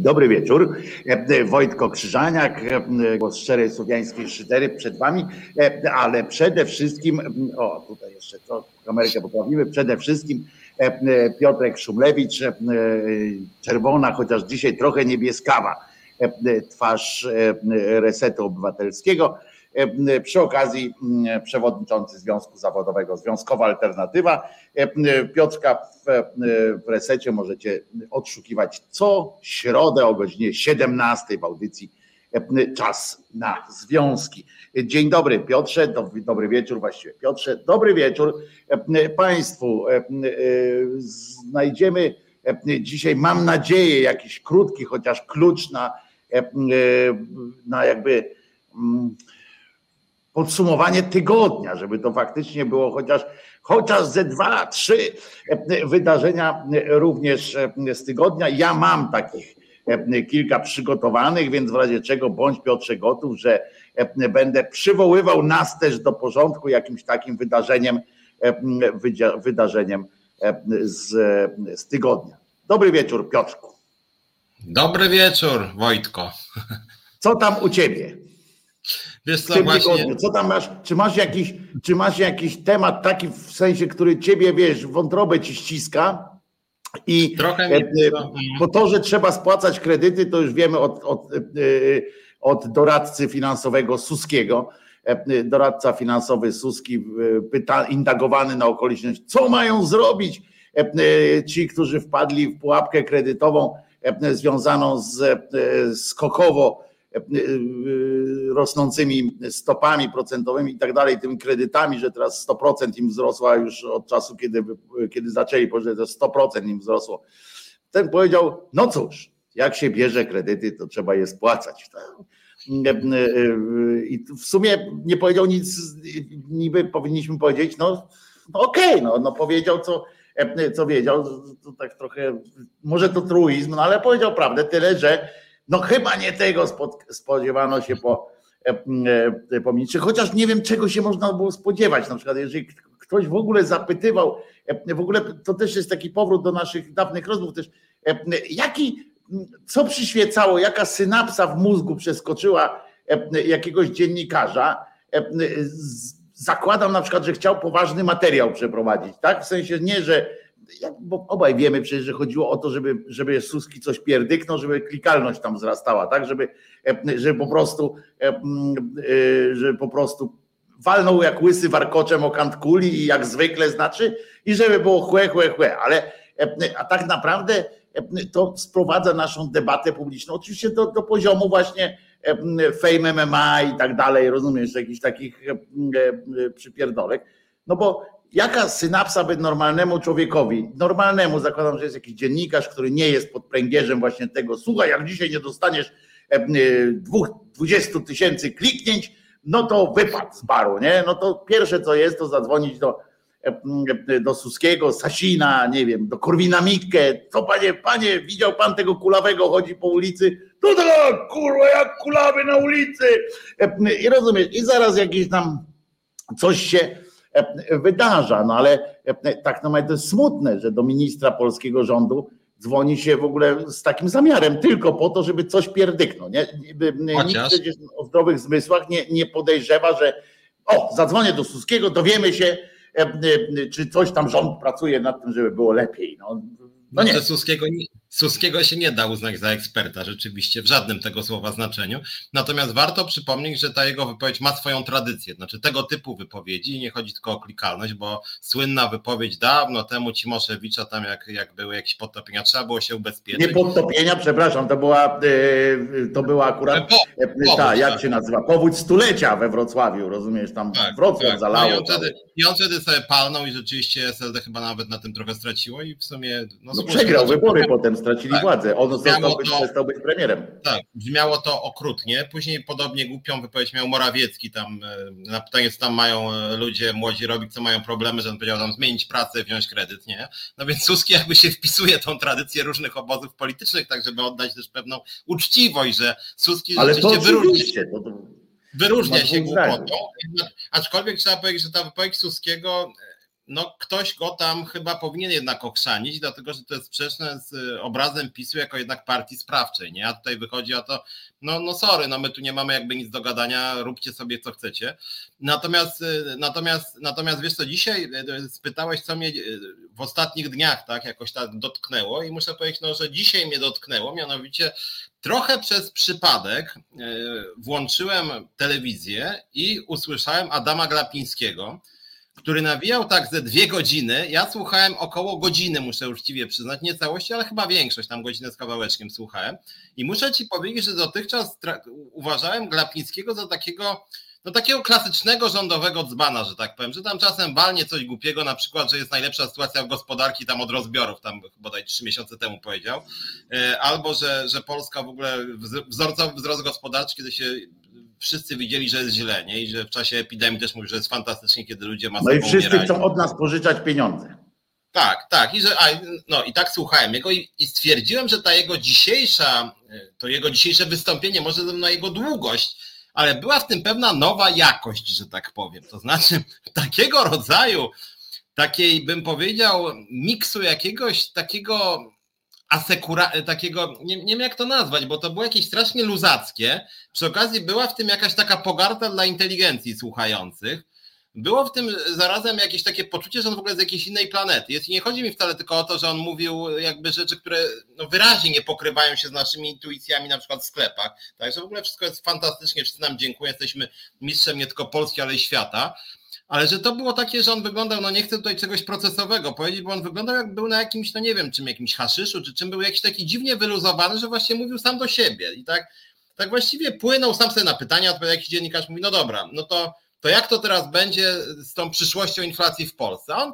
Dobry wieczór. Wojtko Krzyżaniak, głos szczerej słowiańskiej szydery przed wami, ale przede wszystkim, o tutaj jeszcze to kamerkę poprawimy, przede wszystkim Piotrek Szumlewicz, czerwona, chociaż dzisiaj trochę niebieskawa twarz Resetu Obywatelskiego. Przy okazji przewodniczący Związku Zawodowego Związkowa Alternatywa. Piotrka w resecie możecie odszukiwać co środę o godzinie 17 w audycji Czas na Związki. Dzień dobry Piotrze, dobry wieczór właściwie Piotrze, dobry wieczór Państwu. Znajdziemy dzisiaj, mam nadzieję, jakiś krótki chociaż klucz na, na jakby podsumowanie tygodnia, żeby to faktycznie było chociaż, chociaż ze dwa, trzy wydarzenia również z tygodnia. Ja mam takich kilka przygotowanych, więc w razie czego bądź Piotrze gotów, że będę przywoływał nas też do porządku jakimś takim wydarzeniem, wydarzeniem z, z tygodnia. Dobry wieczór, Piotrku. Dobry wieczór, Wojtko. Co tam u ciebie? Wiesz co, właśnie... co tam masz? Czy masz, jakiś, czy masz jakiś temat taki w sensie, który ciebie, wiesz, wątrobę ci ściska? I Trochę nie... po to, że trzeba spłacać kredyty, to już wiemy od, od, od doradcy finansowego Suskiego. Doradca finansowy Suski pyta, indagowany na okoliczność, co mają zrobić ci, którzy wpadli w pułapkę kredytową związaną z skokowo rosnącymi stopami procentowymi i tak dalej, tymi kredytami, że teraz 100% im wzrosła już od czasu, kiedy, kiedy zaczęli, to 100% im wzrosło. Ten powiedział, no cóż, jak się bierze kredyty, to trzeba je spłacać. I w sumie nie powiedział nic, niby powinniśmy powiedzieć, no, no okej, okay, no, no powiedział, co, co wiedział, to tak trochę, może to truizm, no ale powiedział prawdę, tyle, że no chyba nie tego spodziewano się po, e, e, po ministrze, chociaż nie wiem czego się można było spodziewać. Na przykład jeżeli ktoś w ogóle zapytywał, e, w ogóle to też jest taki powrót do naszych dawnych rozmów też, jaki, co przyświecało, jaka synapsa w mózgu przeskoczyła jakiegoś dziennikarza, zakładam na przykład, że chciał poważny materiał przeprowadzić, tak? W sensie nie, że bo obaj wiemy przecież, że chodziło o to, żeby, żeby Suski coś pierdyknął, żeby klikalność tam wzrastała, tak, żeby, żeby po prostu, żeby po prostu walnął jak łysy warkoczem o kant kuli i jak zwykle znaczy i żeby było chłe, chłe, chłe, ale a tak naprawdę to sprowadza naszą debatę publiczną oczywiście do, do poziomu właśnie fame MMA i tak dalej, rozumiesz, jakichś takich przypierdolek, no bo jaka synapsa by normalnemu człowiekowi, normalnemu, zakładam, że jest jakiś dziennikarz, który nie jest pod pręgierzem właśnie tego, słuchaj, jak dzisiaj nie dostaniesz e, dwóch, 20 tysięcy kliknięć, no to wypad z baru, nie? No to pierwsze co jest, to zadzwonić do, e, do Suskiego, Sasina, nie wiem, do Korwina Mikke, co panie, panie, widział pan tego kulawego, chodzi po ulicy, no tak, kurwa, jak kulawy na ulicy. E, I rozumiesz, i zaraz jakieś tam coś się E, wydarza. No ale e, tak naprawdę to jest smutne, że do ministra polskiego rządu dzwoni się w ogóle z takim zamiarem, tylko po to, żeby coś pierdyknąć. Nie? Nikt przecież o zdrowych zmysłach nie, nie podejrzewa, że o, zadzwonię do Suskiego, dowiemy się, e, czy coś tam rząd pracuje nad tym, żeby było lepiej. No, no nie. Suskiego, Suskiego się nie da uznać za eksperta rzeczywiście w żadnym tego słowa znaczeniu. Natomiast warto przypomnieć, że ta jego wypowiedź ma swoją tradycję. Znaczy tego typu wypowiedzi i nie chodzi tylko o klikalność, bo słynna wypowiedź dawno temu Cimoszewicza, tam jak, jak były jakieś podtopienia, trzeba było się ubezpieczyć. Nie podtopienia, przepraszam, to była, yy, to była akurat, po, yy, ta, jak tak. się nazywa, powódź stulecia we Wrocławiu, rozumiesz, tam tak, Wrocław tak. zalało. No i, on wtedy, I on wtedy sobie palnął i rzeczywiście SLD chyba nawet na tym trochę straciło i w sumie... No, no przegrał wybory potem stracili tak. władzę. On został być, to, przestał być premierem. Tak, brzmiało to okrutnie. Później podobnie głupią wypowiedź miał Morawiecki tam e, na pytanie, co tam mają e, ludzie młodzi robić, co mają problemy, że on powiedział tam zmienić pracę, wziąć kredyt, nie? No więc Suski jakby się wpisuje tą tradycję różnych obozów politycznych, tak żeby oddać też pewną uczciwość, że Suski Ale rzeczywiście wyróżnia, to, to, wyróżnia się głupotą, aczkolwiek trzeba powiedzieć, że ta wypowiedź Suskiego no ktoś go tam chyba powinien jednak okrzanić, dlatego że to jest sprzeczne z obrazem PiSu jako jednak partii sprawczej, nie? A tutaj wychodzi o to, no, no sorry, no my tu nie mamy jakby nic do gadania, róbcie sobie co chcecie. Natomiast, natomiast, natomiast wiesz co, dzisiaj spytałeś, co mnie w ostatnich dniach tak jakoś tak dotknęło i muszę powiedzieć, no, że dzisiaj mnie dotknęło, mianowicie trochę przez przypadek włączyłem telewizję i usłyszałem Adama Glapińskiego, który nawijał tak ze dwie godziny. Ja słuchałem około godziny, muszę uczciwie przyznać, nie całości, ale chyba większość, tam godzinę z kawałeczkiem słuchałem. I muszę ci powiedzieć, że dotychczas uważałem Glapińskiego za takiego, no takiego klasycznego rządowego dzbana, że tak powiem, że tam czasem walnie coś głupiego, na przykład, że jest najlepsza sytuacja w gospodarki tam od rozbiorów, tam bodaj trzy miesiące temu powiedział, e, albo że, że Polska w ogóle wzorcowy wzrost gospodarczy, kiedy się wszyscy widzieli, że jest źle, nie? I że w czasie epidemii też mówi, że jest fantastycznie, kiedy ludzie masowo No i wszyscy umierają. chcą od nas pożyczać pieniądze. Tak, tak. I, że, a, no, i tak słuchałem jego i, i, stwierdziłem, że ta jego dzisiejsza, to jego dzisiejsze wystąpienie, może ze mną jego długość, ale była w tym pewna nowa jakość, że tak powiem. To znaczy takiego rodzaju, takiej bym powiedział, miksu jakiegoś takiego asekura, takiego, nie, nie wiem jak to nazwać, bo to było jakieś strasznie luzackie. Przy okazji była w tym jakaś taka pogarda dla inteligencji słuchających. Było w tym zarazem jakieś takie poczucie, że on w ogóle z jakiejś innej planety jest. I nie chodzi mi wcale tylko o to, że on mówił jakby rzeczy, które no wyraźnie nie pokrywają się z naszymi intuicjami, na przykład w sklepach. Także w ogóle wszystko jest fantastycznie, wszyscy nam dziękują, jesteśmy mistrzem nie tylko Polski, ale i świata ale że to było takie, że on wyglądał, no nie chcę tutaj czegoś procesowego powiedzieć, bo on wyglądał jak był na jakimś, no nie wiem, czym jakimś haszyszu, czy czym był jakiś taki dziwnie wyluzowany, że właśnie mówił sam do siebie. I tak, tak właściwie płynął sam sobie na pytania, odpowiadał jakiś dziennikarz, mówi, no dobra, no to, to jak to teraz będzie z tą przyszłością inflacji w Polsce? On,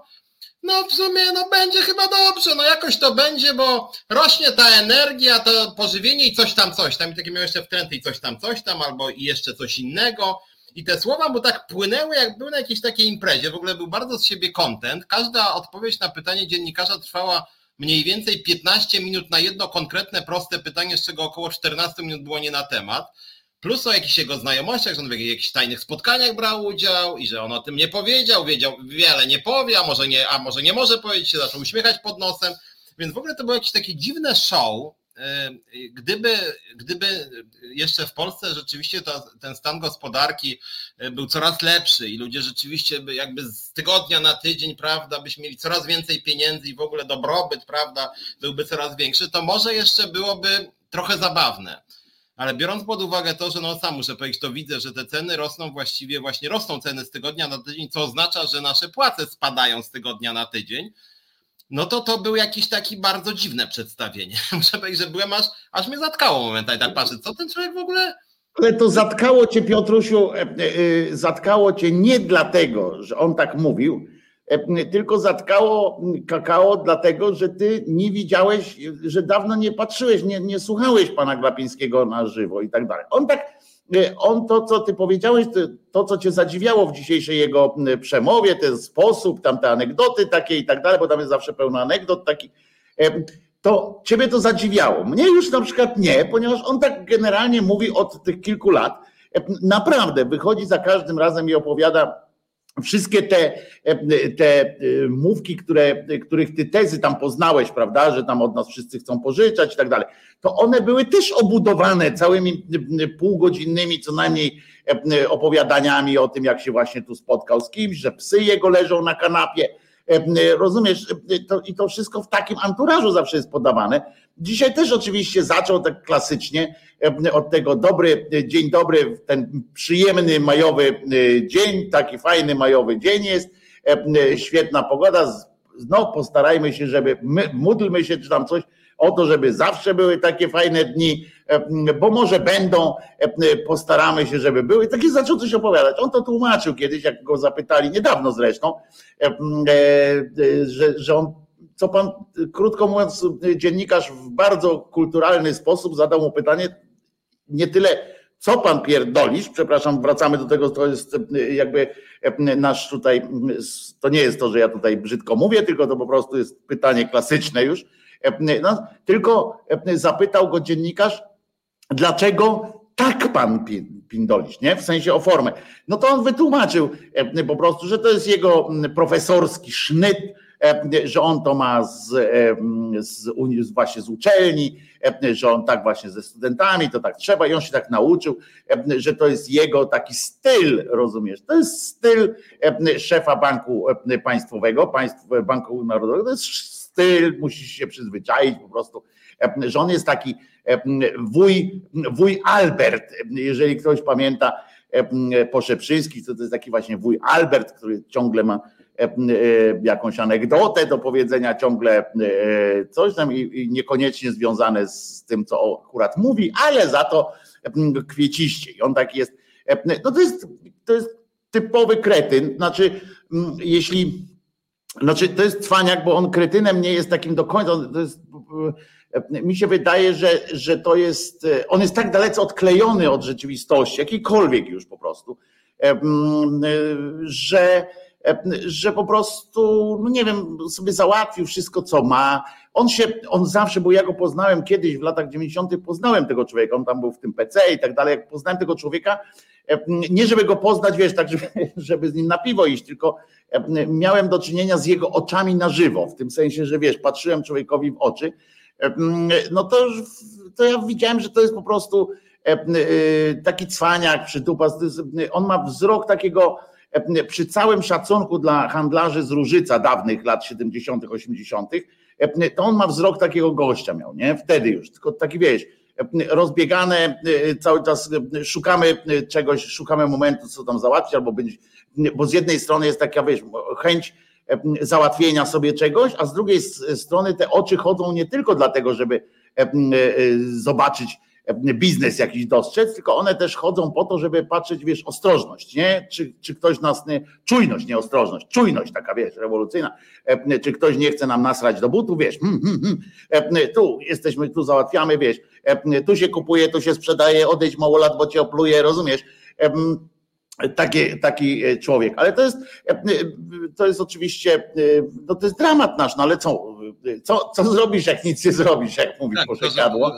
no w sumie, no będzie chyba dobrze, no jakoś to będzie, bo rośnie ta energia, to pożywienie i coś tam, coś tam, i takie miał jeszcze wtręty i coś tam, coś tam, albo i jeszcze coś innego, i te słowa mu tak płynęły, jak był na jakiejś takiej imprezie. W ogóle był bardzo z siebie content. Każda odpowiedź na pytanie dziennikarza trwała mniej więcej 15 minut na jedno konkretne, proste pytanie, z czego około 14 minut było nie na temat. Plus o jakichś jego znajomościach, że on w jakichś tajnych spotkaniach brał udział i że on o tym nie powiedział, wiedział, wiele nie powie, a może nie, a może nie może powiedzieć, się zaczął uśmiechać pod nosem. Więc w ogóle to było jakieś takie dziwne show, Gdyby, gdyby jeszcze w Polsce rzeczywiście to, ten stan gospodarki e, był coraz lepszy i ludzie rzeczywiście by jakby z tygodnia na tydzień, prawda, byśmy mieli coraz więcej pieniędzy i w ogóle dobrobyt, prawda, byłby coraz większy, to może jeszcze byłoby trochę zabawne. Ale biorąc pod uwagę to, że no sam muszę powiedzieć, to widzę, że te ceny rosną właściwie, właśnie rosną ceny z tygodnia na tydzień, co oznacza, że nasze płace spadają z tygodnia na tydzień no to to był jakiś taki bardzo dziwne przedstawienie. Muszę powiedzieć, że byłem aż, aż mnie zatkało momentami, tak patrzę, co ten człowiek w ogóle... Ale to zatkało cię, Piotrusiu, e, e, zatkało cię nie dlatego, że on tak mówił, e, tylko zatkało kakao dlatego, że ty nie widziałeś, że dawno nie patrzyłeś, nie, nie słuchałeś pana Glapińskiego na żywo i tak dalej. On tak on to, co ty powiedziałeś, to, co cię zadziwiało w dzisiejszej jego przemowie, ten sposób, tam te anegdoty takie i tak dalej, bo tam jest zawsze pełno anegdot takich, to ciebie to zadziwiało. Mnie już na przykład nie, ponieważ on tak generalnie mówi od tych kilku lat. Naprawdę wychodzi za każdym razem i opowiada wszystkie te, te e, mówki, które, których ty tezy tam poznałeś, prawda, że tam od nas wszyscy chcą pożyczać i tak dalej, to one były też obudowane całymi półgodzinnymi co najmniej opowiadaniami o tym, jak się właśnie tu spotkał z kimś, że psy jego leżą na kanapie. Rozumiesz, to, i to wszystko w takim anturażu zawsze jest podawane. Dzisiaj też oczywiście zaczął tak klasycznie od tego dobry, dzień dobry, ten przyjemny majowy dzień, taki fajny majowy dzień jest, świetna pogoda, no postarajmy się, żeby, my, módlmy się czy tam coś o to, żeby zawsze były takie fajne dni, bo może będą, postaramy się, żeby były. Taki zaczął coś opowiadać. On to tłumaczył kiedyś, jak go zapytali, niedawno zresztą, że, że on co pan, krótko mówiąc, dziennikarz w bardzo kulturalny sposób zadał mu pytanie, nie tyle co pan pierdolisz, przepraszam, wracamy do tego, to jest jakby nasz tutaj, to nie jest to, że ja tutaj brzydko mówię, tylko to po prostu jest pytanie klasyczne już, no, tylko zapytał go dziennikarz, dlaczego tak pan Pindolisz, nie? W sensie o formę. No to on wytłumaczył po prostu, że to jest jego profesorski sznyt, że on to ma z, z, właśnie z uczelni, że on tak właśnie ze studentami, to tak trzeba i on się tak nauczył, że to jest jego taki styl, rozumiesz? To jest styl szefa banku państwowego, państw, banku narodowego, to jest styl, musisz się przyzwyczaić po prostu, że on jest taki wuj, wuj Albert, jeżeli ktoś pamięta Poszeprzyński, to, to jest taki właśnie wuj Albert, który ciągle ma E, e, jakąś anegdotę do powiedzenia, ciągle e, coś tam i niekoniecznie związane z tym, co akurat mówi, ale za to kwieciście. I on taki jest. No to jest, to jest typowy kretyn. Znaczy, jeśli. Znaczy, to jest cwaniak, bo on kretynem nie jest takim do końca. To jest, mi się wydaje, że, że to jest. On jest tak dalece odklejony od rzeczywistości, jakiejkolwiek już po prostu, że że po prostu, no nie wiem, sobie załatwił wszystko, co ma. On się, on zawsze, bo ja go poznałem kiedyś w latach 90., poznałem tego człowieka, on tam był w tym PC i tak dalej. Jak poznałem tego człowieka, nie żeby go poznać, wiesz, tak, żeby, żeby z nim na piwo iść, tylko miałem do czynienia z jego oczami na żywo, w tym sensie, że wiesz, patrzyłem człowiekowi w oczy, no to, to ja widziałem, że to jest po prostu taki cwaniak, przytupas, on ma wzrok takiego E, przy całym szacunku dla handlarzy z Różyca dawnych lat 70., 80., e, to on ma wzrok takiego gościa miał, nie? Wtedy już, tylko taki wiesz, e, rozbiegane, cały czas szukamy czegoś, szukamy momentu, co tam załatwić, albo być, bo z jednej strony jest taka, wiesz, chęć załatwienia sobie czegoś, a z drugiej strony te oczy chodzą nie tylko dlatego, żeby zobaczyć biznes jakiś dostrzec, tylko one też chodzą po to, żeby patrzeć, wiesz, ostrożność, nie? Czy, czy ktoś nas nie, czujność, nie ostrożność, czujność taka, wiesz, rewolucyjna, czy ktoś nie chce nam nasrać do butu, wiesz, hmm, hmm, hmm. tu jesteśmy, tu załatwiamy, wiesz, tu się kupuje, tu się sprzedaje, odejdź mało lat, bo cię opluje, rozumiesz? Taki, taki e, człowiek, ale to jest, to jest oczywiście, no to jest dramat nasz, no ale co, co, co zrobisz, jak nic nie zrobisz, jak mówi tak, poszekadło?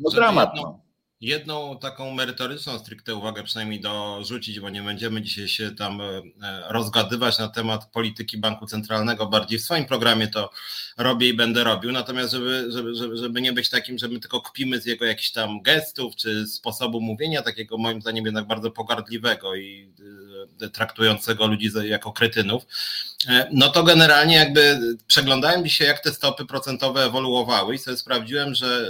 No dramat. Jedną, no. jedną taką merytoryczną stricte uwagę przynajmniej dorzucić, bo nie będziemy dzisiaj się tam e, rozgadywać na temat polityki Banku Centralnego, bardziej w swoim programie to robię i będę robił, natomiast żeby, żeby, żeby, żeby nie być takim, że my tylko kpimy z jego jakichś tam gestów, czy sposobu mówienia, takiego moim zdaniem jednak bardzo pogardliwego i e, traktującego ludzi jako kretynów, e, no to generalnie jakby przeglądałem dzisiaj, jak te stopy procentowe ewoluowały i sobie sprawdziłem, że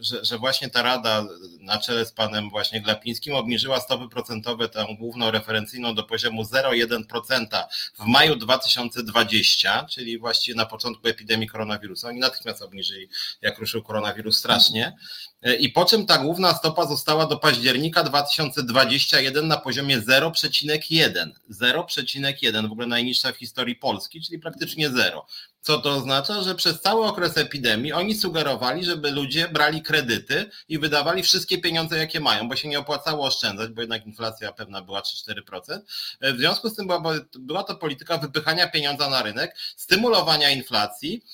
że, że właśnie ta Rada na czele z panem właśnie Glapińskim obniżyła stopy procentowe, tę główną referencyjną do poziomu 0,1% w maju 2020, czyli właściwie na początku epidemii koronawirusa. Oni natychmiast obniżyli, jak ruszył koronawirus strasznie. I po czym ta główna stopa została do października 2021 na poziomie 0,1. 0,1 w ogóle najniższa w historii Polski, czyli praktycznie zero. Co to oznacza? Że przez cały okres epidemii oni sugerowali, żeby ludzie brali kredyty i wydawali wszystkie pieniądze, jakie mają, bo się nie opłacało oszczędzać, bo jednak inflacja pewna była 3-4%. W związku z tym była, była to polityka wypychania pieniądza na rynek, stymulowania inflacji,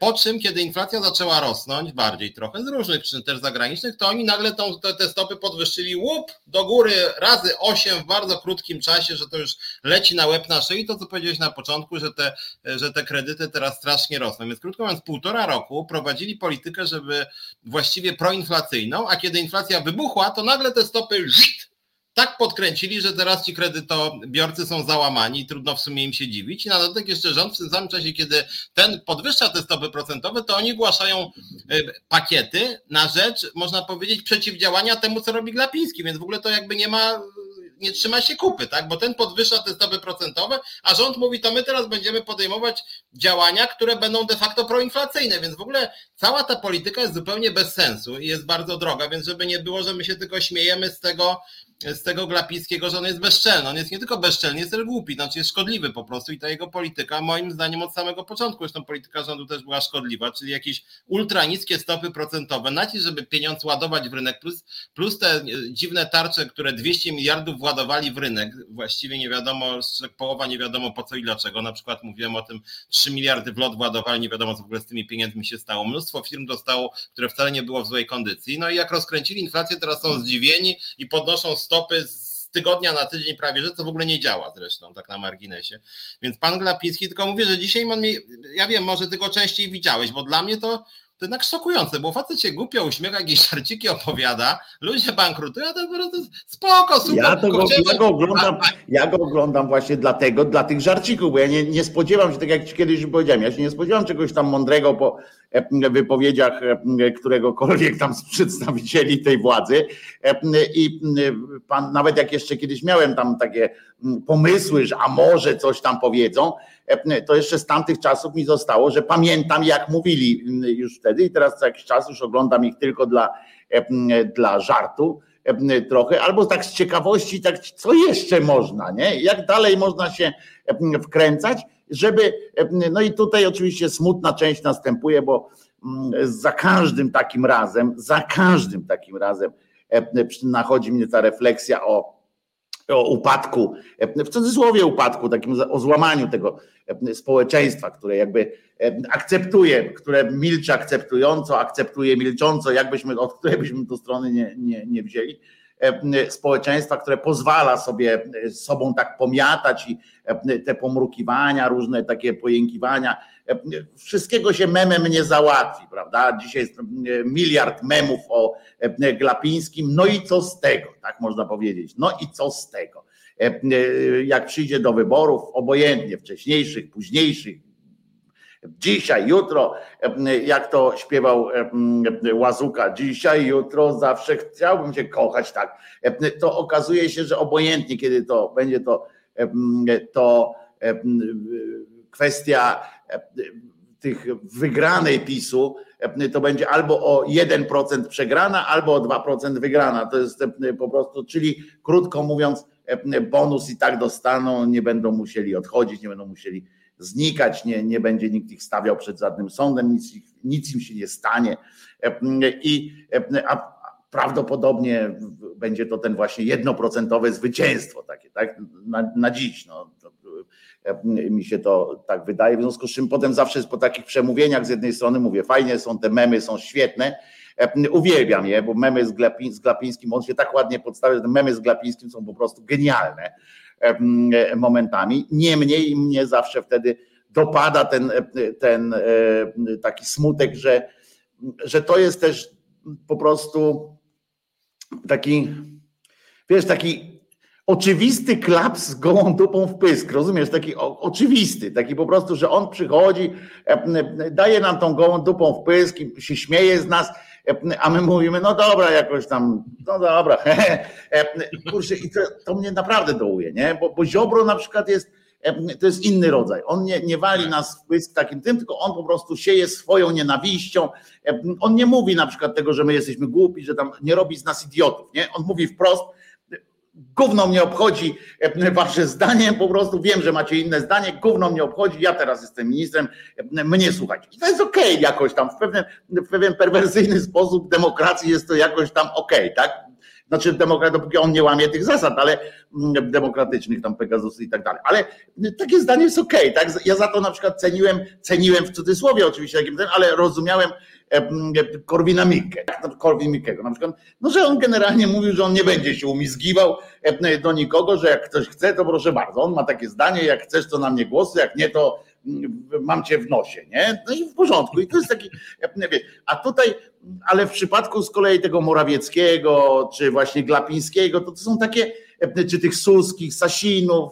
po czym, kiedy inflacja zaczęła rosnąć bardziej trochę z różnych przyczyn też zagranicznych, to oni nagle tą, te, te stopy podwyższyli łup do góry razy 8 w bardzo krótkim czasie, że to już leci na łeb na szyi. To, co powiedziałeś na początku, że te, że te kredyty teraz strasznie rosną. Więc krótko mówiąc, półtora roku prowadzili politykę, żeby właściwie proinflacyjną, a kiedy inflacja wybuchła, to nagle te stopy tak podkręcili, że teraz ci kredytobiorcy są załamani i trudno w sumie im się dziwić. I na dodatek jeszcze rząd w tym samym czasie, kiedy ten podwyższa te stopy procentowe, to oni głaszają y, pakiety na rzecz, można powiedzieć, przeciwdziałania temu, co robi Glapiński, więc w ogóle to jakby nie ma nie trzyma się kupy, tak? Bo ten podwyższa te stopy procentowe, a rząd mówi, to my teraz będziemy podejmować działania, które będą de facto proinflacyjne, więc w ogóle cała ta polityka jest zupełnie bez sensu i jest bardzo droga, więc żeby nie było, że my się tylko śmiejemy z tego, z tego Glapińskiego, że on jest bezczelny. On jest nie tylko bezczelny, jest też głupi, znaczy jest szkodliwy po prostu i ta jego polityka, moim zdaniem od samego początku, zresztą polityka rządu też była szkodliwa, czyli jakieś ultra niskie stopy procentowe, nacisk, żeby pieniądz ładować w rynek, plus, plus te dziwne tarcze, które 200 miliardów władowali w rynek, właściwie nie wiadomo, połowa nie wiadomo po co i dlaczego, na przykład mówiłem o tym, 3 miliardy w lot władowali, nie wiadomo co w ogóle z tymi pieniędzmi się stało, mnóstwo firm dostało, które wcale nie było w złej kondycji, no i jak rozkręcili inflację, teraz są zdziwieni i podnoszą stopy z tygodnia na tydzień prawie, że to w ogóle nie działa zresztą, tak na marginesie. Więc pan Glapiński, tylko mówię, że dzisiaj mi, ja wiem, może ty go częściej widziałeś, bo dla mnie to to jednak szokujące, bo facet się głupio uśmiecha, jakieś żarciki opowiada, ludzie bankrutują, a to po prostu spoko, super. Ja, to go, ja, go oglądam, ja go oglądam właśnie dlatego, dla tych żarcików, bo ja nie, nie spodziewam się, tak jak ci kiedyś powiedziałem, ja się nie spodziewam czegoś tam mądrego po wypowiedziach e, któregokolwiek tam z przedstawicieli tej władzy e, i pan, nawet jak jeszcze kiedyś miałem tam takie pomysły, że a może coś tam powiedzą, to jeszcze z tamtych czasów mi zostało, że pamiętam jak mówili już wtedy i teraz co jakiś czas już oglądam ich tylko dla, dla żartu trochę, albo tak z ciekawości, tak co jeszcze można, nie? Jak dalej można się wkręcać, żeby, no i tutaj oczywiście smutna część następuje, bo za każdym takim razem, za każdym takim razem nachodzi mnie ta refleksja o o upadku, w cudzysłowie upadku, takim o złamaniu tego społeczeństwa, które jakby akceptuje, które milczy akceptująco, akceptuje milcząco, jakbyśmy, od której byśmy tu strony nie, nie, nie wzięli, społeczeństwa, które pozwala sobie sobą tak pomiatać i te pomrukiwania, różne takie pojękiwania, wszystkiego się memem nie załatwi, prawda? Dzisiaj jest miliard memów o Glapińskim, no i co z tego, tak można powiedzieć, no i co z tego. Jak przyjdzie do wyborów, obojętnie wcześniejszych, późniejszych, dzisiaj, jutro, jak to śpiewał Łazuka, dzisiaj, jutro, zawsze chciałbym się kochać, tak. To okazuje się, że obojętnie, kiedy to będzie to, to kwestia tych wygranej PiSu, to będzie albo o 1% przegrana, albo o 2% wygrana. To jest po prostu, czyli krótko mówiąc, bonus i tak dostaną, nie będą musieli odchodzić, nie będą musieli znikać, nie, nie będzie nikt ich stawiał przed żadnym sądem, nic, nic im się nie stanie. I a prawdopodobnie będzie to ten właśnie jednoprocentowe zwycięstwo takie, tak, na, na dziś. No, mi się to tak wydaje, w związku z czym potem zawsze po takich przemówieniach z jednej strony mówię, fajnie są te memy, są świetne, uwielbiam je, bo memy z, z Glapińskim, on się tak ładnie podstawia, że memy z Glapińskim są po prostu genialne momentami. Niemniej mnie zawsze wtedy dopada ten, ten taki smutek, że, że to jest też po prostu taki, wiesz, taki oczywisty klaps z gołą dupą w pysk, rozumiesz? Taki o, oczywisty, taki po prostu, że on przychodzi, daje nam tą gołą dupą w pysk i się śmieje z nas, a my mówimy, no dobra, jakoś tam, no dobra, kurczę, i to, to mnie naprawdę dołuje, nie? Bo, bo Ziobro na przykład jest, to jest inny rodzaj. On nie, nie wali nas w takim tym, tylko on po prostu sieje swoją nienawiścią. On nie mówi na przykład tego, że my jesteśmy głupi, że tam nie robi z nas idiotów, nie? On mówi wprost, Gówno mnie obchodzi wasze zdanie, po prostu wiem, że macie inne zdanie, gówno mnie obchodzi, ja teraz jestem ministrem, mnie słuchać. I to jest okej okay jakoś tam, w pewien, w pewien perwersyjny sposób demokracji jest to jakoś tam okej, okay, tak? Znaczy demokrat, dopóki on nie łamie tych zasad, ale mm, demokratycznych tam Pegasusy i tak dalej. Ale takie zdanie jest okej, okay, tak? Ja za to na przykład ceniłem, ceniłem w cudzysłowie oczywiście, ale rozumiałem Korwina Mikke, Korwin Mikkego na przykład, no że on generalnie mówił, że on nie będzie się umizgiwał do nikogo, że jak ktoś chce, to proszę bardzo, on ma takie zdanie, jak chcesz, to na mnie głosy, jak nie, to mam cię w nosie, nie? No i w porządku. I to jest taki, a tutaj, ale w przypadku z kolei tego Morawieckiego, czy właśnie Glapińskiego, to to są takie, czy tych Suskich, Sasinów,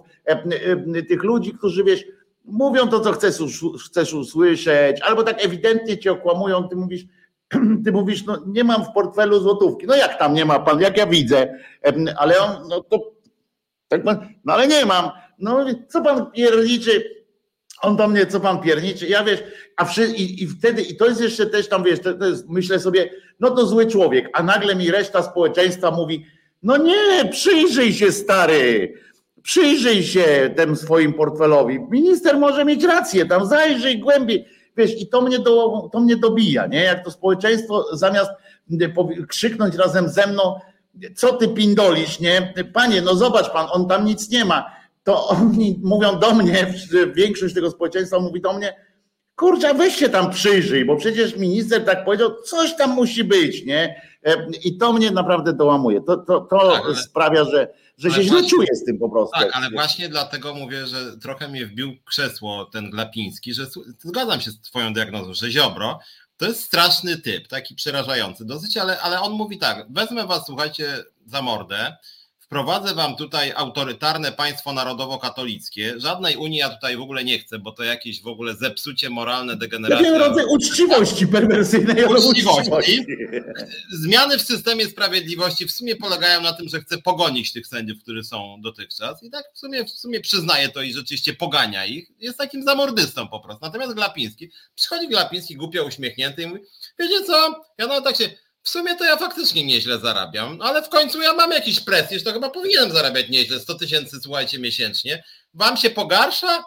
tych ludzi, którzy wiesz, mówią to, co chcesz, chcesz usłyszeć, albo tak ewidentnie cię okłamują, ty mówisz, ty mówisz, no nie mam w portfelu złotówki. No jak tam nie ma pan, jak ja widzę, ale on, no to, tak pan, no ale nie mam. No co pan pierniczy? On do mnie, co pan pierniczy? Ja wiesz, a wszy, i, i wtedy, i to jest jeszcze też tam, wiesz, to, to jest, myślę sobie, no to zły człowiek, a nagle mi reszta społeczeństwa mówi, No nie, przyjrzyj się stary, przyjrzyj się temu swoim portfelowi. Minister może mieć rację, tam zajrzyj głębiej. Wiesz, i to mnie, do, to mnie dobija, nie? Jak to społeczeństwo zamiast krzyknąć razem ze mną, co ty pindolisz, nie? Panie, no zobacz pan, on tam nic nie ma. To oni mówią do mnie, większość tego społeczeństwa mówi do mnie, kurczę, weź się tam przyjrzyj, bo przecież minister tak powiedział, coś tam musi być, nie? E, I to mnie naprawdę dołamuje. To, to, to tak, sprawia, że, że się źle czuję z tym po prostu. Tak, ale właśnie dlatego mówię, że trochę mnie wbił krzesło ten Glapiński, że zgadzam się z twoją diagnozą, że Ziobro to jest straszny typ, taki przerażający dosyć, ale, ale on mówi tak, wezmę was, słuchajcie, za mordę, wprowadzę wam tutaj autorytarne państwo narodowo-katolickie. Żadnej Unii ja tutaj w ogóle nie chcę, bo to jakieś w ogóle zepsucie moralne, degeneracja. Jakiego rodzaj uczciwości perwersyjnej. Uczciwości. Zmiany w systemie sprawiedliwości w sumie polegają na tym, że chcę pogonić tych sędziów, którzy są dotychczas i tak w sumie, w sumie przyznaję to i rzeczywiście pogania ich. Jest takim zamordystą po prostu. Natomiast Glapiński, przychodzi Glapiński głupio uśmiechnięty i mówi, wiecie co, ja no tak się w sumie to ja faktycznie nieźle zarabiam, no ale w końcu ja mam jakiś prestiż, to chyba powinienem zarabiać nieźle, 100 tysięcy, słuchajcie, miesięcznie. Wam się pogarsza?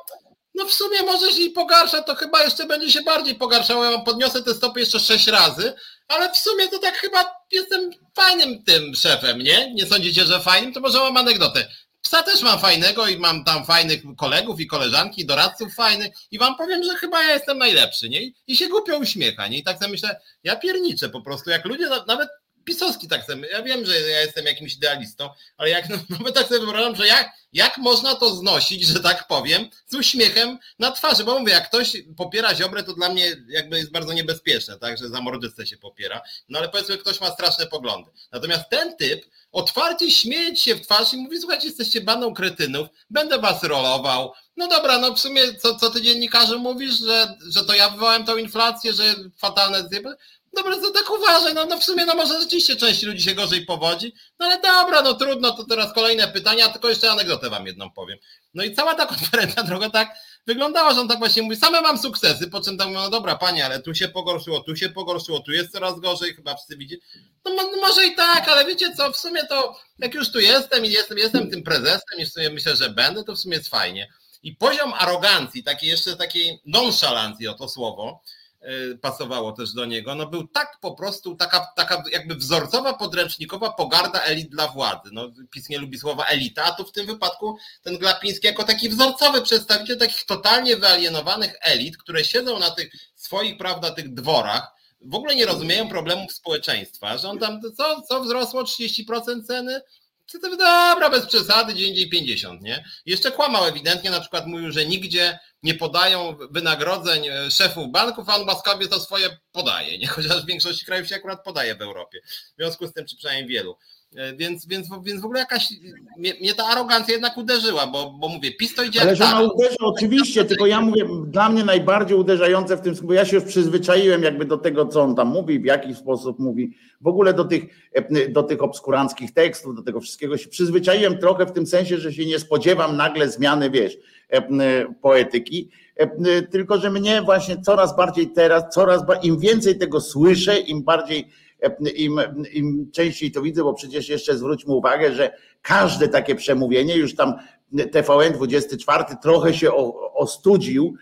No w sumie może jeśli pogarsza, to chyba jeszcze będzie się bardziej pogarszało. Ja wam podniosę te stopy jeszcze sześć razy, ale w sumie to tak chyba jestem fajnym tym szefem, nie? Nie sądzicie, że fajnym? To może mam anegdotę. Psa też mam fajnego i mam tam fajnych kolegów i koleżanki, doradców fajnych i wam powiem, że chyba ja jestem najlepszy, nie? I się głupio uśmiecha, nie? I tak sobie myślę, ja pierniczę po prostu, jak ludzie, nawet pisowski tak sobie, ja wiem, że ja jestem jakimś idealistą, ale jak no, nawet tak sobie wyobrażam, że jak, jak można to znosić, że tak powiem, z uśmiechem na twarzy, bo mówię, jak ktoś popiera Ziobrę, to dla mnie jakby jest bardzo niebezpieczne, tak, że za mordystę się popiera, no ale powiedzmy, ktoś ma straszne poglądy. Natomiast ten typ otwarcie śmieje się w twarz i mówi, słuchajcie, jesteście bandą kretynów, będę was rolował, no dobra, no w sumie co, co ty dziennikarze mówisz, że, że to ja wywołałem tą inflację, że fatalne Dobra, to tak uważaj, no, no w sumie no może rzeczywiście część ludzi się gorzej powodzi, no ale dobra, no trudno, to teraz kolejne pytania, tylko jeszcze anegdotę wam jedną powiem. No i cała ta konferencja trochę tak wyglądała, że on tak właśnie mówi, same mam sukcesy, po czym tam mówią, no dobra panie, ale tu się pogorszyło, tu się pogorszyło, tu jest coraz gorzej, chyba wszyscy widzicie. No, no może i tak, ale wiecie co, w sumie to jak już tu jestem i jestem, jestem tym prezesem i w sumie myślę, że będę, to w sumie jest fajnie. I poziom arogancji, takiej jeszcze takiej nonszalancji, o to słowo, pasowało też do niego, no był tak po prostu, taka, taka jakby wzorcowa, podręcznikowa pogarda elit dla władzy. No, PiS nie lubi słowa elita, a tu w tym wypadku ten Glapiński jako taki wzorcowy przedstawiciel takich totalnie wyalienowanych elit, które siedzą na tych swoich, prawda, tych dworach, w ogóle nie rozumieją problemów społeczeństwa, że on tam, co, co wzrosło 30% ceny? Co to dobra, bez przesady, gdzie indziej 50, nie? Jeszcze kłamał ewidentnie, na przykład mówił, że nigdzie nie podają wynagrodzeń e, szefów banków, a on łaskawie to swoje podaje, nie? chociaż w większości krajów się akurat podaje w Europie. W związku z tym, czy przynajmniej wielu. E, więc, więc, więc w ogóle jakaś, mnie, mnie ta arogancja jednak uderzyła, bo, bo mówię, PiS to idzie Ale że ona uderza oczywiście, tylko ja mówię, dla mnie najbardziej uderzające w tym, bo ja się już przyzwyczaiłem jakby do tego, co on tam mówi, w jaki sposób mówi, w ogóle do tych, e, do tych obskuranckich tekstów, do tego wszystkiego się przyzwyczaiłem trochę w tym sensie, że się nie spodziewam nagle zmiany, wiesz, poetyki, tylko że mnie właśnie coraz bardziej teraz, coraz im więcej tego słyszę, im bardziej im, im częściej to widzę, bo przecież jeszcze zwróćmy uwagę, że każde takie przemówienie, już tam TVN 24 trochę się ostudził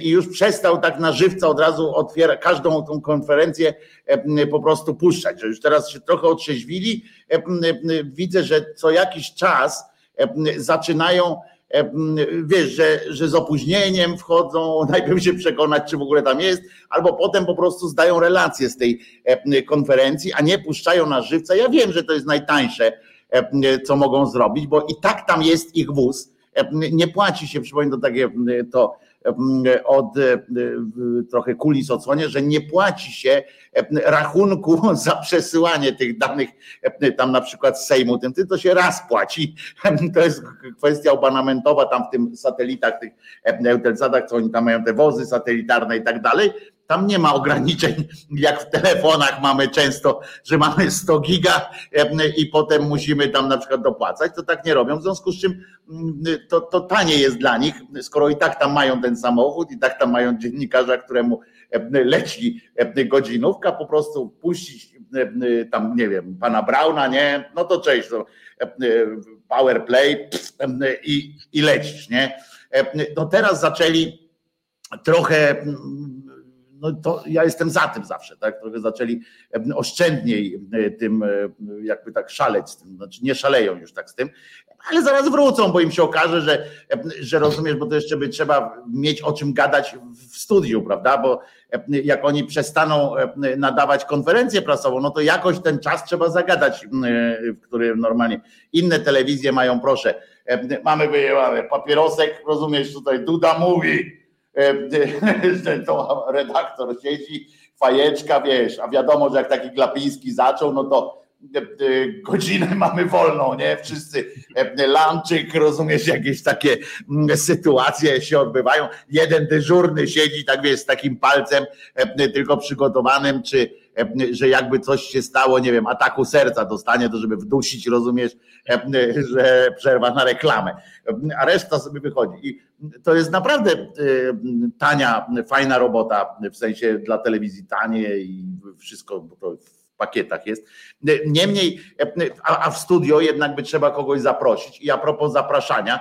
i już przestał tak na żywca od razu otwiera każdą tą konferencję po prostu puszczać, że już teraz się trochę otrzeźwili. Widzę, że co jakiś czas zaczynają E, wiesz, że, że z opóźnieniem wchodzą, najpierw się przekonać, czy w ogóle tam jest, albo potem po prostu zdają relacje z tej e, konferencji, a nie puszczają na żywca. Ja wiem, że to jest najtańsze, e, co mogą zrobić, bo i tak tam jest ich wóz. Nie płaci się, przypomnę to takie to od trochę kulis odsłonie, że nie płaci się rachunku za przesyłanie tych danych tam na przykład z Sejmu, tym to się raz płaci. To jest kwestia abonamentowa tam w tym satelitach, tych Eutelsatach, co oni tam mają te wozy satelitarne i tak dalej. Tam nie ma ograniczeń, jak w telefonach mamy często, że mamy 100 giga i potem musimy tam na przykład dopłacać, to tak nie robią, w związku z czym mm, to, to tanie jest dla nich, skoro i tak tam mają ten samochód i tak tam mają dziennikarza, któremu leci godzinówka, po prostu puścić tam nie wiem, pana Brauna, nie? No to cześć, to power play i, i lecisz, nie? No teraz zaczęli trochę no to ja jestem za tym zawsze, tak? Trochę zaczęli oszczędniej tym jakby tak szaleć z tym, znaczy nie szaleją już tak z tym, ale zaraz wrócą, bo im się okaże, że, że rozumiesz, bo to jeszcze by trzeba mieć o czym gadać w studiu, prawda? Bo jak oni przestaną nadawać konferencję prasową, no to jakoś ten czas trzeba zagadać, w którym normalnie inne telewizje mają, proszę, mamy wyjebane papierosek, rozumiesz, tutaj Duda mówi, to redaktor siedzi, fajeczka, wiesz, a wiadomo, że jak taki Glapiński zaczął, no to E, e, godzinę mamy wolną, nie? Wszyscy e, lanczyk, rozumiesz, jakieś takie mm, sytuacje się odbywają. Jeden dyżurny siedzi, tak wiesz, z takim palcem tylko przygotowanym, czy że jakby coś się stało, nie wiem, ataku serca dostanie, to żeby wdusić, rozumiesz, że przerwa na reklamę. A reszta sobie wychodzi. I to jest naprawdę tania, fajna robota, w sensie dla telewizji tanie i wszystko, bo to pakietach jest. Niemniej, a, a w studio jednak by trzeba kogoś zaprosić. I a propos zapraszania,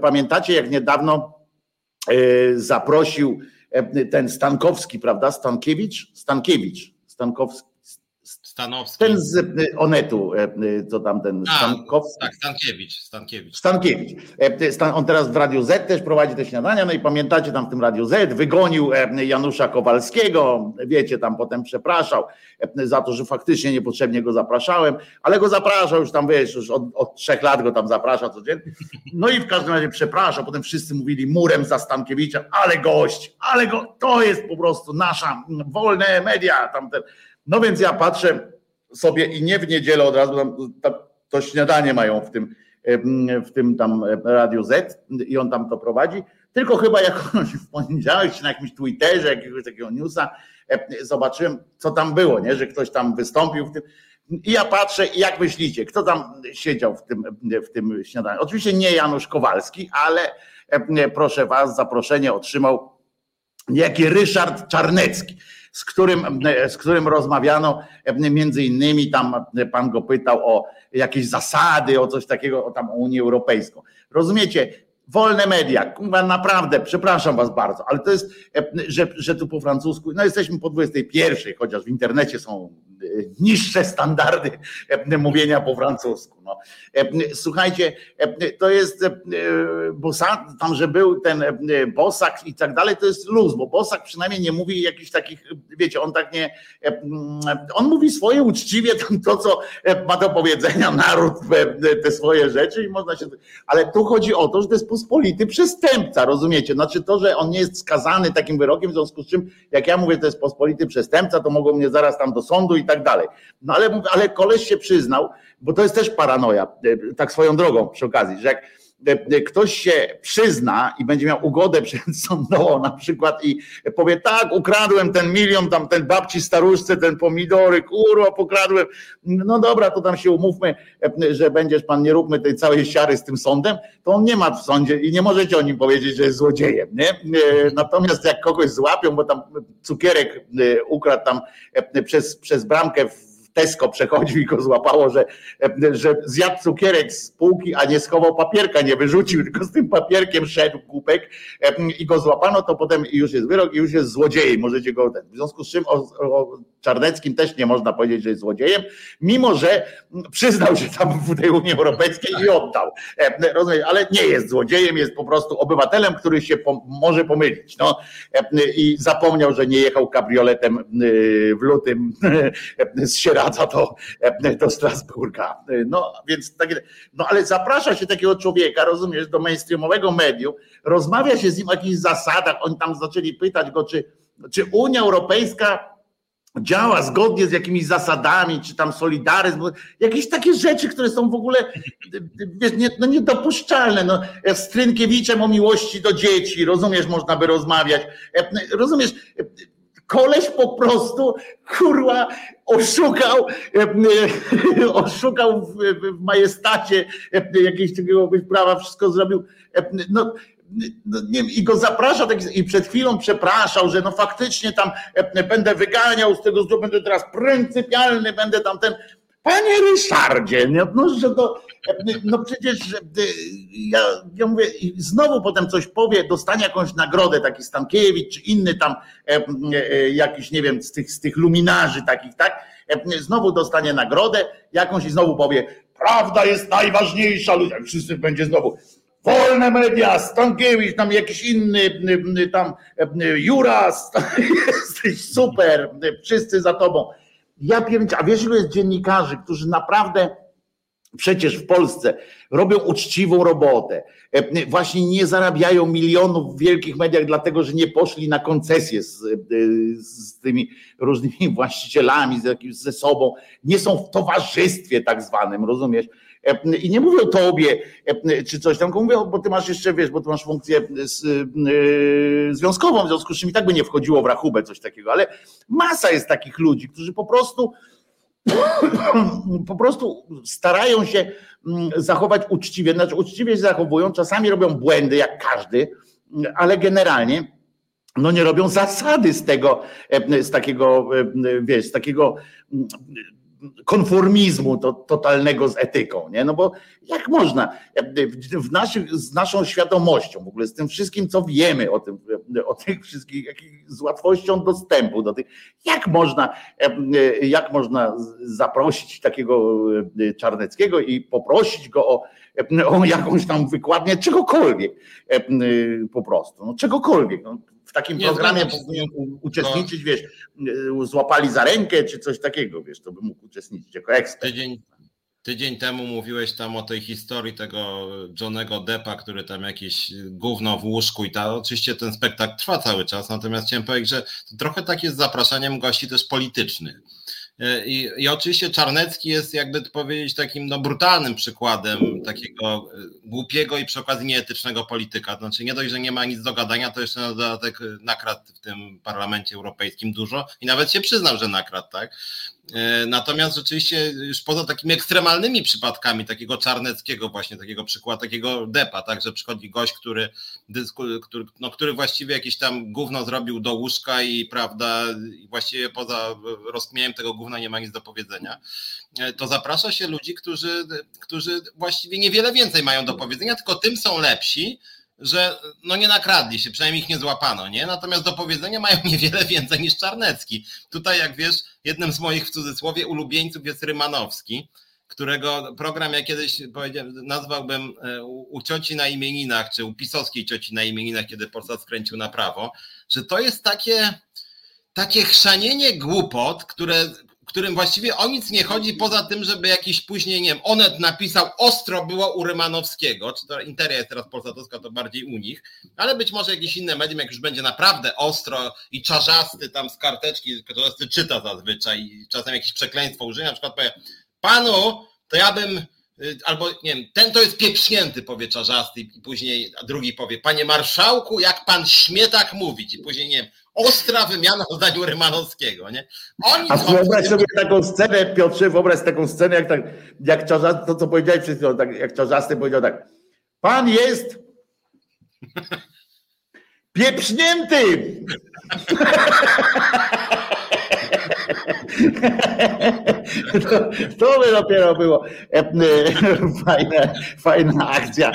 pamiętacie jak niedawno e, zaprosił ten Stankowski, prawda? Stankiewicz? Stankiewicz. Stankowski. Stanowski. Ten z y, Onetu, e, y, co tam ten A, Stankowski. Tak, Stankiewicz. Stankiewicz. Stankiewicz. E, on teraz w Radiu Z też prowadzi te śniadania, no i pamiętacie tam w tym Radiu Z, wygonił e, Janusza Kowalskiego, wiecie, tam potem przepraszał za to, że faktycznie niepotrzebnie go zapraszałem, ale go zapraszał już tam, wiesz, już od, od trzech lat go tam zaprasza codziennie. No i w każdym razie przepraszał, potem wszyscy mówili murem za Stankiewicza, ale gość, ale go, to jest po prostu nasza wolne media, tamten no więc ja patrzę sobie i nie w niedzielę od razu, to śniadanie mają w tym, w tym tam Radio Z i on tam to prowadzi, tylko chyba jakoś w poniedziałek czy na jakimś Twitterze, jakiegoś takiego newsa zobaczyłem, co tam było, nie? że ktoś tam wystąpił w tym. I ja patrzę, jak myślicie, kto tam siedział w tym, w tym śniadaniu? Oczywiście nie Janusz Kowalski, ale proszę was, zaproszenie otrzymał niejaki Ryszard Czarnecki z którym, z którym rozmawiano, między innymi tam pan go pytał o jakieś zasady, o coś takiego, o tam Unię Europejską. Rozumiecie? Wolne media, naprawdę, przepraszam was bardzo, ale to jest, że, że tu po francusku, no jesteśmy po 21, chociaż w internecie są niższe standardy mówienia po francusku. No. Słuchajcie, to jest, bo tam, że był ten Bosak i tak dalej, to jest luz, bo Bosak przynajmniej nie mówi jakichś takich, wiecie, on tak nie, on mówi swoje uczciwie to, co ma do powiedzenia naród, te swoje rzeczy i można się, ale tu chodzi o to, że to jest pospolity przestępca, rozumiecie? Znaczy to, że on nie jest skazany takim wyrokiem, w związku z czym, jak ja mówię, to jest pospolity przestępca, to mogą mnie zaraz tam do sądu i tak dalej. No ale, ale koleś się przyznał, bo to jest też paranoja, e, tak swoją drogą przy okazji, że jak ktoś się przyzna i będzie miał ugodę przedsądową na przykład i powie tak, ukradłem ten milion, tam ten babci staruszce, ten pomidory, kurwa, pokradłem, no dobra, to tam się umówmy, e, że będziesz pan, nie róbmy tej całej siary z tym sądem, to on nie ma w sądzie i nie możecie o nim powiedzieć, że jest złodziejem, nie? Natomiast jak kogoś złapią, bo tam cukierek ukradł tam przez, przez bramkę w Tesco przechodził i go złapało, że, że zjadł cukierek z półki, a nie schował papierka, nie wyrzucił, tylko z tym papierkiem szedł kupek i go złapano, to potem już jest wyrok i już jest złodziejem, możecie go... W związku z czym o, o Czarneckim też nie można powiedzieć, że jest złodziejem, mimo że przyznał się tam w tej Unii Europejskiej i oddał. Rozumiem, ale nie jest złodziejem, jest po prostu obywatelem, który się po, może pomylić. No. I zapomniał, że nie jechał kabrioletem w lutym z Sieradza do, do Strasburga. No więc takie, no ale zaprasza się takiego człowieka, rozumiesz, do mainstreamowego medium, rozmawia się z nim o jakichś zasadach, oni tam zaczęli pytać go, czy, czy Unia Europejska działa zgodnie z jakimiś zasadami, czy tam solidaryzm, jakieś takie rzeczy, które są w ogóle wiesz, nie, no niedopuszczalne. No, z Trynkiewiczem o miłości do dzieci, rozumiesz, można by rozmawiać. Rozumiesz, koleś po prostu, kurwa, oszukał, oszukał w, w majestacie jakiegoś takiego prawa, wszystko zrobił. No, no, nie, i go zaprasza tak, i przed chwilą przepraszał, że no faktycznie tam będę wyganiał z tego, będę teraz pryncypialny, będę tam ten. Panie Ryszardzie, no, że to, no przecież ja, ja mówię, znowu potem coś powie, dostanie jakąś nagrodę, taki Stankiewicz, czy inny tam jakiś, nie wiem, z tych, z tych luminarzy takich, tak? Znowu dostanie nagrodę jakąś i znowu powie, prawda jest najważniejsza, ludzie, wszyscy będzie znowu, wolne media, Stankiewicz, tam jakiś inny, tam Juras, jesteś super, wszyscy za tobą. Ja wiem, a wiesz ilu jest dziennikarzy, którzy naprawdę przecież w Polsce robią uczciwą robotę, właśnie nie zarabiają milionów w wielkich mediach, dlatego że nie poszli na koncesję z, z tymi różnymi właścicielami, z, ze sobą, nie są w towarzystwie tak zwanym, rozumiesz? I nie mówię o tobie czy coś tam, tylko mówię, bo ty masz jeszcze, wiesz, bo ty masz funkcję związkową, w związku z czym i tak by nie wchodziło w rachubę coś takiego, ale masa jest takich ludzi, którzy po prostu po prostu starają się zachować uczciwie, znaczy uczciwie się zachowują, czasami robią błędy jak każdy, ale generalnie no nie robią zasady z tego, z takiego, wiesz, z takiego konformizmu to, totalnego z etyką, nie? No bo jak można w naszych, z naszą świadomością, w ogóle z tym wszystkim, co wiemy o tym, o tych wszystkich, z łatwością dostępu do tych, jak można, jak można zaprosić takiego Czarneckiego i poprosić go o, o jakąś tam wykładnię czegokolwiek po prostu, no czegokolwiek. No w takim nie, programie powinien uczestniczyć, wiesz, złapali za rękę czy coś takiego, wiesz, to by mógł uczestniczyć jako ekspert. Tydzień, tydzień temu mówiłeś tam o tej historii tego Johnego Deppa, który tam jakieś gówno w łóżku i tak. Oczywiście ten spektakl trwa cały czas, natomiast chciałem powiedzieć, że to trochę tak jest zapraszaniem gości też politycznych. I, I, oczywiście Czarnecki jest, jakby powiedzieć, takim no, brutalnym przykładem takiego e, głupiego i przy okazji nieetycznego polityka. Znaczy, nie dość, że nie ma nic do gadania, to jeszcze na dodatek nakradł w tym parlamencie europejskim dużo i nawet się przyznał, że nakradł, tak? E, natomiast rzeczywiście już poza takimi ekstremalnymi przypadkami takiego czarneckiego właśnie, takiego przykładu, takiego depa, tak, że przychodzi gość, który, który, no, który właściwie jakieś tam gówno zrobił do łóżka i prawda, właściwie poza rozkmieniem tego gówna nie ma nic do powiedzenia, e, to zaprasza się ludzi, którzy, którzy właściwie niewiele więcej mają do powiedzenia, tylko tym są lepsi, że no nie nakradli się, przynajmniej ich nie złapano, nie? Natomiast do powiedzenia mają niewiele więcej niż Czarnecki. Tutaj, jak wiesz, jednym z moich w cudzysłowie ulubieńców jest Rymanowski, którego program ja kiedyś nazwałbym e, u cioci na imieninach, czy u pisowskiej cioci na imieninach, kiedy Polsat skręcił na prawo, że to jest takie, takie chrzanienie głupot, które, którym właściwie o nic nie chodzi, poza tym, żeby jakiś później, nie wiem, Onet napisał ostro było u Rymanowskiego, czy to Interia jest teraz polsatowska, to bardziej u nich, ale być może jakieś inne medium, jak już będzie naprawdę ostro i czarzasty tam z karteczki, czarzasty czyta zazwyczaj i czasem jakieś przekleństwo użyje, na przykład powie, panu, to ja bym y, albo nie wiem, ten to jest pieprznięty, powie czarzasty i później drugi powie, panie marszałku, jak pan śmie tak mówić i później nie wiem, ostra wymiana w zdaniu Rymanowskiego, nie? Oni A wyobraź sobie taką scenę, Piotrze, wyobraź taką scenę, jak, tak, jak Czarzasty, to co powiedziałeś przed chwilą, tak, jak Czarzasty powiedział tak, pan jest pieprznięty! To, to by dopiero było fajna, fajna akcja,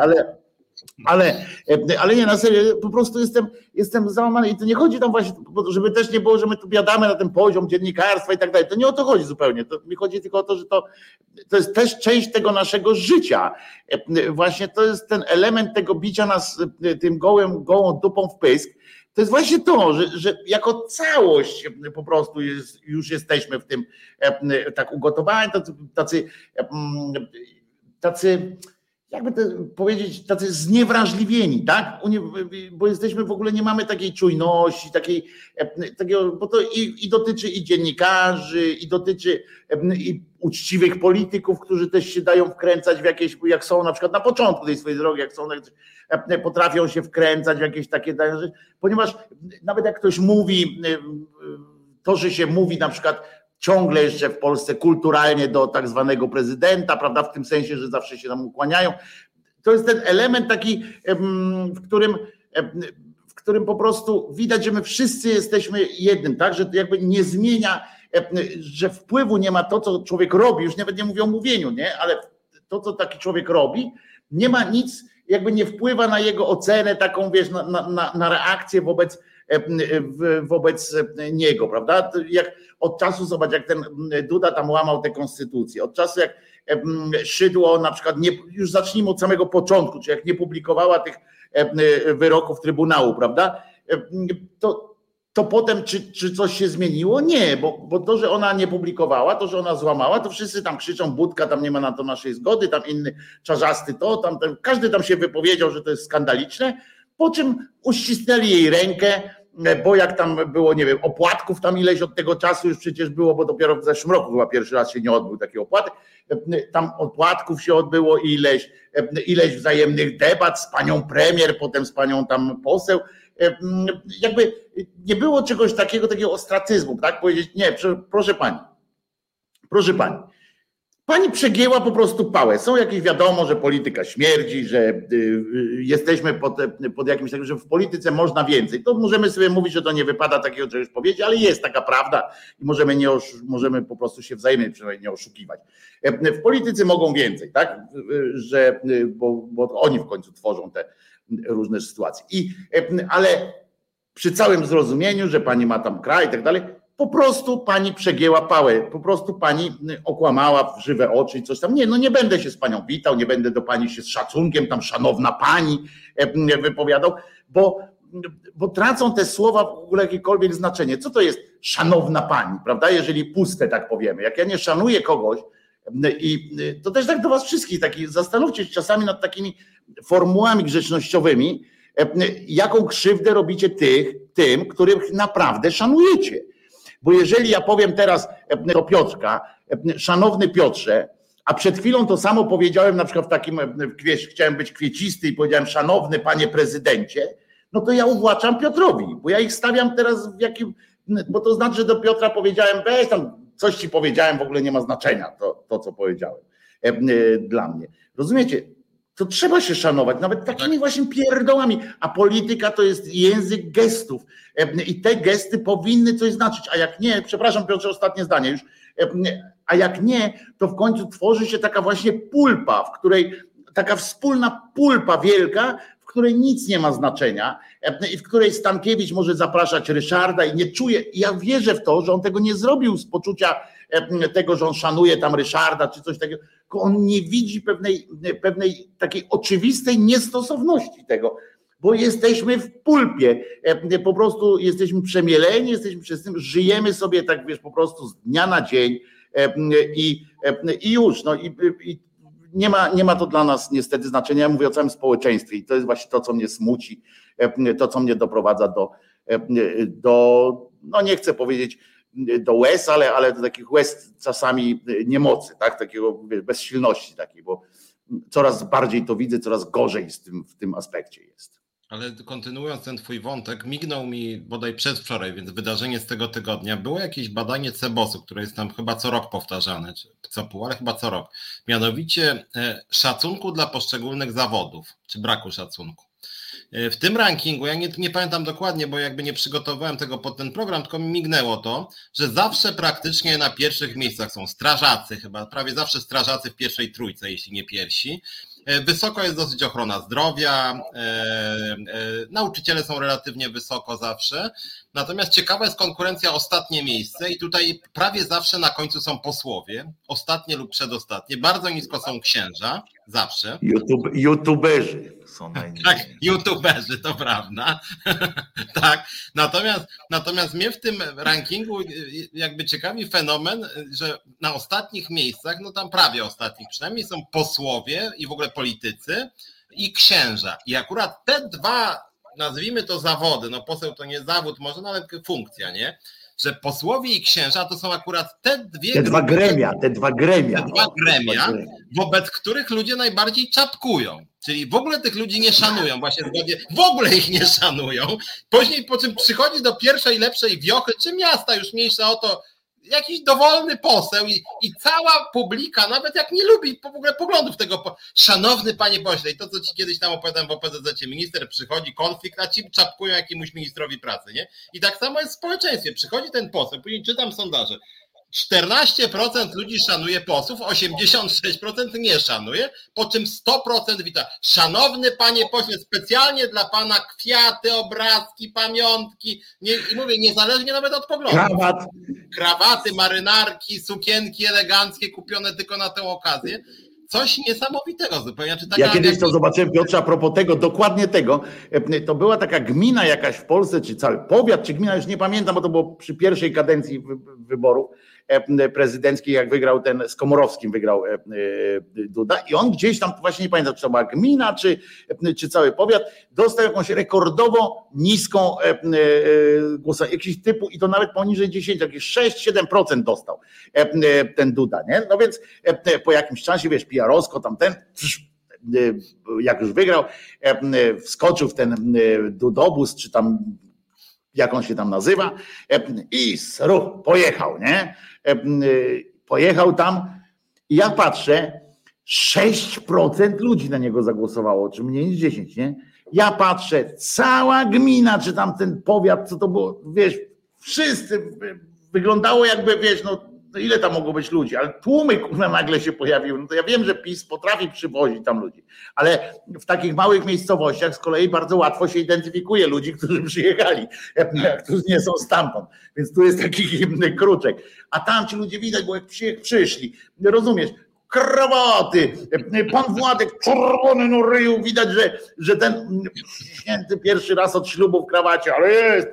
ale ale, ale nie, na serio, po prostu jestem, jestem załamany i to nie chodzi tam właśnie, żeby też nie było, że my tu biadamy na ten poziom dziennikarstwa i tak dalej. To nie o to chodzi zupełnie. To mi chodzi tylko o to, że to, to jest też część tego naszego życia. Właśnie to jest ten element tego bicia nas tym gołym, gołą dupą w pysk. To jest właśnie to, że, że jako całość po prostu jest, już jesteśmy w tym tak ugotowani, tacy, tacy, tacy jakby to powiedzieć, tacy zniewrażliwieni, tak? Bo jesteśmy w ogóle, nie mamy takiej czujności, takiej, e, takiego, bo to i, i dotyczy i dziennikarzy, i dotyczy e, i uczciwych polityków, którzy też się dają wkręcać w jakieś, jak są na przykład na początku tej swojej drogi, jak są, e, potrafią się wkręcać w jakieś takie, ponieważ nawet jak ktoś mówi, to, że się mówi na przykład ciągle jeszcze w Polsce kulturalnie do tak zwanego prezydenta, prawda, w tym sensie, że zawsze się tam ukłaniają. to jest ten element taki, w którym w którym po prostu widać, że my wszyscy jesteśmy jednym, tak? Że jakby nie zmienia, że wpływu nie ma to, co człowiek robi, już nawet nie mówię o mówieniu, nie? Ale to, co taki człowiek robi, nie ma nic, jakby nie wpływa na jego ocenę, taką wiesz, na, na, na reakcję wobec, wobec niego, prawda? Jak od czasu, zobacz, jak ten Duda tam łamał tę konstytucję, od czasu jak Szydło na przykład, nie, już zacznijmy od samego początku, czy jak nie publikowała tych wyroków Trybunału, prawda? To, to potem czy, czy coś się zmieniło? Nie, bo, bo to, że ona nie publikowała, to, że ona złamała, to wszyscy tam krzyczą, budka, tam nie ma na to naszej zgody, tam inny czarzasty to, tam, tam każdy tam się wypowiedział, że to jest skandaliczne, po czym uścisnęli jej rękę, bo jak tam było, nie wiem, opłatków tam ileś od tego czasu już przecież było, bo dopiero w zeszłym roku chyba pierwszy raz się nie odbył taki opłatek, tam opłatków się odbyło ileś, ileś wzajemnych debat z panią premier, potem z panią tam poseł, jakby nie było czegoś takiego, takiego ostracyzmu, tak? Powiedzieć, nie, proszę pani, proszę pani, Pani przegięła po prostu pałę. Są jakieś wiadomo, że polityka śmierdzi, że y, y, jesteśmy pod, pod jakimś takim, że w polityce można więcej. To możemy sobie mówić, że to nie wypada takiego czegoś powiedzieć, ale jest taka prawda i możemy, nie możemy po prostu się wzajemnie przynajmniej nie oszukiwać. E, w polityce mogą więcej, tak? Że, y, bo, bo oni w końcu tworzą te różne sytuacje. I, e, ale przy całym zrozumieniu, że pani ma tam kraj i tak dalej, po prostu pani przegięła pałę, po prostu pani okłamała w żywe oczy i coś tam. Nie, no nie będę się z panią witał, nie będę do pani się z szacunkiem, tam szanowna pani e, wypowiadał, bo, bo tracą te słowa w ogóle jakiekolwiek znaczenie. Co to jest szanowna pani, prawda? Jeżeli puste, tak powiemy. Jak ja nie szanuję kogoś, i to też tak do was wszystkich, taki, zastanówcie się czasami nad takimi formułami grzecznościowymi, e, jaką krzywdę robicie tych, tym, których naprawdę szanujecie. Bo jeżeli ja powiem teraz e, do Piotrka, e, szanowny Piotrze, a przed chwilą to samo powiedziałem na przykład w takim, e, chciałem być kwiecisty i powiedziałem szanowny panie prezydencie, no to ja uwłaczam Piotrowi, bo ja ich stawiam teraz w jakim, bo to znaczy, że do Piotra powiedziałem, weź tam, coś ci powiedziałem, w ogóle nie ma znaczenia to, to co powiedziałem dla mnie. Rozumiecie? To trzeba się szanować, nawet takimi tak. właśnie pierdołami. A polityka to jest język gestów. I te gesty powinny coś znaczyć. A jak nie, przepraszam Piotrze, ostatnie zdanie już. A jak nie, to w końcu tworzy się taka właśnie pulpa, w której taka wspólna pulpa wielka, w której nic nie ma znaczenia i w której Stankiewicz może zapraszać Ryszarda i nie czuje. Ja wierzę w to, że on tego nie zrobił z poczucia tego, że on szanuje tam Ryszarda czy coś takiego on nie widzi pewnej, pewnej takiej oczywistej niestosowności tego, bo jesteśmy w pulpie, e, po prostu jesteśmy przemieleni, jesteśmy przez tym, żyjemy sobie tak, wiesz, po prostu z dnia na dzień e, i, e, i już, no i, i nie ma, nie ma to dla nas niestety znaczenia. Ja mówię o całym społeczeństwie i to jest właśnie to, co mnie smuci, to, co mnie doprowadza do, do no nie chcę powiedzieć, do łez, ale, ale do takich łez czasami niemocy, tak? takiego bezsilności takiej, bo coraz bardziej to widzę, coraz gorzej z tym, w tym aspekcie jest. Ale kontynuując ten twój wątek, mignął mi bodaj przedwczoraj, więc wydarzenie z tego tygodnia, było jakieś badanie Cebosu, które jest tam chyba co rok powtarzane, czy co pół, ale chyba co rok. Mianowicie e, szacunku dla poszczególnych zawodów, czy braku szacunku. E, w tym rankingu, ja nie, nie, pamiętam dokładnie, bo jakby nie przygotowałem tego pod ten program, tylko mi mignęło to, że zawsze praktycznie na pierwszych miejscach są strażacy, chyba prawie zawsze strażacy w pierwszej trójce, jeśli nie piersi. E, wysoko jest dosyć ochrona zdrowia, e, nauczyciele są relatywnie wysoko zawsze, natomiast ciekawa jest konkurencja ostatnie miejsce i tutaj prawie zawsze na końcu są posłowie, ostatnie lub przedostatnie, bardzo nisko są księża, zawsze. YouTube, YouTuberzy są najniżej. Tak, YouTuberzy, to prawda. tak, natomiast, natomiast mnie w tym rankingu jakby ciekawi fenomen, że na ostatnich miejscach, no tam prawie ostatnich przynajmniej są posłowie i w ogóle politycy i księża. I akurat te dwa, nazwijmy to zawody, no poseł to nie zawód może, no ale funkcja, nie? Że posłowie i księża to są akurat te dwie. Te dwa gremia, te dwa gremia. Te dwa gremia, wobec których ludzie najbardziej czapkują. Czyli w ogóle tych ludzi nie szanują, właśnie zgodnie, w ogóle ich nie szanują. Później po czym przychodzi do pierwszej, lepszej wiochy, czy miasta już mniejsza o to, jakiś dowolny poseł i, i cała publika, nawet jak nie lubi w ogóle poglądów tego, szanowny panie pośle, i to co ci kiedyś tam opowiadałem w OPZZ, minister przychodzi, konflikt, a ci czapkują jakiemuś ministrowi pracy, nie? I tak samo jest w społeczeństwie, przychodzi ten poseł, później czytam sondaże, 14% ludzi szanuje posłów, 86% nie szanuje, po czym 100% wita. Szanowny panie pośle, specjalnie dla pana kwiaty, obrazki, pamiątki. Nie, I mówię, niezależnie nawet od poglądu. Krawat. Krawaty, marynarki, sukienki eleganckie kupione tylko na tę okazję. Coś niesamowitego zupełnie. Taka, ja kiedyś to zobaczyłem, Piotrze, a propos tego, dokładnie tego. E, to była taka gmina jakaś w Polsce, czy cały powiat, czy gmina, już nie pamiętam, bo to było przy pierwszej kadencji wyborów prezydenckiej, jak wygrał ten z Komorowskim, wygrał e, e, Duda i on gdzieś tam, właśnie nie pamiętam, czy to była gmina, czy, czy cały powiat, dostał jakąś rekordowo niską głos, jakiś typu i to nawet poniżej 10, jakieś 6-7% dostał ten Duda, nie? No więc po jakimś czasie, wiesz, Pijarowsko, tamten, jak już wygrał, wskoczył w ten Dudobus, czy tam jak on się tam nazywa, i ruch pojechał, nie? Pojechał tam i ja patrzę, 6% ludzi na niego zagłosowało, czy mniej niż 10, nie? Ja patrzę, cała gmina, czy tam ten powiat, co to było, wiesz, wszyscy wyglądało jakby, wiesz, no no ile tam mogło być ludzi, ale tłumy nagle się pojawiły. No to ja wiem, że PiS potrafi przywozić tam ludzi, ale w takich małych miejscowościach z kolei bardzo łatwo się identyfikuje ludzi, którzy przyjechali, którzy nie są stamtąd. Więc tu jest taki kruczek. A tam ci ludzie widać, bo jak przyszli, rozumiesz, krawaty, pan Władek czerwony no ryju, widać, że, że ten święty pierwszy raz od ślubu w krawacie, ale jest.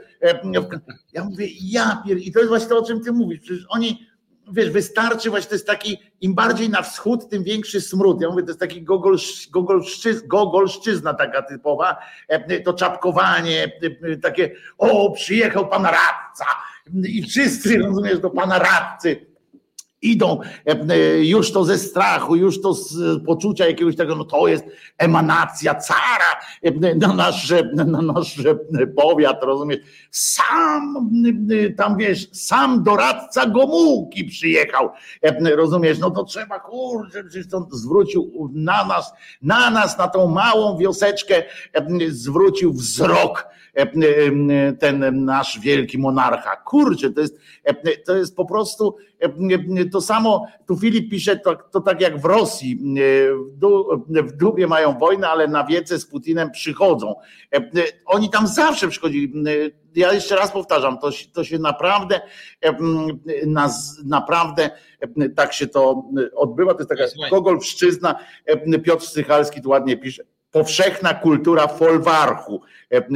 Ja mówię, ja pier... I to jest właśnie to, o czym ty mówisz. Przecież oni wiesz, wystarczy właśnie, to jest taki, im bardziej na wschód, tym większy smród. Ja mówię, to jest taki gogol, gogolszczyz, gogolszczyzna taka typowa, e, to czapkowanie, e, takie, o, przyjechał pan radca i wszyscy, rozumiesz, do pana radcy idą e, już to ze strachu, już to z poczucia jakiegoś tego, no to jest emanacja cara na nasz, na nasz powiat, rozumiesz? Sam tam wiesz, sam doradca Gomułki przyjechał, e, rozumiesz? No to trzeba, kurczę, przecież to zwrócił na nas, na nas, na tą małą wioseczkę zwrócił wzrok ten nasz wielki monarcha. Kurczę, to jest, to jest po prostu to samo, tu Filip pisze, to, to tak jak w Rosji, w Dubie mają wojnę, ale na wiece z Putinem przychodzą. Oni tam zawsze przychodzili. Ja jeszcze raz powtarzam, to, to się naprawdę, naprawdę tak się to odbywa. To jest taka Gogolszczyzna. Piotr Sychalski tu ładnie pisze powszechna kultura folwarchu e,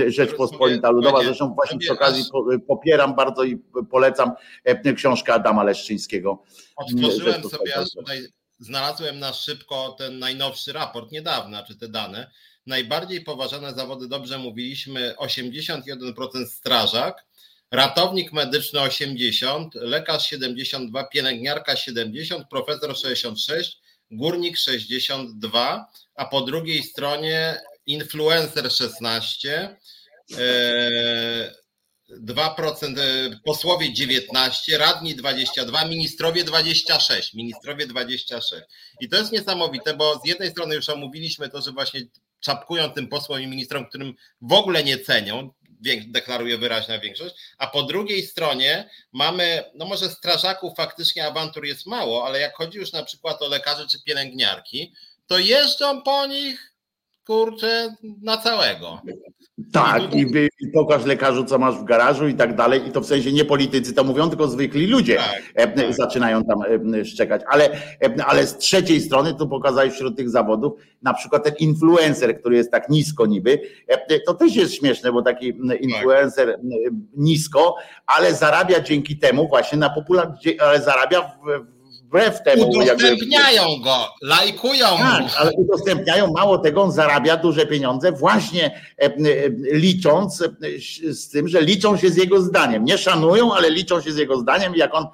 Rzeczpospolita Ludowa. Zresztą właśnie przy okazji popieram bardzo i polecam e, książkę Adama Leszczyńskiego. Otworzyłem sobie, tutaj znalazłem na szybko ten najnowszy raport niedawno, czy te dane. Najbardziej poważane zawody, dobrze mówiliśmy, 81% strażak, ratownik medyczny 80, lekarz 72, pielęgniarka 70, profesor 66, górnik 62, a po drugiej stronie influencer 16, 2% e, posłowie 19, radni 22, ministrowie 26, ministrowie 26. I to jest niesamowite, bo z jednej strony już omówiliśmy to, że właśnie czapkują tym posłom i ministrom, którym w ogóle nie cenią, deklaruje wyraźna większość, a po drugiej stronie mamy, no może strażaków faktycznie awantur jest mało, ale jak chodzi już na przykład o lekarzy czy pielęgniarki, to jeżdżą po nich, kurczę, na całego. Tak, i, i pokaż lekarzu, co masz w garażu i tak dalej. I to w sensie nie politycy to mówią, tylko zwykli ludzie tak, e, tak. zaczynają tam e, szczekać. Ale, e, ale z trzeciej strony, tu pokazałeś wśród tych zawodów, na przykład ten influencer, który jest tak nisko niby, to też jest śmieszne, bo taki influencer tak. nisko, ale zarabia dzięki temu właśnie na popularności, ale zarabia w, wbrew temu. Udostępniają jakby, go, lajkują. Tak, ale udostępniają, mało tego, on zarabia duże pieniądze właśnie e, e, licząc e, z tym, że liczą się z jego zdaniem. Nie szanują, ale liczą się z jego zdaniem. Jak on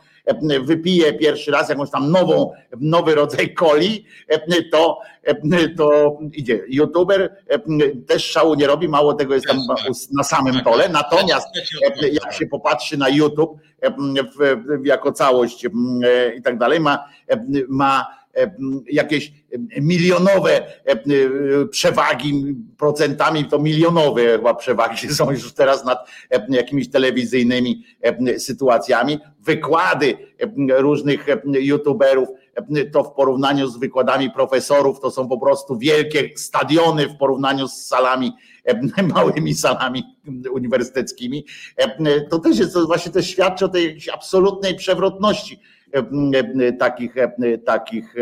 wypije pierwszy raz jakąś tam nową, nowy rodzaj coli, to, to idzie. YouTuber też szału nie robi, mało tego jest tam na samym tole, natomiast jak się popatrzy na YouTube jako całość i tak dalej, ma, ma jakieś milionowe przewagi procentami, to milionowe chyba przewagi są już teraz nad jakimiś telewizyjnymi sytuacjami. Wykłady różnych youtuberów to w porównaniu z wykładami profesorów to są po prostu wielkie stadiony w porównaniu z salami, małymi salami uniwersyteckimi. To też jest, to właśnie to świadczy o tej absolutnej przewrotności takich, takich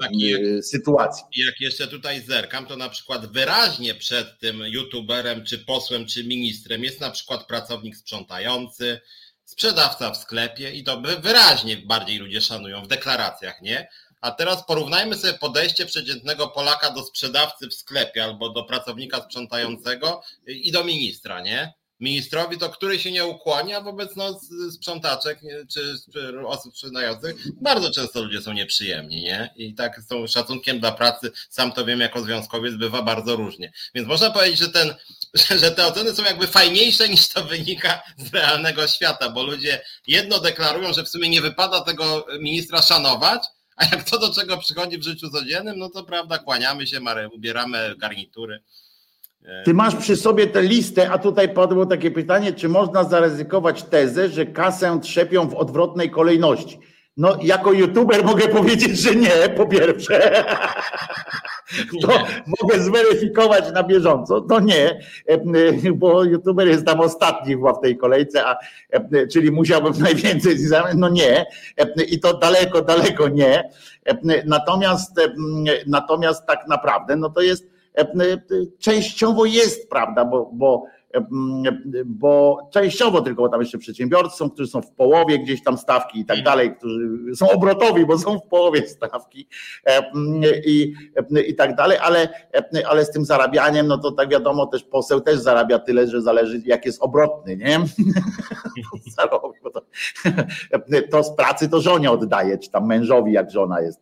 tak, jak, sytuacji. Jak jeszcze tutaj zerkam, to na przykład wyraźnie przed tym youtuberem, czy posłem, czy ministrem jest na przykład pracownik sprzątający, sprzedawca w sklepie i to wyraźnie bardziej ludzie szanują w deklaracjach, nie? A teraz porównajmy sobie podejście przeciętnego Polaka do sprzedawcy w sklepie albo do pracownika sprzątającego i do ministra, nie? Ministrowi, to który się nie ukłania wobec no, sprzątaczek czy, czy osób sprzedających. Bardzo często ludzie są nieprzyjemni, nie? I tak z szacunkiem dla pracy, sam to wiem jako związkowiec, bywa bardzo różnie. Więc można powiedzieć, że ten że te oceny są jakby fajniejsze niż to wynika z realnego świata, bo ludzie jedno deklarują, że w sumie nie wypada tego ministra szanować, a jak to do czego przychodzi w życiu codziennym, no to prawda, kłaniamy się, ubieramy garnitury. Ty masz przy sobie tę listę, a tutaj padło takie pytanie, czy można zaryzykować tezę, że kasę trzepią w odwrotnej kolejności? No, jako youtuber mogę powiedzieć, że nie, po pierwsze. To mogę zweryfikować na bieżąco. To nie, bo youtuber jest tam ostatni chyba w tej kolejce, a, czyli musiałbym najwięcej No nie. I to daleko, daleko nie. Natomiast, natomiast tak naprawdę, no to jest częściowo jest prawda, bo, bo, e, bo częściowo tylko, bo tam jeszcze przedsiębiorcy są, którzy są w połowie gdzieś tam stawki i tak dalej, którzy są obrotowi, bo są w połowie stawki i, i tak dalej, ale, ale z tym zarabianiem, no to tak wiadomo, też poseł też zarabia tyle, że zależy jak jest obrotny, nie? to, z pracy to żonie oddaje, czy tam mężowi, jak żona jest.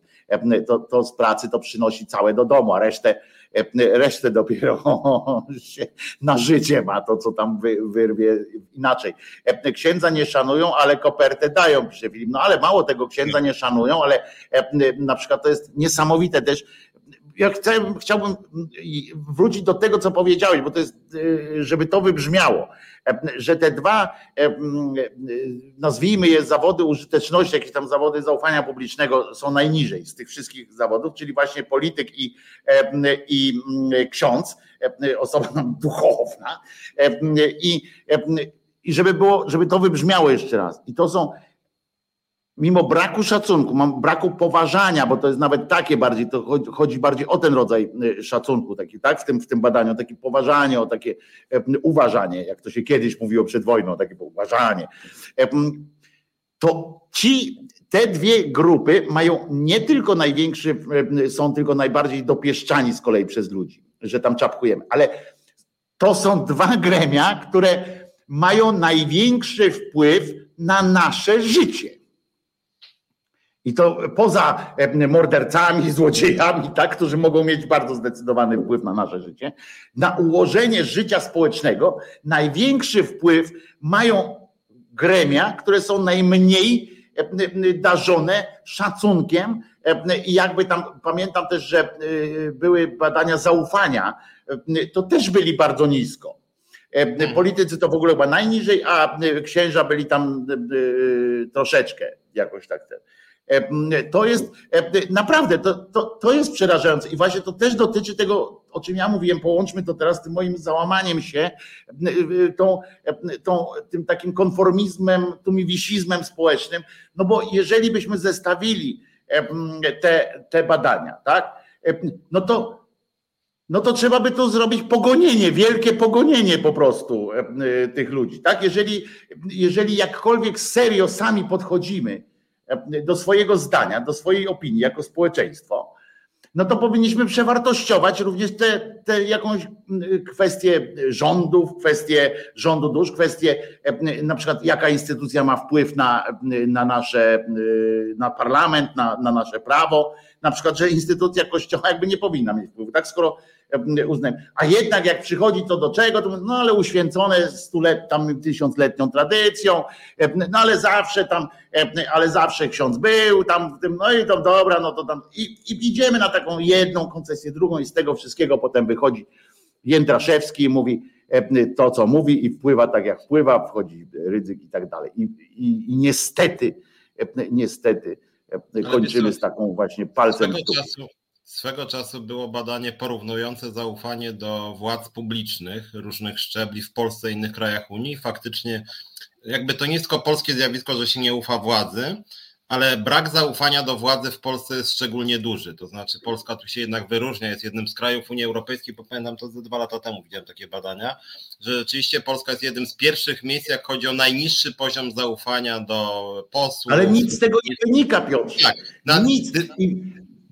To, to z pracy to przynosi całe do domu, a resztę E, resztę dopiero się na życie ma to, co tam wyrwie inaczej. E, księdza nie szanują, ale kopertę dają, pisze Filip. No ale mało tego, księdza nie szanują, ale e, na przykład to jest niesamowite też, ja chcę, chciałbym wrócić do tego, co powiedziałeś, bo to jest, żeby to wybrzmiało, że te dwa, nazwijmy je zawody użyteczności, jakieś tam zawody zaufania publicznego są najniżej z tych wszystkich zawodów, czyli właśnie polityk i, i ksiądz, osoba duchowna i, i żeby było, żeby to wybrzmiało jeszcze raz. I to są mimo braku szacunku, mam braku poważania, bo to jest nawet takie bardziej, to chodzi bardziej o ten rodzaj y, szacunku, taki, tak, w tym, w tym badaniu, takie poważanie, o takie e, uważanie, jak to się kiedyś mówiło przed wojną, takie uważanie. E, to ci, te dwie grupy mają nie tylko największy, e, są tylko najbardziej dopieszczani z kolei przez ludzi, że tam czapkujemy, ale to są dwa gremia, które mają największy wpływ na nasze życie. I to poza e, mordercami, złodziejami, tak, którzy mogą mieć bardzo zdecydowany wpływ na nasze życie, na ułożenie życia społecznego największy wpływ mają gremia, które są najmniej e, darzone szacunkiem i jakby tam pamiętam też, że e, były badania zaufania, to też byli bardzo nisko. Politycy to w ogóle chyba najniżej, a księża byli tam troszeczkę jakoś tak. To jest naprawdę, to, to, to jest przerażające i właśnie to też dotyczy tego, o czym ja mówiłem, połączmy to teraz z tym moim załamaniem się, tą, tą, tym takim konformizmem, tumiwisizmem społecznym, no bo jeżeli byśmy zestawili te, te badania, tak, no to no to trzeba by to zrobić pogonienie, wielkie pogonienie po prostu tych ludzi. Tak? Jeżeli, jeżeli jakkolwiek serio sami podchodzimy do swojego zdania, do swojej opinii jako społeczeństwo, no to powinniśmy przewartościować również te, te jakąś kwestię rządów, kwestię rządu dusz, kwestię na przykład jaka instytucja ma wpływ na, na nasze, na parlament, na, na nasze prawo, na przykład, że instytucja kościoła jakby nie powinna mieć wpływu, tak? Skoro uznałem. A jednak jak przychodzi to do czego, to no ale uświęcone stulet, tam tysiącletnią tradycją, no ale zawsze tam, ale zawsze ksiądz był tam w tym, no i to dobra, no to tam i, i idziemy na taką jedną koncesję, drugą i z tego wszystkiego potem wychodzi Jędraszewski i mówi to, co mówi i wpływa tak jak wpływa, wchodzi ryzyk i tak dalej. I, i, i niestety, niestety kończymy z taką właśnie palcem w czasu, Swego czasu było badanie porównujące zaufanie do władz publicznych różnych szczebli w Polsce i innych krajach Unii. Faktycznie, jakby to tylko polskie zjawisko, że się nie ufa władzy, ale brak zaufania do władzy w Polsce jest szczególnie duży. To znaczy, Polska tu się jednak wyróżnia, jest jednym z krajów Unii Europejskiej, bo pamiętam to ze dwa lata temu widziałem takie badania, że rzeczywiście Polska jest jednym z pierwszych miejsc, jak chodzi o najniższy poziom zaufania do posłów. Ale nic z tego nie wynika, Piotr. Tak, na... nic.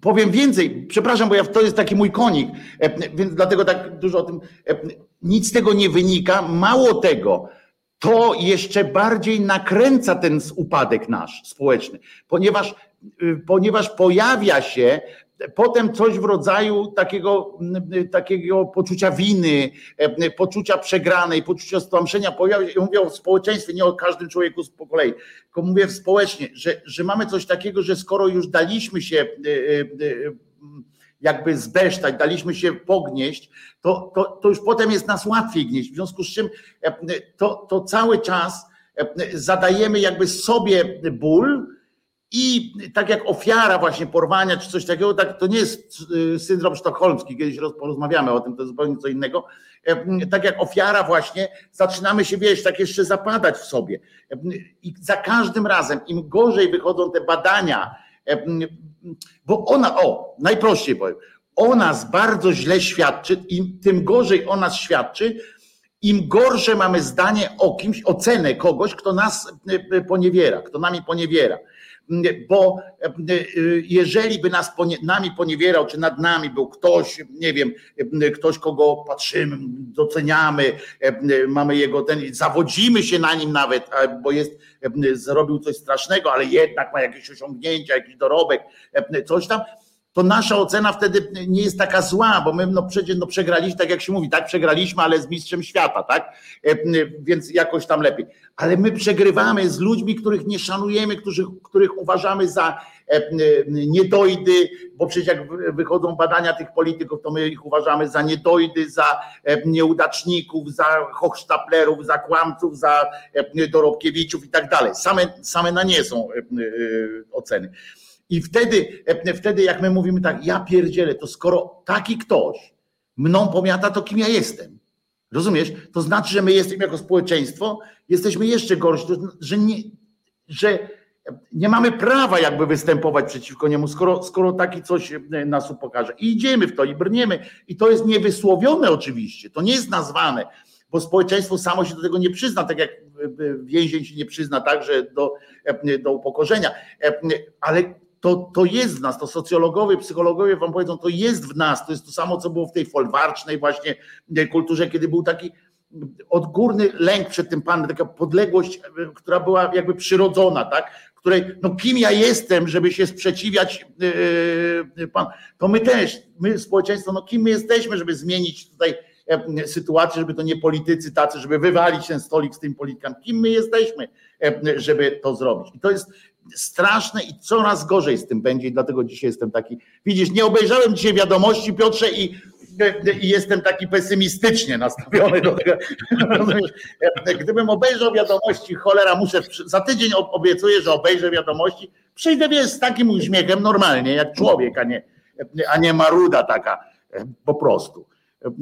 Powiem więcej, przepraszam, bo ja, to jest taki mój konik, e, więc dlatego tak dużo o tym. E, nic z tego nie wynika. Mało tego, to jeszcze bardziej nakręca ten upadek nasz społeczny, ponieważ, y, ponieważ pojawia się potem coś w rodzaju takiego, takiego poczucia winy, e, poczucia przegranej, poczucia stłamszenia. Pojawia się, mówię o społeczeństwie, nie o każdym człowieku po kolei, tylko mówię społecznie, że, że mamy coś takiego, że skoro już daliśmy się e, e, jakby zbesztać, daliśmy się pognieść, to, to, to już potem jest nas łatwiej gnieść. W związku z czym to, to cały czas zadajemy jakby sobie ból, i tak jak ofiara właśnie porwania czy coś takiego, tak, to nie jest y, syndrom sztokholmski, kiedyś porozmawiamy o tym, to jest zupełnie co innego. E, tak jak ofiara właśnie, zaczynamy się, wiesz, tak jeszcze zapadać w sobie. E, I za każdym razem, im gorzej wychodzą te badania, e, bo ona, o, najprościej powiem, o nas bardzo źle świadczy, im tym gorzej o nas świadczy, im gorsze mamy zdanie o kimś, ocenę kogoś, kto nas poniewiera, kto nami poniewiera bo e, e, jeżeli by nas nami poniewierał, czy nad nami był ktoś, nie wiem, e, ktoś, kogo patrzymy, doceniamy, mamy jego ten, zawodzimy się na nim nawet, bo jest, zrobił coś strasznego, ale jednak ma jakieś osiągnięcia, jakiś dorobek, coś tam, to nasza ocena wtedy nie jest taka zła, bo my no przecież no przegraliśmy, tak jak się mówi, tak przegraliśmy, ale z mistrzem świata, tak? E, więc jakoś tam lepiej. Ale my przegrywamy z ludźmi, których nie szanujemy, których, których uważamy za e, niedojdy, bo przecież jak wychodzą badania tych polityków, to my ich uważamy za niedojdy, za e, nieudaczników, za hochsztaplerów, za kłamców, za dorobkiewiczów i tak dalej. Same, same na nie są oceny. I wtedy, e, wtedy jak my mówimy tak, ja pierdzielę, to skoro taki ktoś mną pomiata, to kim ja jestem? Rozumiesz? To znaczy, że my jesteśmy jako społeczeństwo, jesteśmy jeszcze gorsi, że nie, że nie mamy prawa jakby występować przeciwko niemu, skoro, skoro taki coś e, nas upokarza. I idziemy w to i brniemy. I to jest niewysłowione oczywiście, to nie jest nazwane, bo społeczeństwo samo się do tego nie przyzna, tak jak e, więzień się nie przyzna także do, do upokorzenia. Ale to, to jest w nas, to socjologowie, psychologowie wam powiedzą, to jest w nas, to jest to samo, co było w tej folwarcznej właśnie kulturze, kiedy był taki odgórny lęk przed tym panem, taka podległość, która była jakby przyrodzona, tak? Której, no kim ja jestem, żeby się sprzeciwiać yy, pan, to my też, my społeczeństwo, no kim my jesteśmy, żeby zmienić tutaj E, sytuację, żeby to nie politycy tacy, żeby wywalić ten stolik z tym politykami. Kim my jesteśmy, e, żeby to zrobić? I to jest straszne i coraz gorzej z tym będzie i dlatego dzisiaj jestem taki, widzisz, nie obejrzałem dzisiaj wiadomości Piotrze i i jestem taki pesymistycznie nastawiony do tego. Gdybym obejrzał wiadomości, cholera, muszę, za tydzień obiecuję, że obejrzę wiadomości, przyjdę wiesz, z takim uśmiechem normalnie, jak człowiek, a nie, a nie maruda taka, po prostu.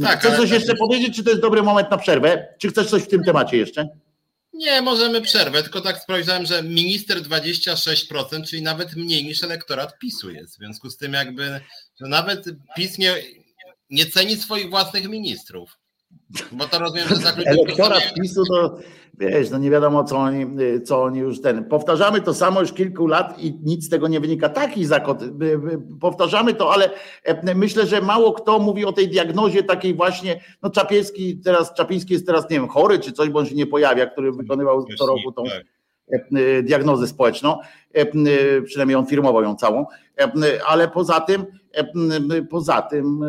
Tak, chcesz coś jeszcze powiedzieć, czy to jest dobry moment na przerwę? Czy chcesz coś w tym temacie jeszcze? Nie, możemy przerwę, tylko tak sprawdzałem, że minister 26%, czyli nawet mniej niż elektorat PiSu jest. W związku z tym jakby, że nawet PiS nie, nie ceni swoich własnych ministrów. Bo to rozumiem, że za Elektorat PiSu to wiesz, no nie wiadomo co oni, co oni już ten. Powtarzamy to samo już kilku lat i nic z tego nie wynika. Taki zakot. Powtarzamy to, ale e, myślę, że mało kto mówi o tej diagnozie takiej właśnie, no Czapiński teraz, Czapiński jest teraz, nie wiem, chory czy coś, bo on się nie pojawia, który wykonywał co roku tą tak. e, diagnozę społeczną, e, przynajmniej on firmował ją całą, ale poza tym, poza tym,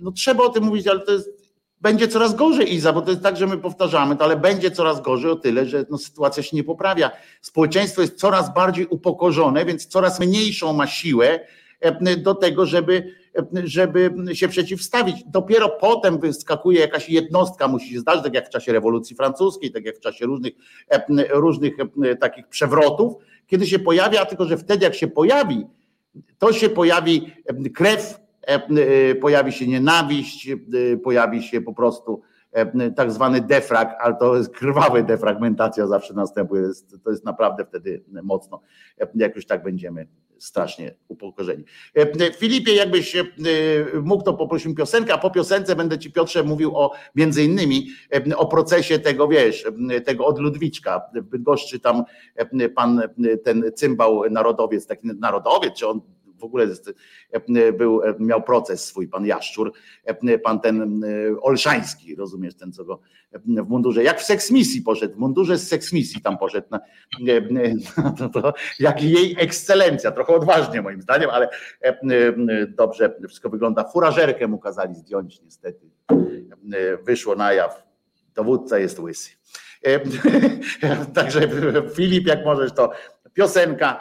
no trzeba o tym mówić, ale to jest będzie coraz gorzej, Iza, bo to jest tak, że my powtarzamy to, ale będzie coraz gorzej o tyle, że no, sytuacja się nie poprawia. Społeczeństwo jest coraz bardziej upokorzone, więc coraz mniejszą ma siłę e, do tego, żeby, e, żeby się przeciwstawić. Dopiero potem wyskakuje jakaś jednostka, musi się zdarzyć, tak jak w czasie rewolucji francuskiej, tak jak w czasie różnych, e, różnych takich przewrotów, kiedy się pojawia, tylko że wtedy jak się pojawi, to się pojawi krew pojawi się nienawiść, e, pojawi się po prostu tak zwany defrag, ale to jest krwawy defragmentacja zawsze następuje. To jest naprawdę wtedy mocno, jak już tak będziemy strasznie upokorzeni. Filipie, jakbyś mógł, to poprosił piosenkę, a po piosence będę ci Piotrze mówił o między innymi o procesie tego, wiesz, tego od Ludwiczka. W Bydgoszczy tam pan ten cymbał narodowiec, taki narodowiec, czy on w ogóle był, miał proces swój, pan Jaszczur, pan ten Olszański, rozumiesz, ten co go w mundurze, jak w seksmisji poszedł, w mundurze z seksmisji tam poszedł, na, to, to, jak jej ekscelencja, trochę odważnie moim zdaniem, ale dobrze wszystko wygląda. Furażerkę mu kazali zdjąć niestety, wyszło na jaw, dowódca jest łysy. Także Filip, jak możesz, to piosenka,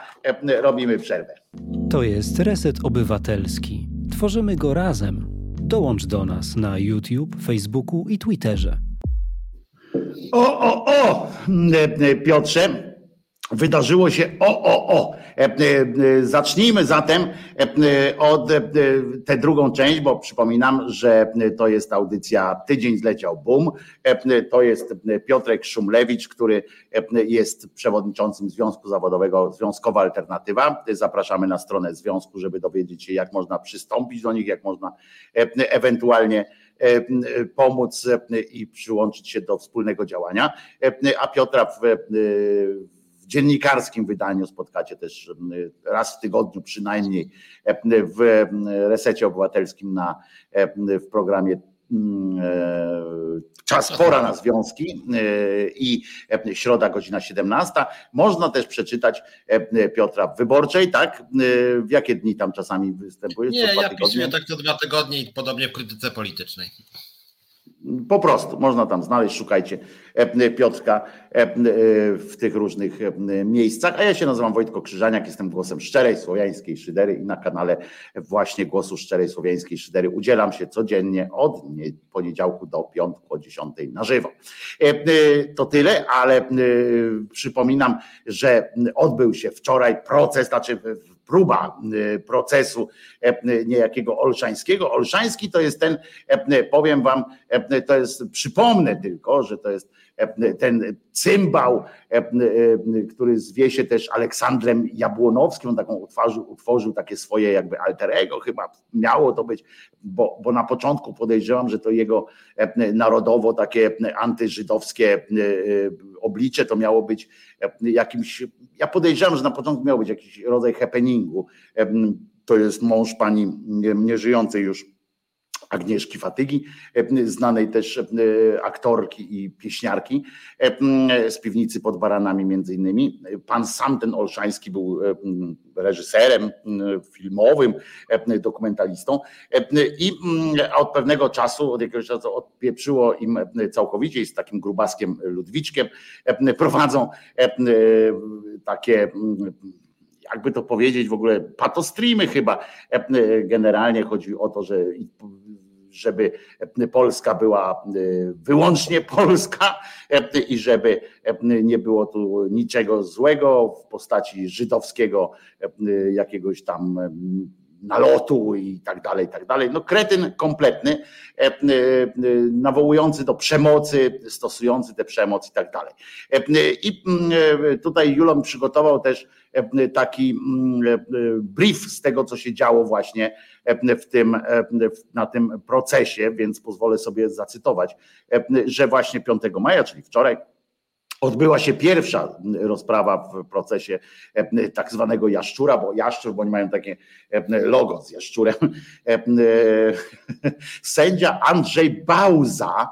robimy przerwę. To jest Reset Obywatelski. Tworzymy go razem. Dołącz do nas na YouTube, Facebooku i Twitterze. O, o, o, Piotrze, wydarzyło się o, o, o. E, e, zacznijmy zatem e, od tę drugą część, bo przypominam, że to jest audycja Tydzień zleciał boom. To jest Piotrek Szumlewicz, który jest przewodniczącym Związku Zawodowego Związkowa Alternatywa. Zapraszamy na stronę związku, żeby dowiedzieć się, jak można przystąpić do nich, jak można ewentualnie pomóc i przyłączyć się do wspólnego działania. A Piotra w dziennikarskim wydaniu spotkacie też raz w tygodniu przynajmniej w resecie obywatelskim na, w programie e, Czas pora na związki e, i środa godzina 17. Można też przeczytać Piotra w Wyborczej, tak? W jakie dni tam czasami występujesz? Nie, ja pisuję tak co dwa tygodnie i podobnie w krytyce politycznej. Po prostu można tam znaleźć, szukajcie e, Piotrka e, e, w tych różnych miejscach. A ja się nazywam Wojtko Krzyżaniak, jestem głosem szczerej słowiańskiej szydery i na kanale właśnie głosu szczerej słowiańskiej szydery udzielam się codziennie od poniedziałku do piątku o 10 na żywo. To tyle, ale przypominam, że odbył się wczoraj proces, znaczy próba y, procesu e, niejakiego Olszańskiego. Olszański to jest ten, e, powiem wam, e, to jest, przypomnę tylko, że to jest ten cymbał, który zwie się też Aleksandrem Jabłonowskim, on taką utworzył, utworzył takie swoje jakby alter ego, chyba miało to być, bo, bo na początku podejrzewam, że to jego narodowo takie antyżydowskie oblicze to miało być jakimś, ja podejrzewam, że na początku miał być jakiś rodzaj happeningu. To jest mąż pani nieżyjącej już Agnieszki Fatygi, znanej też aktorki i pieśniarki z piwnicy pod Baranami między innymi. Pan sam ten Olszański był reżyserem filmowym, dokumentalistą i od pewnego czasu, od jakiegoś czasu odpieprzyło im całkowicie z takim grubaskiem Ludwiczkiem prowadzą takie jakby to powiedzieć w ogóle patostreamy chyba generalnie chodzi o to, że żeby Polska była wyłącznie Polska i żeby nie było tu niczego złego w postaci żydowskiego jakiegoś tam nalotu i tak dalej, i tak dalej. No kretyn kompletny, nawołujący do przemocy, stosujący tę przemoc i tak dalej. I tutaj Julon przygotował też taki brief z tego, co się działo właśnie w tym, na tym procesie, więc pozwolę sobie zacytować, że właśnie 5 maja, czyli wczoraj, Odbyła się pierwsza rozprawa w procesie tak zwanego jaszczura, bo jaszczur, bo oni mają takie logo z jaszczurem. Sędzia Andrzej Bauza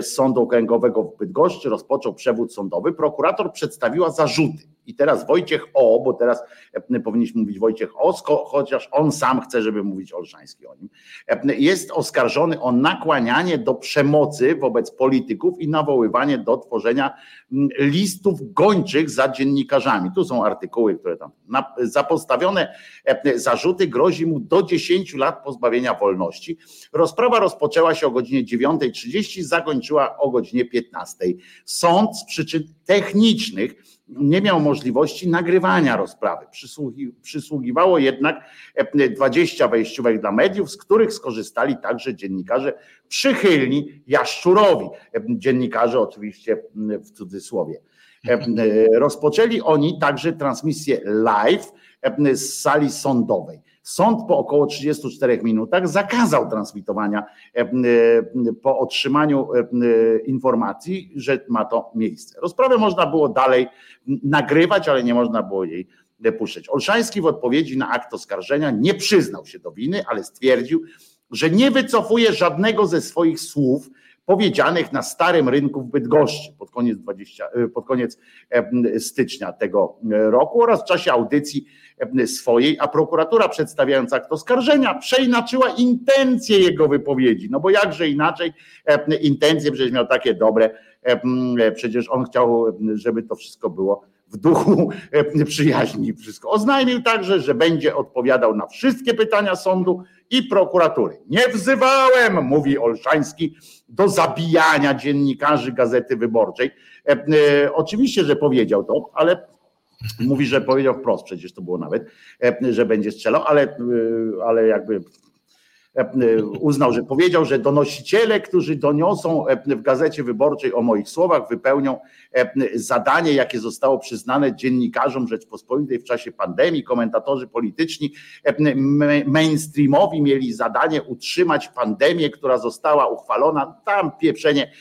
z Sądu Okręgowego w Bydgoszczy rozpoczął przewód sądowy. Prokurator przedstawiła zarzuty i teraz Wojciech O, bo teraz e, powinniśmy mówić Wojciech O, chociaż on sam chce, żeby mówić Olszański o nim, e, jest oskarżony o nakłanianie do przemocy wobec polityków i nawoływanie do tworzenia listów gończych za dziennikarzami. Tu są artykuły, które tam. Za postawione e, zarzuty grozi mu do 10 lat pozbawienia wolności. Rozprawa rozpoczęła się o godzinie 9.30, zakończyła o godzinie 15.00. Sąd z przyczyn technicznych nie miał możliwości nagrywania rozprawy. Przysługi, przysługiwało jednak 20 e, wejściówek dla mediów, z których skorzystali także dziennikarze przychylni Jaszczurowi. E, dziennikarze oczywiście w cudzysłowie. E, rozpoczęli oni także transmisję live z sali sądowej. Sąd po około 34 minutach zakazał transmitowania e, e, po otrzymaniu e, informacji, że ma to miejsce. Rozprawę można było dalej nagrywać, ale nie można było jej puszczać. Olszański w odpowiedzi na akt oskarżenia nie przyznał się do winy, ale stwierdził, że nie wycofuje żadnego ze swoich słów powiedzianych na starym rynku w Bydgoszczy pod koniec, 20, pod koniec stycznia tego roku oraz w czasie audycji swojej, a prokuratura przedstawiając akt oskarżenia przeinaczyła intencje jego wypowiedzi. No bo jakże inaczej intencje przecież miał takie dobre, przecież on chciał, żeby to wszystko było w duchu przyjaźni. Wszystko. Oznajmił także, że będzie odpowiadał na wszystkie pytania sądu i prokuratury. Nie wzywałem, mówi Olszański, do zabijania dziennikarzy Gazety Wyborczej. Oczywiście, że powiedział to, ale Mówi, że powiedział wprost, przecież to było nawet, e, że będzie strzelał, ale, e, ale jakby e, uznał, że powiedział, że donosiciele, którzy doniosą w gazecie wyborczej o moich słowach, wypełnią zadanie, jakie zostało przyznane dziennikarzom Rzeczpospolitej w czasie pandemii. Komentatorzy polityczni mainstreamowi mieli zadanie utrzymać pandemię, która została uchwalona. Tam pieprzenie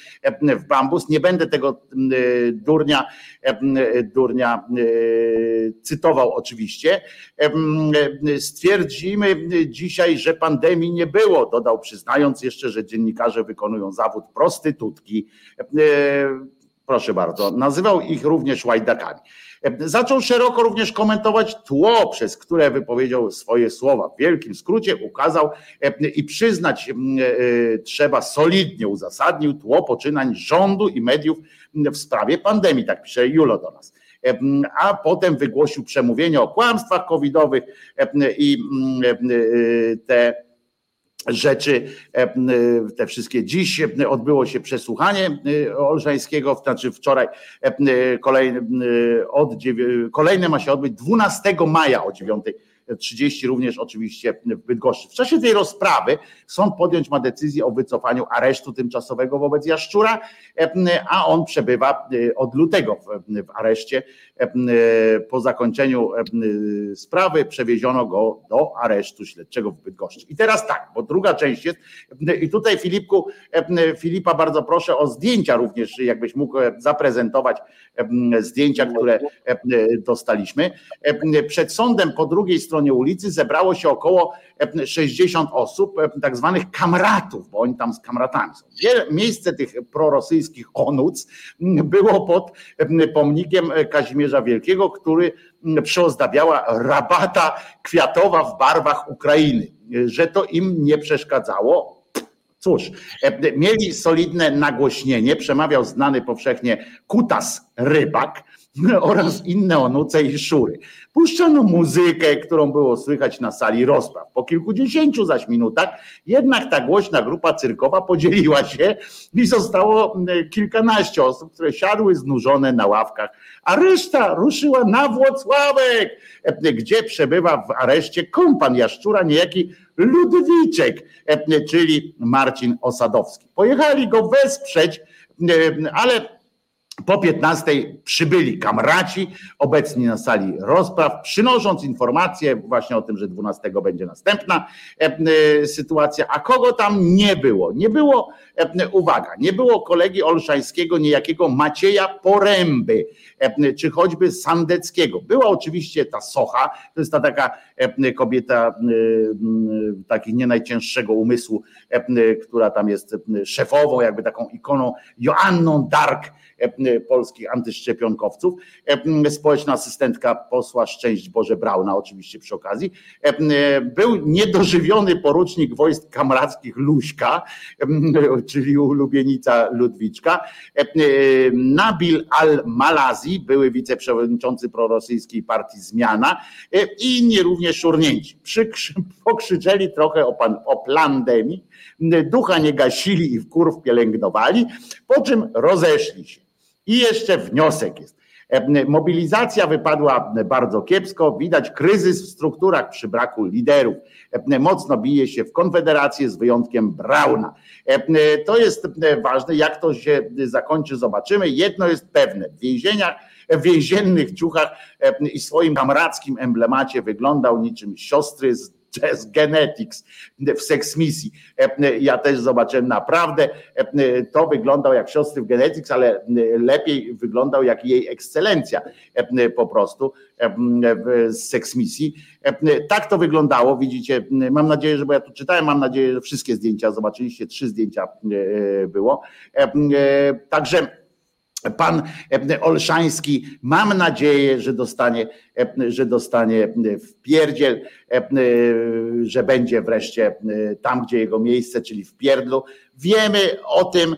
w bambus. Nie będę tego durnia durnia cytował oczywiście. Stwierdzimy dzisiaj, że pandemii nie było, dodał przyznając jeszcze, że dziennikarze wykonują zawód prostytutki. Proszę bardzo, nazywał ich również łajdakami. Zaczął szeroko również komentować tło, przez które wypowiedział swoje słowa. W wielkim skrócie ukazał i przyznać trzeba solidnie uzasadnił tło poczynań rządu i mediów w sprawie pandemii, tak pisze Julo do nas. A potem wygłosił przemówienie o kłamstwach covidowych i te rzeczy, te wszystkie. Dziś odbyło się przesłuchanie Olszańskiego, znaczy wczoraj od, kolejne ma się odbyć 12 maja o 9 30 również oczywiście w Bydgoszczy. W czasie tej rozprawy sąd podjąć ma decyzję o wycofaniu aresztu tymczasowego wobec Jaszczura, a on przebywa e, od lutego w, areszcie. E, po zakończeniu sprawy przewieziono go do aresztu śledczego w Bydgoszczy. I teraz tak, bo druga część jest i tutaj Filipku, Filipa bardzo proszę o zdjęcia również, jakbyś mógł zaprezentować zdjęcia, które dostaliśmy. Przed sądem po drugiej stronie stronie ulicy zebrało się około 60 e, osób, e, tak zwanych kamratów, bo oni tam z kamratami są. Miejsce tych prorosyjskich onuc było pod pomnikiem Kazimierza Wielkiego, który przyozdabiała rabata kwiatowa w barwach Ukrainy. Że to im nie przeszkadzało, Cóż, e, mieli solidne nagłośnienie, przemawiał znany powszechnie Kutas Rybak, oraz inne onuce i szury. Puszczono muzykę, którą było słychać na sali rozpraw. Po kilkudziesięciu zaś minutach jednak ta głośna grupa cyrkowa podzieliła się i zostało kilkanaście osób, które siadły znużone na ławkach, a reszta ruszyła na Włocławek, gdzie przebywa w areszcie kompan jaszczura niejaki Ludwiczek, czyli Marcin Osadowski. Pojechali go wesprzeć, ale po 15 przybyli kamraci obecni na sali rozpraw, przynosząc informację właśnie o tym, że 12 będzie następna e, e, sytuacja, a kogo tam nie było? Nie było, e, uwaga, nie było kolegi Olszańskiego, niejakiego Macieja Poręby, czy choćby Sandeckiego. Była oczywiście ta Socha, to jest ta taka kobieta taki nie najcięższego umysłu, która tam jest szefową, jakby taką ikoną Joanną Dark, polskich antyszczepionkowców, e, społeczna asystentka posła Szczęść Boże Brauna oczywiście przy okazji, e, był niedożywiony porucznik wojsk kamrackich Luśka, czyli ulubienica Ludwiczka, Nabil al-Malazi, były wiceprzewodniczący prorosyjskiej partii Zmiana i inni również szurnięci. Pokrzyczeli trochę o, pan, o plandemii, ducha nie gasili i w kurw pielęgnowali, po czym rozeszli się. I jeszcze wniosek jest. E, mobilizacja wypadła bardzo kiepsko, widać kryzys w strukturach przy braku liderów. E, mocno bije się w Konfederację z wyjątkiem Brauna. E, to jest ważne, jak to się zakończy, zobaczymy. Jedno jest pewne, w więzieniach, w więziennych ciuchach i swoim kamrackim emblemacie wyglądał niczym siostry z Jazz Genetics w Sex Misji. Ja też zobaczyłem naprawdę, to wyglądał jak siostry w Genetics, ale lepiej wyglądał jak jej ekscelencja po prostu z Sex Misji. Tak to wyglądało, widzicie, mam nadzieję, że, bo ja tu czytałem, mam nadzieję, że wszystkie zdjęcia zobaczyliście, trzy zdjęcia było. Także Pan e, Olszański, mam nadzieję, że dostanie, e, że dostanie w pierdziel, e, że będzie wreszcie tam, gdzie jego miejsce, czyli w pierdlu. Wiemy o tym,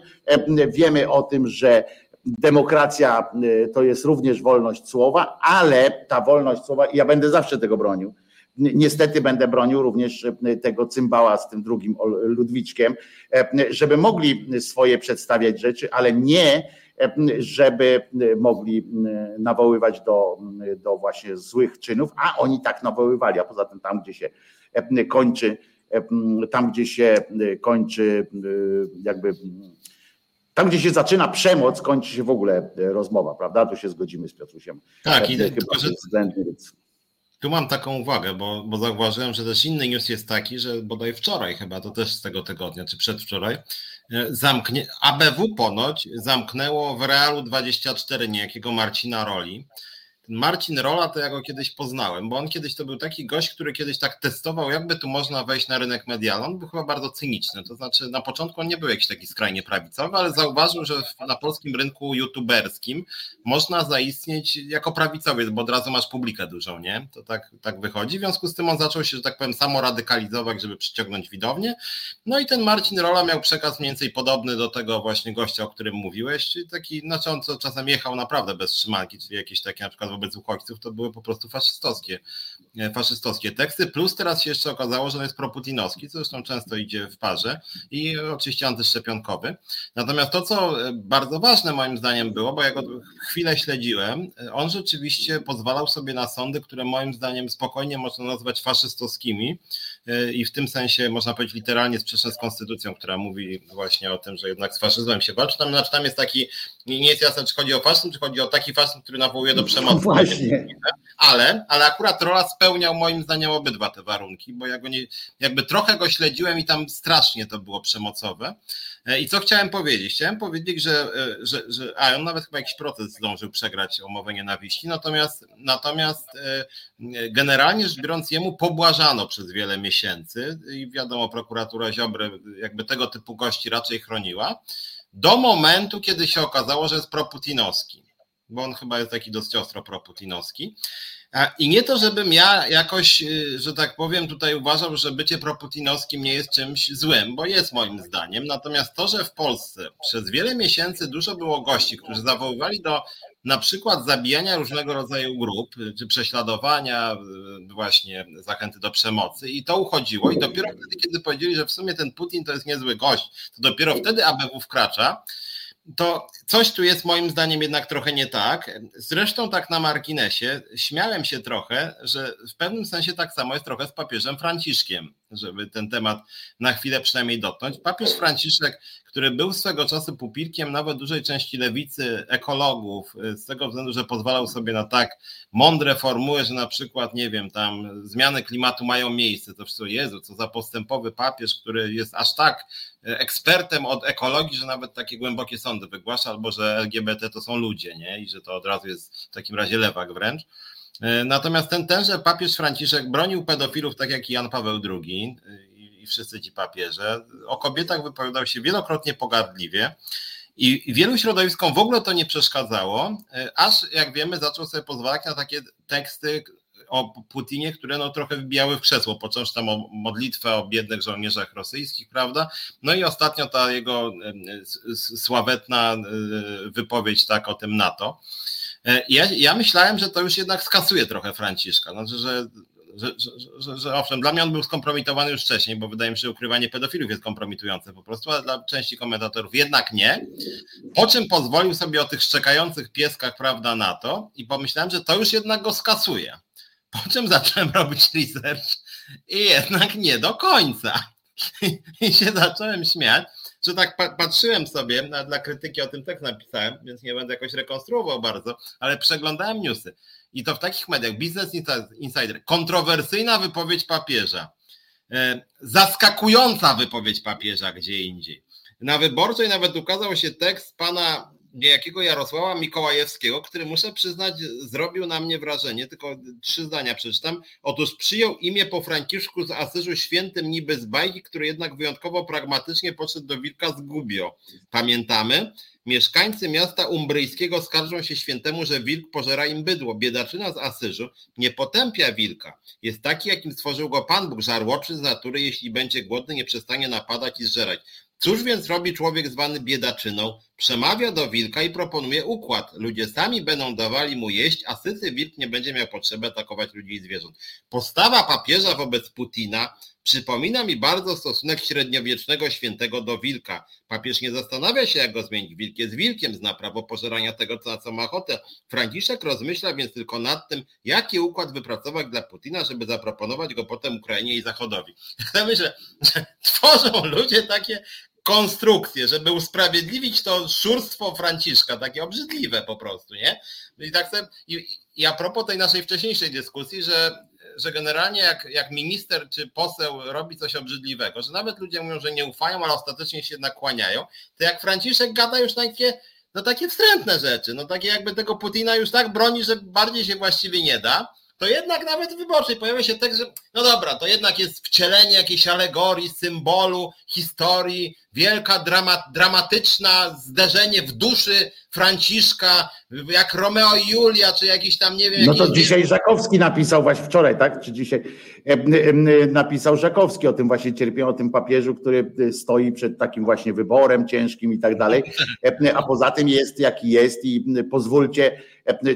wiemy o tym, że demokracja to jest również wolność słowa, ale ta wolność słowa, ja będę zawsze tego bronił, niestety będę bronił również tego cymbała z tym drugim Ludwiczkiem, żeby mogli swoje przedstawiać rzeczy, ale nie żeby mogli nawoływać do, do właśnie złych czynów, a oni tak nawoływali, a poza tym tam, gdzie się kończy, tam, gdzie się kończy jakby tam, gdzie się zaczyna przemoc, kończy się w ogóle rozmowa, prawda? Tu się zgodzimy z Piotrusiem. Tak, i tylko, że... Tu mam taką uwagę, bo, bo zauważyłem, że też inny news jest taki, że bodaj wczoraj chyba, to też z tego tygodnia, czy przedwczoraj, e, zamknie, ABW ponoć zamknęło w Realu 24 niejakiego Marcina Roli. Marcin Rola to ja go kiedyś poznałem, bo on kiedyś to był taki gość, który kiedyś tak testował, jakby tu można wejść na rynek medialny. On był chyba bardzo cyniczny, to znaczy na początku on nie był jakiś taki skrajnie prawicowy, ale zauważył, że na polskim rynku youtuberskim można zaistnieć jako prawicowiec, bo od razu masz publikę dużą, nie? To tak, tak wychodzi. W związku z tym on zaczął się, że tak powiem, samoradykalizować, żeby przyciągnąć widownię. No i ten Marcin Rola miał przekaz mniej więcej podobny do tego właśnie gościa, o którym mówiłeś, czyli taki, znaczy on co czasem jechał naprawdę bez trzymanki, czyli jakieś takie na przykład wobec uchodźców, to były po prostu faszystowskie, e, faszystowskie teksty. Plus teraz się jeszcze okazało, że on jest proputinowski, co zresztą często idzie w parze i oczywiście antyszczepionkowy. Natomiast to, co e, bardzo ważne moim zdaniem było, bo ja go chwilę śledziłem, e, on rzeczywiście pozwalał sobie na sądy, które moim zdaniem spokojnie można nazwać faszystowskimi i w tym sensie można powiedzieć literalnie sprzeczne z konstytucją, która mówi właśnie o tym, że jednak z faszyzmem się walczy. Tam, znaczy tam jest taki, nie jest jasne, czy chodzi o faszyzm, czy chodzi o taki faszyzm, który nawołuje do przemocy. No właśnie. Ale, ale akurat Rola spełniał moim zdaniem obydwa te warunki, bo ja go nie, jakby trochę go śledziłem i tam strasznie to było przemocowe. E, I co chciałem powiedzieć? Chciałem powiedzieć, że, e, że, że a on nawet chyba jakiś proces zdążył przegrać o mowę nienawiści, natomiast, natomiast e, generalnie rzecz biorąc jemu pobłażano przez wiele miesięcy i wiadomo, prokuratura Ziobry jakby tego typu gości raczej chroniła, do momentu, kiedy się okazało, że jest proputinowski bo on chyba jest taki dość ostro proputinowski. I nie to, żebym ja jakoś, y, że tak powiem, tutaj uważał, że bycie proputinowskim nie jest czymś złym, bo jest moim zdaniem. Natomiast to, że w Polsce przez wiele miesięcy dużo było gości, którzy zawoływali do na przykład zabijania różnego rodzaju grup, y, czy prześladowania, y, właśnie zachęty do przemocy i to uchodziło i dopiero wtedy, kiedy powiedzieli, że w sumie ten Putin to jest niezły gość, to dopiero wtedy ABW wkracza to coś tu jest moim zdaniem jednak trochę nie tak. Zresztą tak na marginesie śmiałem się trochę, że w pewnym sensie tak samo jest trochę z papieżem Franciszkiem, żeby ten temat na chwilę przynajmniej dotknąć. Papież Franciszek, który był swego czasu pupilkiem nawet dużej części lewicy, ekologów, z tego względu, że pozwalał sobie na tak mądre formuły, że na przykład, nie wiem, tam zmiany klimatu mają miejsce, to wszystko, Jezu, co za postępowy papież, który jest aż tak ekspertem od ekologii, że nawet takie głębokie sądy wygłasza, albo że LGBT to są ludzie, nie? I że to od razu jest w takim razie lewak wręcz. E, natomiast ten, tenże papież Franciszek bronił pedofilów tak jak i Jan Paweł II i wszyscy ci papieże. O kobietach wypowiadał się wielokrotnie pogardliwie. I wielu środowiskom w ogóle to nie przeszkadzało, e, aż jak wiemy, zaczął sobie pozwalać na takie teksty, o Putinie, które no trochę wbijały w krzesło, począwszy tam o modlitwę o biednych żołnierzach rosyjskich, prawda? No i ostatnio ta jego sławetna e, wypowiedź tak o tym NATO. E, ja, ja myślałem, że to już jednak skasuje trochę Franciszka, znaczy, że że, że, że, owszem, dla mnie on był skompromitowany już wcześniej, bo wydaje mi się, że ukrywanie pedofilów jest kompromitujące po prostu, ale dla części komentatorów jednak nie. Po czym pozwolił sobie o tych szczekających pieskach, prawda, na to i pomyślałem, że to już jednak go skasuje. Po czym zacząłem robić research i jednak nie do końca. I się zacząłem śmiać, że tak patrzyłem sobie, dla krytyki o tym tekst napisałem, więc nie będę jakoś rekonstruował bardzo, ale przeglądałem newsy. I to w takich mediach, Business Insider, kontrowersyjna wypowiedź papieża, e, zaskakująca wypowiedź papieża gdzie indziej. Na wyborczej nawet ukazał się tekst pana niejakiego Jarosława Mikołajewskiego, który muszę przyznać, zrobił na mnie wrażenie, tylko trzy zdania przeczytam. Otóż przyjął imię po Franciszku z Asyżu świętym niby z bajki, który jednak wyjątkowo pragmatycznie podszedł do wilka z Gubio. Pamiętamy? Mieszkańcy miasta umbryjskiego skarżą się świętemu, że wilk pożera im bydło. Biedaczyna z Asyżu nie potępia wilka. Jest taki, jakim stworzył go Pan Bóg, żarłoczy z natury, jeśli będzie głodny, nie przestanie napadać i zżerać. Cóż więc robi człowiek zwany biedaczyną? Przemawia do wilka i proponuje układ. Ludzie sami będą dawali mu jeść, a syty wilk nie będzie miał potrzeby atakować ludzi i zwierząt. Postawa papieża wobec Putina przypomina mi bardzo stosunek średniowiecznego świętego do wilka. Papież nie zastanawia się, jak go zmienić. Wilk jest wilkiem, zna prawo pożerania tego, na co ma ochotę. Franciszek rozmyśla więc tylko nad tym, jaki układ wypracować dla Putina, żeby zaproponować go potem Ukrainie i Zachodowi. Chcemy, że, że tworzą ludzie takie konstrukcję, żeby usprawiedliwić to szurstwo Franciszka, takie obrzydliwe po prostu, nie? I tak sobie, i, i a propos tej naszej wcześniejszej dyskusji, że, że generalnie jak, jak minister czy poseł robi coś obrzydliwego, że nawet ludzie mówią, że nie ufają, ale ostatecznie się jednak kłaniają, to jak Franciszek gada już takie, no takie wstrętne rzeczy, no takie jakby tego Putina już tak broni, że bardziej się właściwie nie da, to jednak nawet w wyborczej pojawia się tekst, że no dobra, to jednak jest wcielenie jakiejś alegorii, symbolu, historii, wielka dramat, dramatyczna zderzenie w duszy Franciszka, jak Romeo i Julia, czy jakiś tam, nie wiem... No to dzisiaj Żakowski napisał właśnie wczoraj, tak? Czy dzisiaj napisał Żakowski o tym właśnie cierpieniu, o tym papieżu, który e, stoi przed takim właśnie wyborem ciężkim i tak dalej, a poza tym jest jaki jest i pozwólcie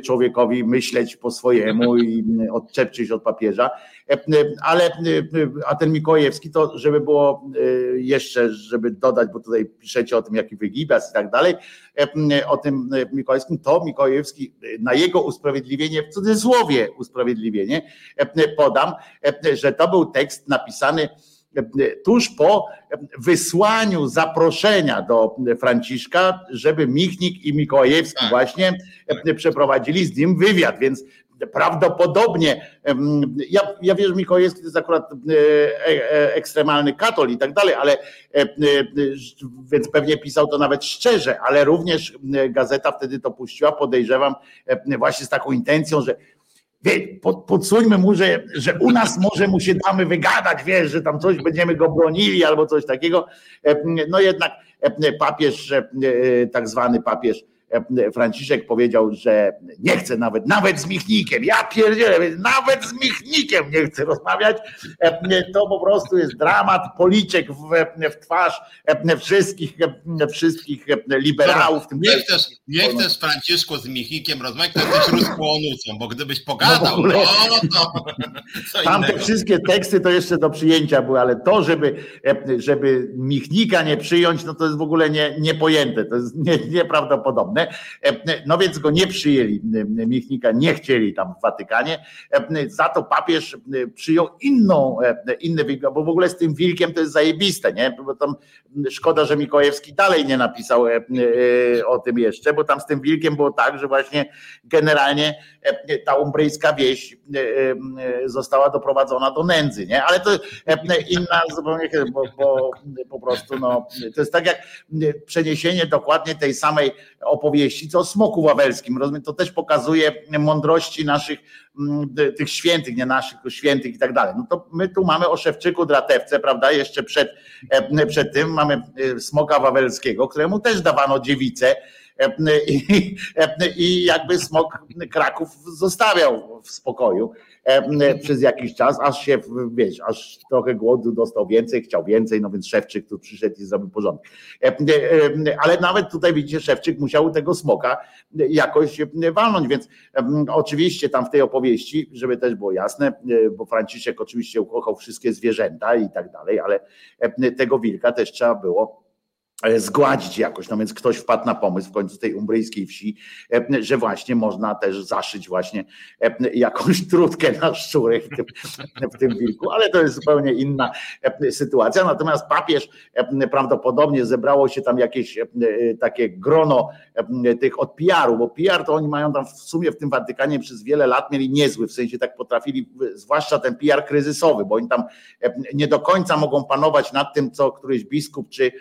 człowiekowi myśleć po swojemu i odczepczyć od papieża. Ale a ten Mikołajewski to, żeby było e, jeszcze, żeby dodać, bo tutaj piszecie o tym, jaki wygibas i tak dalej, o tym Mikołajewskim, to Mikołajewski na jego usprawiedliwienie, w cudzysłowie usprawiedliwienie, podam, że to był tekst napisany tuż po wysłaniu zaproszenia do Franciszka, żeby Michnik i Mikołajewski tak. właśnie przeprowadzili z nim wywiad, więc prawdopodobnie, ja, ja że Mikołajewski to jest akurat e, e, ekstremalny katol i tak dalej, ale e, więc pewnie pisał to nawet szczerze, ale również gazeta wtedy to puściła, podejrzewam właśnie z taką intencją, że podsuńmy mu, że, że u nas może mu się damy wygadać, wiesz, że tam coś będziemy go bronili albo coś takiego. No jednak papież, tak zwany papież Franciszek powiedział, że nie chce nawet, nawet z Michnikiem, ja pierdzielę, nawet z Michnikiem nie chce rozmawiać, to po prostu jest dramat, policzek w, w twarz wszystkich, wszystkich liberałów. Tym nie, chcesz, nie chcesz Franciszku z Michnikiem rozmawiać, to jesteś bo gdybyś pogadał, no, to, to Tamte wszystkie teksty to jeszcze do przyjęcia były, ale to, żeby, żeby Michnika nie przyjąć, no to jest w ogóle nie, niepojęte, to jest nie, nieprawdopodobne. No więc go nie przyjęli, Michnika nie chcieli tam w Watykanie, za to papież przyjął inną, inny wilk, bo w ogóle z tym wilkiem to jest zajebiste, nie? Bo tam szkoda, że Mikołajewski dalej nie napisał o tym jeszcze, bo tam z tym wilkiem było tak, że właśnie generalnie ta umbryjska wieś została doprowadzona do nędzy, nie? Ale to inna zupełnie, bo, bo po prostu no, to jest tak jak przeniesienie dokładnie tej samej opowieści, co o smoku wawelskim, rozumiem, to też pokazuje mądrości naszych tych świętych, nie naszych, świętych i tak dalej. No to my tu mamy o Szewczyku Dratewce, prawda, jeszcze przed, przed tym mamy smoka wawelskiego, któremu też dawano dziewicę, i, i jakby smok Kraków zostawiał w spokoju przez jakiś czas, aż się, wiesz, aż trochę głodu dostał więcej, chciał więcej, no więc Szewczyk tu przyszedł i zrobił porządek. Ale nawet tutaj widzicie, Szewczyk musiał tego smoka jakoś walnąć, więc oczywiście tam w tej opowieści, żeby też było jasne, bo Franciszek oczywiście ukochał wszystkie zwierzęta i tak dalej, ale tego wilka też trzeba było E, zgładzić jakoś. No więc ktoś wpadł na pomysł w końcu tej umbryjskiej wsi, e, że właśnie można też zaszyć właśnie e, jakąś trutkę na szczury w tym, w tym wilku, ale to jest zupełnie inna sytuacja. Natomiast papież prawdopodobnie zebrało się tam jakieś takie grono tych od PR-u, bo PR to oni mają tam w sumie w tym Watykanie przez wiele lat mieli niezły, w sensie tak potrafili, zwłaszcza ten PR kryzysowy, bo oni tam nie do końca mogą panować nad tym, co któryś biskup czy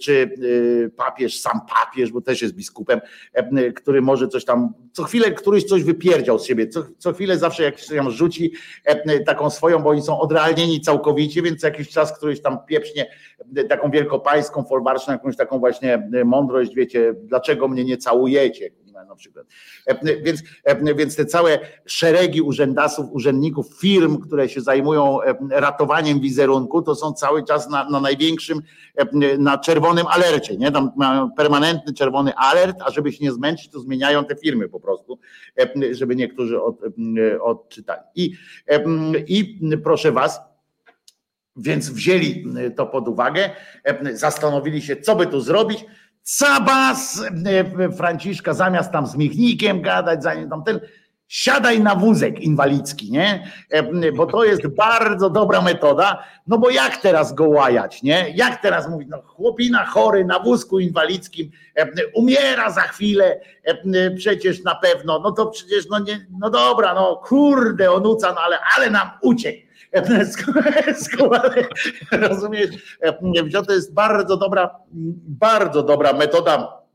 czy y, papież, sam papież, bo też jest biskupem, e, który może coś tam, co chwilę któryś coś wypierdział z siebie, co, co chwilę zawsze jak się tam rzuci e, taką swoją, bo oni są odrealnieni całkowicie, więc jakiś czas któryś tam pieprznie e, taką wielkopańską, folwarczną, jakąś taką właśnie mądrość, wiecie, dlaczego mnie nie całujecie, na przykład. E, więc, e, więc te całe szeregi urzędasów, urzędników, firm, które się zajmują e, ratowaniem wizerunku, to są cały czas na, na największym, na czerwonym alercie, nie? Tam mają permanentny czerwony alert, a żeby się nie zmęczyć, to zmieniają te firmy po prostu, żeby niektórzy od, odczytali. I, I proszę was, więc wzięli to pod uwagę, zastanowili się, co by tu zrobić Cabas e, Franciszka, zamiast tam z Michnikiem gadać, zanim tam ten, siadaj na wózek inwalidzki, nie? E, bo to jest bardzo dobra metoda, no bo jak teraz go łajać, nie? Jak teraz mówić, no chłopina chory na wózku inwalidzkim, e, umiera za chwilę, przecież na pewno, no to przecież, no nie, no dobra, no kurde, onuca, no ale, ale nam uciekł Rozumiesz? To jest bardzo dobra, bardzo dobra metoda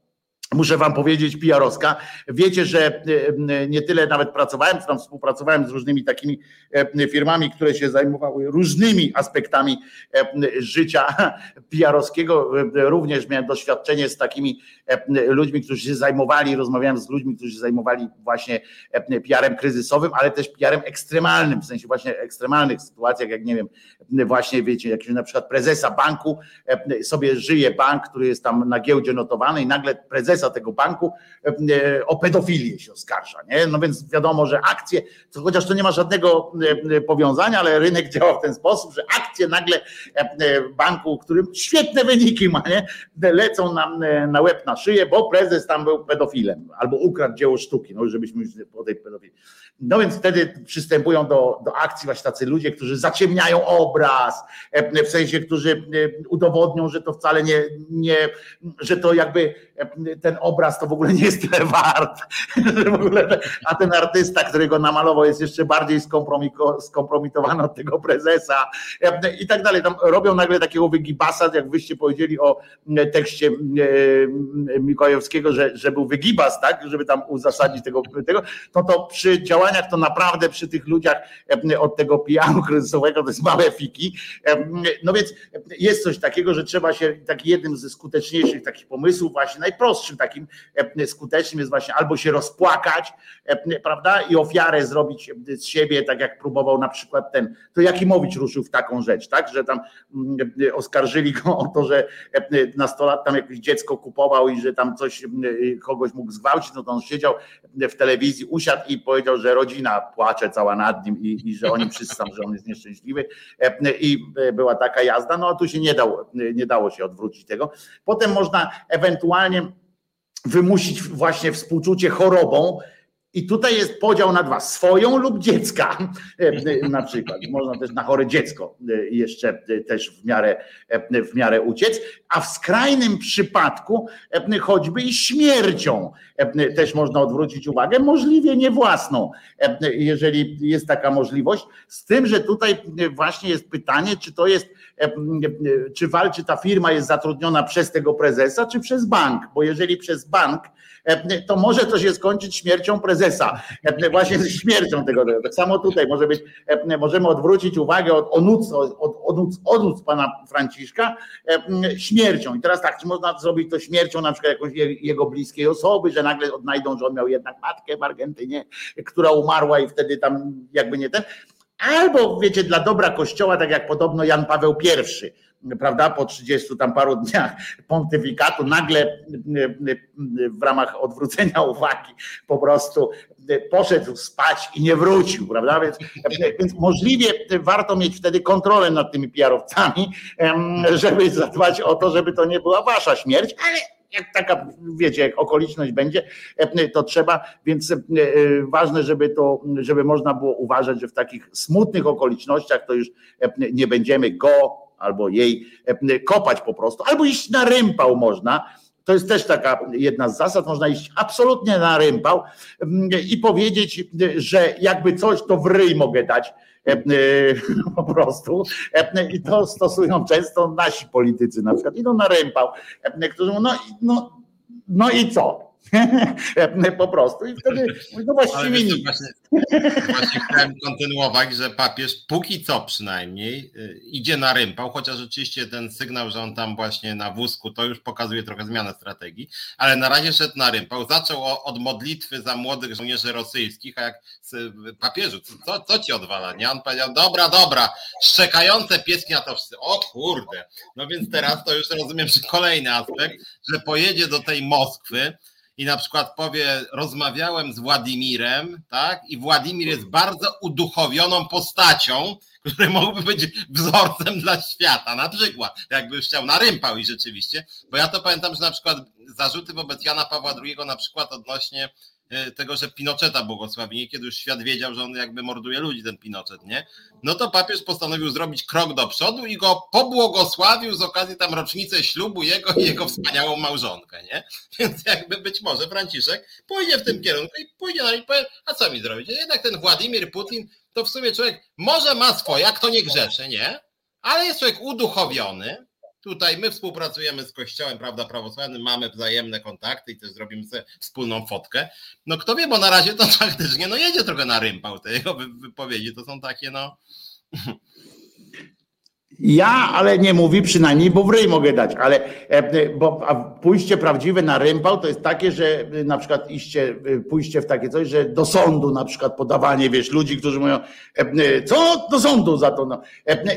Muszę wam powiedzieć, PR-owska. Wiecie, że e, nie tyle nawet pracowałem, tam współpracowałem z różnymi takimi e, firmami, które się zajmowały różnymi aspektami e, życia PR-owskiego. Również miałem doświadczenie z takimi ludźmi, którzy się zajmowali, rozmawiałem z ludźmi, którzy się zajmowali właśnie PR-em kryzysowym, ale też PR-em ekstremalnym, w sensie właśnie ekstremalnych sytuacjach, jak nie wiem, właśnie wiecie, jak na przykład prezesa banku sobie żyje bank, który jest tam na giełdzie notowany i nagle prezes prezesa tego banku e, o pedofilię się oskarża. Nie? No więc wiadomo, że akcje, to chociaż to nie ma żadnego e, powiązania, ale rynek działa w ten sposób, że akcje nagle e, banku, którym świetne wyniki ma, nie? lecą nam na łeb na szyję, bo prezes tam był pedofilem albo ukradł dzieło sztuki, no żebyśmy już po tej pedofilii. No więc wtedy przystępują do, do akcji właśnie tacy ludzie, którzy zaciemniają obraz, w sensie, którzy udowodnią, że to wcale nie, nie że to jakby ten obraz to w ogóle nie jest tyle wart, a ten artysta, który go namalował jest jeszcze bardziej skompromitowany od tego prezesa i tak dalej. Tam robią nagle takiego wygibasa, jak wyście powiedzieli o tekście e, Mikołajewskiego, że, że był wygibas, tak, żeby tam uzasadnić tego, tego, no to przy działaniach to naprawdę przy tych ludziach od tego pijanu kryzysowego to jest małe fiki. No więc jest coś takiego, że trzeba się, taki jednym ze skuteczniejszych takich pomysłów, właśnie najprostszym, takim skutecznym jest właśnie albo się rozpłakać, prawda, i ofiarę zrobić z siebie, tak jak próbował na przykład ten, to Jakimowicz ruszył w taką rzecz, tak, że tam mm, oskarżyli go o to, że nastolat tam jakieś dziecko kupował i że tam coś kogoś mógł zgwałcić, no to on siedział w telewizji, usiadł i powiedział, że rodzina płacze cała nad nim i, i że oni wszyscy tam, że on jest nieszczęśliwy i była taka jazda, no a tu się nie dało, nie dało się odwrócić tego. Potem można ewentualnie wymusić właśnie współczucie chorobą, i tutaj jest podział na dwa, swoją lub dziecka na przykład. Można też na chore dziecko jeszcze też w miarę, w miarę uciec, a w skrajnym przypadku choćby i śmiercią też można odwrócić uwagę, możliwie nie własną, jeżeli jest taka możliwość. Z tym, że tutaj właśnie jest pytanie, czy to jest, czy walczy ta firma jest zatrudniona przez tego prezesa, czy przez bank, bo jeżeli przez bank, to może to się skończyć śmiercią prezesa, właśnie śmiercią tego. Tak samo tutaj może być, możemy odwrócić uwagę od onuc, od, onuc pana Franciszka śmiercią. I teraz tak, czy można zrobić to śmiercią na przykład jakąś jego bliskiej osoby, że nagle odnajdą, że on miał jednak matkę w Argentynie, która umarła i wtedy tam jakby nie ten. Albo wiecie, dla dobra kościoła, tak jak podobno Jan Paweł I prawda, po 30 tam paru dniach pontyfikatu nagle w ramach odwrócenia uwagi po prostu poszedł spać i nie wrócił, prawda? Więc, więc możliwie warto mieć wtedy kontrolę nad tymi PR-owcami, żeby zadbać o to, żeby to nie była wasza śmierć, ale jak taka, wiecie, jak okoliczność będzie, to trzeba, więc ważne, żeby to, żeby można było uważać, że w takich smutnych okolicznościach to już nie będziemy go albo jej e, kopać po prostu, albo iść na rympał można. To jest też taka jedna z zasad, można iść absolutnie na rympał mm, i powiedzieć, że jakby coś, to w ryj mogę dać. e, e, po prostu. I to stosują często nasi politycy, na przykład idą na rympał, którzy mówią, no, no, no i co? po prostu. I wtedy no właściwie nic. Właśnie, właśnie chciałem kontynuować, że papież póki co przynajmniej y, idzie na rympał, chociaż rzeczywiście ten sygnał, że on tam właśnie na wózku, to już pokazuje trochę zmianę strategii, ale na razie szedł na rympał. Zaczął od modlitwy za młodych żołnierzy rosyjskich, a jak papieżu, co, co ci odwala? Nie? On powiedział, dobra, dobra, szczekające pieski na to wszyscy. O kurde. No więc teraz to już rozumiem, że kolejny aspekt, że pojedzie do tej Moskwy, i na przykład powie, rozmawiałem z Władimirem, tak? I Władimir jest bardzo uduchowioną postacią, który mógłby być wzorcem dla świata, na przykład, jakby chciał na rympał i rzeczywiście, bo ja to pamiętam, że na przykład zarzuty wobec Jana Pawła II na przykład odnośnie tego, że Pinocheta błogosławili, kiedy już świat wiedział, że on jakby morduje ludzi, ten Pinochet, nie? No to papież postanowił zrobić krok do przodu i go pobłogosławił z okazji tam rocznicy ślubu jego i jego wspaniałą małżonkę, nie? Więc jakby być może Franciszek pójdzie w tym kierunku i pójdzie na i powie, a co mi zrobić? Jednak ten Władimir Putin to w sumie człowiek może ma swoje, jak to nie grzeszy, nie? Ale jest człowiek uduchowiony, Tutaj my współpracujemy z Kościołem, prawda, prawosławnym, mamy wzajemne kontakty i też zrobimy sobie wspólną fotkę. No kto wie, bo na razie to faktycznie no jedzie trochę na rympał te jego wypowiedzi, to są takie no Ja, ale nie mówi przynajmniej, bo w ryj mogę dać, ale e, bo a pójście prawdziwe na rympał to jest takie, że e, na przykład iście, e, pójście w takie coś, że do sądu na przykład podawanie, wiesz, ludzi, którzy mówią, co do sądu za to, no.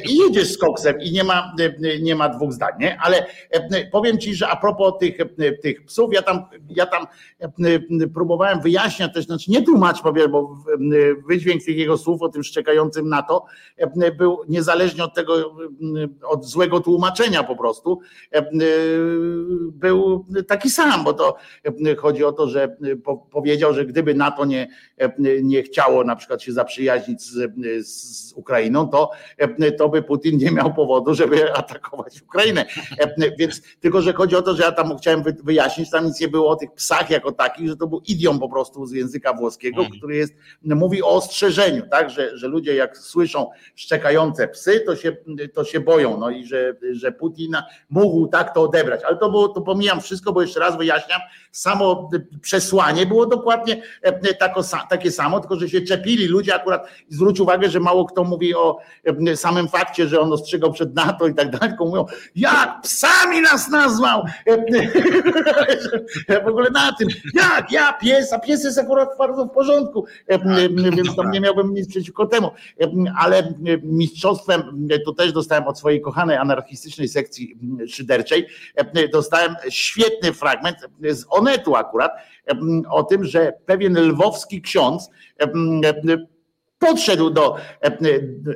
I jedziesz z koksem i nie ma, nie ma dwóch zdań, nie? Ale powiem ci, że a propos tych, tych psów, ja tam, ja tam próbowałem wyjaśniać też, znaczy nie tłumacz, powiem, bo wydźwięk tych jego słów o tym szczekającym na to był niezależnie od tego, od złego tłumaczenia po prostu e, był taki sam, bo to chodzi o to, że powiedział, że gdyby NATO nie, nie chciało na przykład się zaprzyjaźnić z, z Ukrainą, to, to by Putin nie miał powodu, żeby atakować Ukrainę. Więc tylko, że chodzi o to, że ja tam chciałem wyjaśnić, tam nic nie było o tych psach jako takich, że to był idiom po prostu z języka włoskiego, mhm. który jest, mówi o ostrzeżeniu, tak, że, że ludzie jak słyszą szczekające psy, to się, to się boją, no i że, że Putin mógł tak to odebrać. Ale to było, to pomijam wszystko, bo jeszcze raz wyjaśniam, samo przesłanie było dokładnie tako, takie samo, tylko że się czepili ludzie akurat, zwróć uwagę, że mało kto mówi o samym fakcie, że on ostrzegał przed NATO i tak dalej, tylko mówią, jak psami nas nazwał, w ogóle na tym, jak ja pies, a pies jest akurat bardzo w porządku, więc tam nie miałbym nic przeciwko temu, ale mistrzostwem, to też dostałem od swojej kochanej anarchistycznej sekcji szyderczej, dostałem świetny fragment z Onetu akurat, o tym, że pewien lwowski ksiądz podszedł do e, e,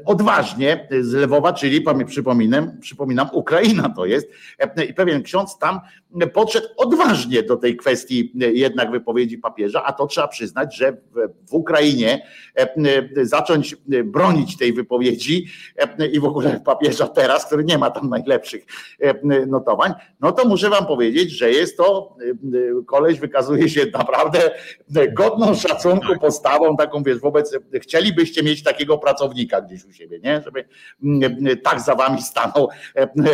odważnie z Lwowa, czyli przypominam, przypominam, Ukraina to jest, e, i pewien ksiądz tam podszedł odważnie do tej kwestii jednak wypowiedzi papieża, a to trzeba przyznać, że w Ukrainie zacząć bronić tej wypowiedzi i w ogóle papieża teraz, który nie ma tam najlepszych notowań, no to muszę wam powiedzieć, że jest to, koleś wykazuje się naprawdę godną szacunku postawą, taką wiesz, wobec, chcielibyście mieć takiego pracownika gdzieś u siebie, nie? Żeby tak za wami stanął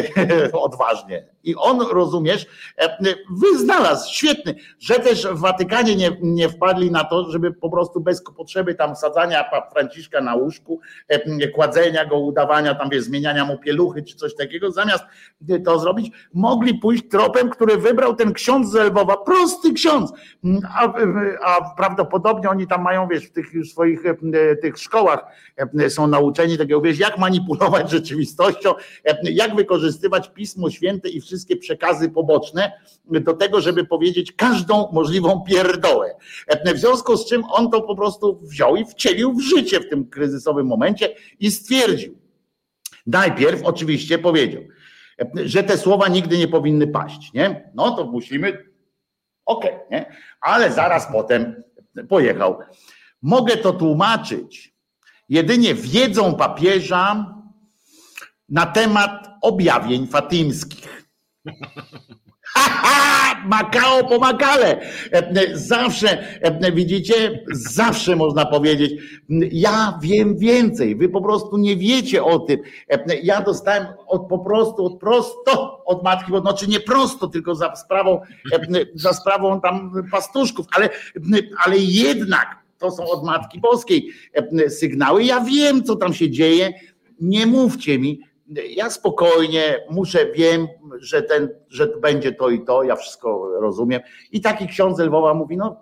odważnie. I on, rozumiesz, e, wyznalazł, świetny, że też w Watykanie nie, nie wpadli na to, żeby po prostu bez potrzeby tam sadzania Franciszka na łóżku, e, kładzenia go, udawania tam, wiesz, zmieniania mu pieluchy czy coś takiego, zamiast to zrobić, mogli pójść tropem, który wybrał ten ksiądz z Lwowa, prosty ksiądz, a, a prawdopodobnie oni tam mają, wiesz, w tych swoich e, tych szkołach są nauczeni takiego, wiesz, jak manipulować rzeczywistością, jak wykorzystywać Pismo Święte i wszystkie przekazy poboczne do tego, żeby powiedzieć każdą możliwą pierdołę. W związku z czym on to po prostu wziął i wcielił w życie w tym kryzysowym momencie i stwierdził. Najpierw oczywiście powiedział, że te słowa nigdy nie powinny paść, nie? No to musimy, okej, okay, nie? Ale zaraz potem pojechał. Mogę to tłumaczyć jedynie wiedzą papieża na temat objawień fatimskich. Makao po makale. Zawsze, widzicie, zawsze można powiedzieć, ja wiem więcej, wy po prostu nie wiecie o tym. Ja dostałem od, po prostu od prosto od matki, bo znaczy nie prosto, tylko za sprawą, za sprawą tam pastuszków, ale, ale jednak to są od Matki Boskiej sygnały. Ja wiem, co tam się dzieje. Nie mówcie mi, ja spokojnie muszę, wiem, że, ten, że będzie to i to, ja wszystko rozumiem. I taki ksiądz Lwowa mówi, no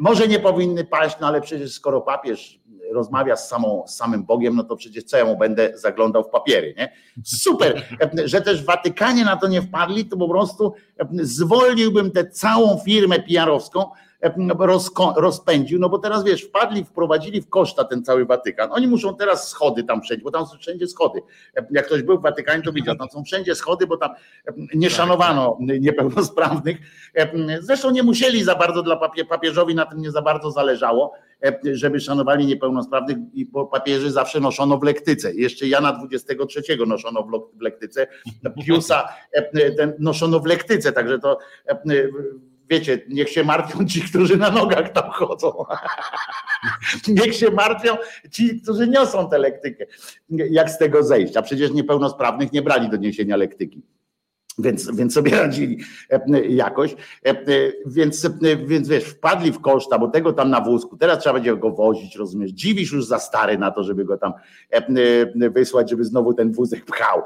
może nie powinny paść, no ale przecież skoro papież rozmawia z, samą, z samym Bogiem, no to przecież co ja mu będę zaglądał w papiery, nie? Super, że też w Watykanie na to nie wpadli, to po prostu zwolniłbym tę całą firmę PR-owską, rozpędził, no bo teraz wiesz, wpadli, wprowadzili w koszta ten cały Watykan. Oni muszą teraz schody tam przejść, bo tam są wszędzie schody. Jak ktoś był w Watykanie, to widział, tam są wszędzie schody, bo tam nie szanowano niepełnosprawnych. Zresztą nie musieli za bardzo dla papie, papieżowi na tym nie za bardzo zależało, żeby szanowali niepełnosprawnych, bo papieży zawsze noszono w lektyce. Jeszcze Jana 23 noszono w lektyce, Piusa ten noszono w lektyce, także to wiecie, niech się martwią ci, którzy na nogach tam chodzą. niech się martwią ci, którzy niosą tę lektykę. Jak z tego zejść? A przecież niepełnosprawnych nie brali do niesienia lektyki. Więc, więc sobie radzili e, jakoś. E, więc, e, więc wiesz, wpadli w koszta, bo tego tam na wózku, teraz trzeba będzie go wozić, rozumiesz? Dziwisz już za stary na to, żeby go tam wysłać, żeby znowu ten wózek pchał.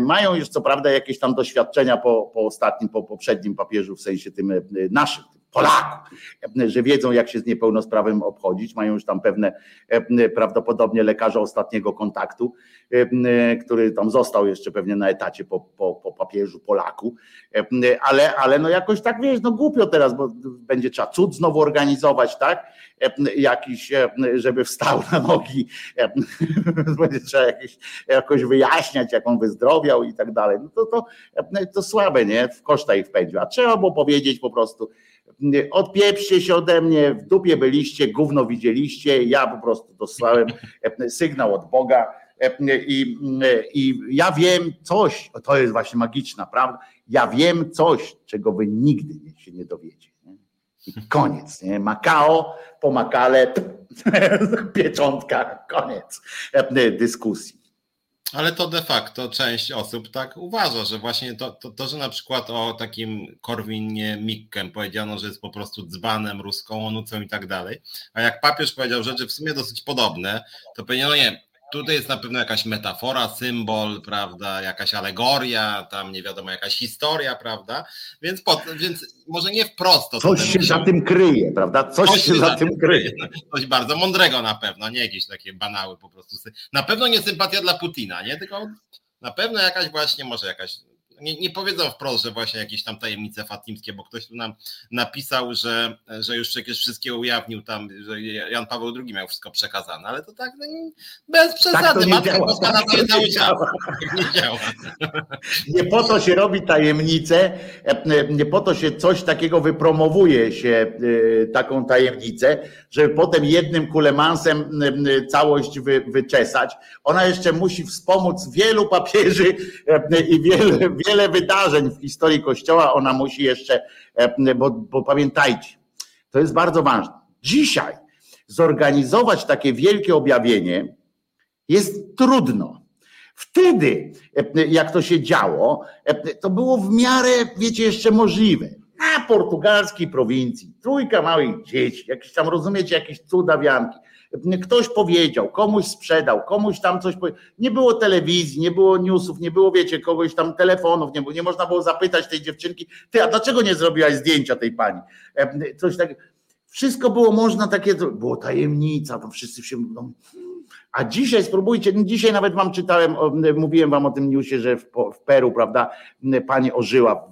Mają już co prawda jakieś tam doświadczenia po, po ostatnim, po poprzednim papieżu, w sensie tym naszym, Polaków, że wiedzą, jak się z niepełnosprawnym obchodzić, mają już tam pewne prawdopodobnie lekarza ostatniego kontaktu, który tam został jeszcze pewnie na etacie po, po, po papieżu Polaku, ale, ale no jakoś tak wiesz, no głupio teraz, bo będzie trzeba cud znowu organizować, tak? Jakiś, żeby wstał na nogi, będzie trzeba jakoś wyjaśniać, jak on wyzdrowiał i tak dalej. No to, to, to słabe, nie? W koszta ich wpędził. A trzeba było powiedzieć po prostu, odpieprzcie się ode mnie, w dupie byliście, gówno widzieliście, ja po prostu dostałem sygnał od Boga i, i ja wiem coś, to jest właśnie magiczna prawda, ja wiem coś, czego wy nigdy się nie dowiecie. I koniec, nie? Makao po makale, pieczątka, koniec dyskusji. Ale to de facto część osób tak uważa, że właśnie to, to, to że na przykład o takim Korwinie Mikkem powiedziano, że jest po prostu dzbanem, ruską onucą i tak dalej, a jak papież powiedział rzeczy w sumie dosyć podobne, to powiedziano nie, tutaj jest na pewno jakaś metafora, symbol, prawda, jakaś alegoria, tam nie wiadomo, jakaś historia, prawda, więc, po, więc może nie wprost. Coś się za tym kryje, prawda, coś, coś się za tym kryje. Coś bardzo mądrego na pewno, nie jakieś takie banały po prostu. Na pewno nie sympatia dla Putina, nie, tylko na pewno jakaś właśnie, może jakaś nie, nie powiedzą wprost, że właśnie jakieś tam tajemnice fatimskie, bo ktoś tu nam napisał, że, że już przecież wszystkie ujawnił tam, że Jan Paweł II miał wszystko przekazane, ale to tak no, bez przesady. Tak to nie Matka działa. Tak to nie, działa. nie działa. Nie po to się robi tajemnicę, nie po to się coś takiego wypromowuje się y, taką tajemnicę, żeby potem jednym kulemansem całość wy, wyczesać. Ona jeszcze musi wspomóc wielu papieży i wiele, wiele wydarzeń w historii Kościoła ona musi jeszcze, e, bo, bo pamiętajcie, to jest bardzo ważne. Dzisiaj zorganizować takie wielkie objawienie jest trudno. Wtedy, e, jak to się działo, e, to było w miarę, wiecie, jeszcze możliwe. Na portugalskiej prowincji, trójka małych dzieci, jakieś tam, rozumiecie, jakieś cudawianki. Ktoś powiedział, komuś sprzedał, komuś tam coś powiedział. Nie było telewizji, nie było newsów, nie było, wiecie, kogoś tam telefonów, nie, było, nie można było zapytać tej dziewczynki, ty, a dlaczego nie zrobiłaś zdjęcia tej pani? Coś takiego. Wszystko było można takie, było tajemnica, to wszyscy się. No, a dzisiaj spróbujcie, no dzisiaj nawet wam czytałem, mówiłem wam o tym newsie, że w, w Peru, prawda, pani ożyła w,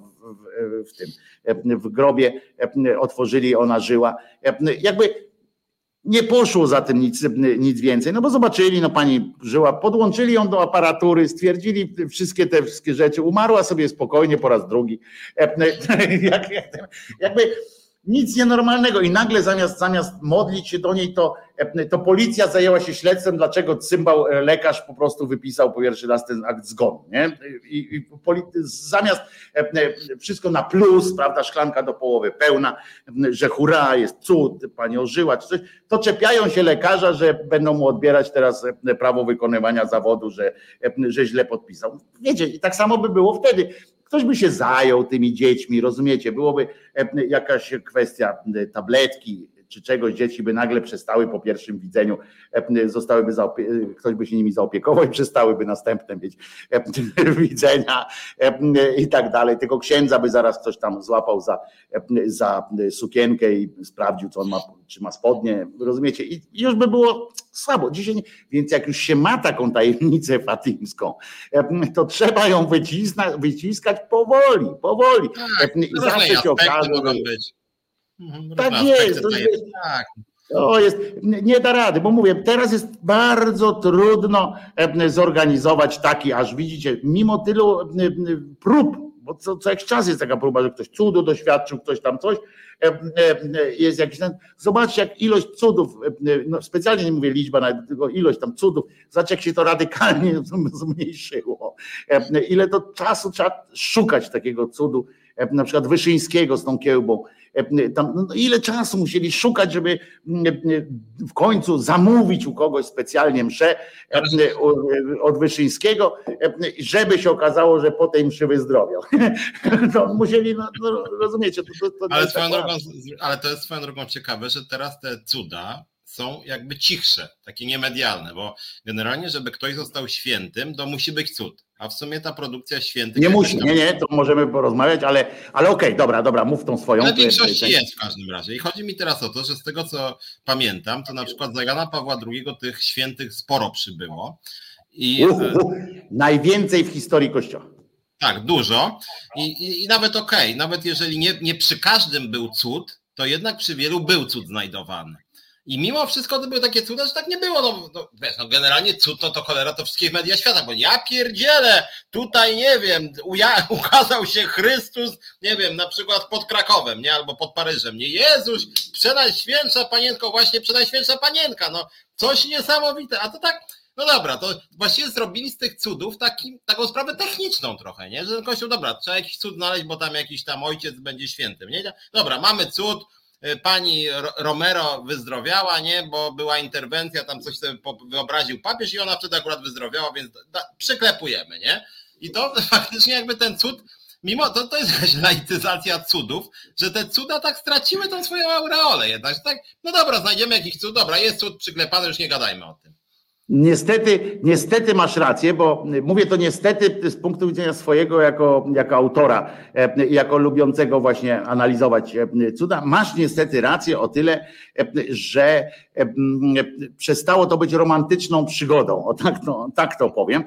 w, w tym, w grobie, otworzyli, ona żyła. Jakby nie poszło za tym nic, nic więcej, no bo zobaczyli, no pani żyła, podłączyli ją do aparatury, stwierdzili wszystkie te wszystkie rzeczy, umarła sobie spokojnie po raz drugi. Jakby nic nienormalnego i nagle zamiast, zamiast modlić się do niej, to, to policja zajęła się śledztwem, dlaczego cymbał e, lekarz po prostu wypisał po pierwszy raz ten akt zgonu. Nie? I, i zamiast e, e, wszystko na plus, prawda, szklanka do połowy pełna, że hura, jest cud, pani ożyła, czy coś, to czepiają się lekarza, że będą mu odbierać teraz prawo wykonywania zawodu, że, że źle podpisał. Wiecie, i tak samo by było wtedy ktoś by się zajął tymi dziećmi, rozumiecie? Byłoby e, jakaś kwestia e, tabletki, czy czegoś dzieci by nagle przestały po pierwszym widzeniu, e, zostałyby zaopie- ktoś by się nimi zaopiekował i przestałyby następne mieć widzenia i tak dalej. Tylko księdza by zaraz ktoś tam złapał za, za sukienkę i sprawdził, co on ma, czy ma spodnie, rozumiecie? I już by było słabo. Dzisiaj nie. Więc jak już się ma taką tajemnicę fatimską, to trzeba ją wycisnąć, wyciskać powoli, powoli. Tak, I zawsze się okaże. Tak jest. To jest, tak. To jest, nie da rady, bo mówię, teraz jest bardzo trudno zorganizować taki, aż widzicie, mimo tylu prób, bo co, co jakiś czas jest taka próba, że ktoś cudu doświadczył, ktoś tam coś, jest jakiś ten, zobaczcie jak ilość cudów, no specjalnie nie mówię liczba, tylko ilość tam cudów, zobaczcie jak się to radykalnie zmniejszyło, ile to czasu trzeba szukać takiego cudu, na przykład Wyszyńskiego z tą kiełbą, tam, no, ile czasu musieli szukać, żeby e, w końcu zamówić u kogoś specjalnie mszę e, od Wyszyńskiego, żeby się okazało, że po tej mszy wyzdrowiał. To musieli, no, no rozumiecie. To, to, to ale, swoją drogą, ale to jest swoją drogą ciekawe, że teraz te cuda są jakby cichsze, takie niemedialne, bo generalnie, żeby ktoś został świętym, to musi być cud. A w sumie ta produkcja świętych. Nie musi, nie, nie, to możemy porozmawiać, ale, ale okej, okay, dobra, dobra, mów tą swoją. Ale w większości jest w każdym razie. I chodzi mi teraz o to, że z tego co pamiętam, to na przykład za Jana Pawła II tych świętych sporo przybyło. I, uh. Najwięcej w historii Kościoła. Tak, dużo. I, i, i nawet okej, okay, nawet jeżeli nie, nie przy każdym był cud, to jednak przy wielu był cud znajdowany. I mimo wszystko to były takie cuda, że tak nie było. No, no, wiesz, no generalnie cud no to cholera to wszystkie media świata, bo ja pierdzielę, tutaj nie wiem, uja- ukazał się Chrystus, nie wiem, na przykład pod Krakowem, nie, albo pod Paryżem, nie, Jezus, przenajświętsza panienko, właśnie przenajświętsza panienka, no coś niesamowite, a to tak, no dobra, to właściwie zrobili z tych cudów taki, taką sprawę techniczną trochę, nie, że ten kościół, dobra, trzeba jakiś cud znaleźć, bo tam jakiś tam ojciec będzie świętym, nie, dobra, mamy cud, pani Romero wyzdrowiała, nie, bo była interwencja, tam coś sobie wyobraził papież i ona wtedy akurat wyzdrowiała, więc przyklepujemy, nie? I to faktycznie jakby ten cud mimo to, to jest jakaś laicyzacja cudów, że te cuda tak straciły tą swoją aureolę jednak. Tak, no dobra, znajdziemy jakiś cud, dobra, jest cud przyklepany, już nie gadajmy o tym. Niestety, niestety masz rację, bo mówię to niestety z punktu widzenia swojego jako, jako autora, e, jako lubiącego właśnie analizować e, cuda. Masz niestety rację o tyle, e, że przestało to być romantyczną przygodą. O tak to, tak to powiem.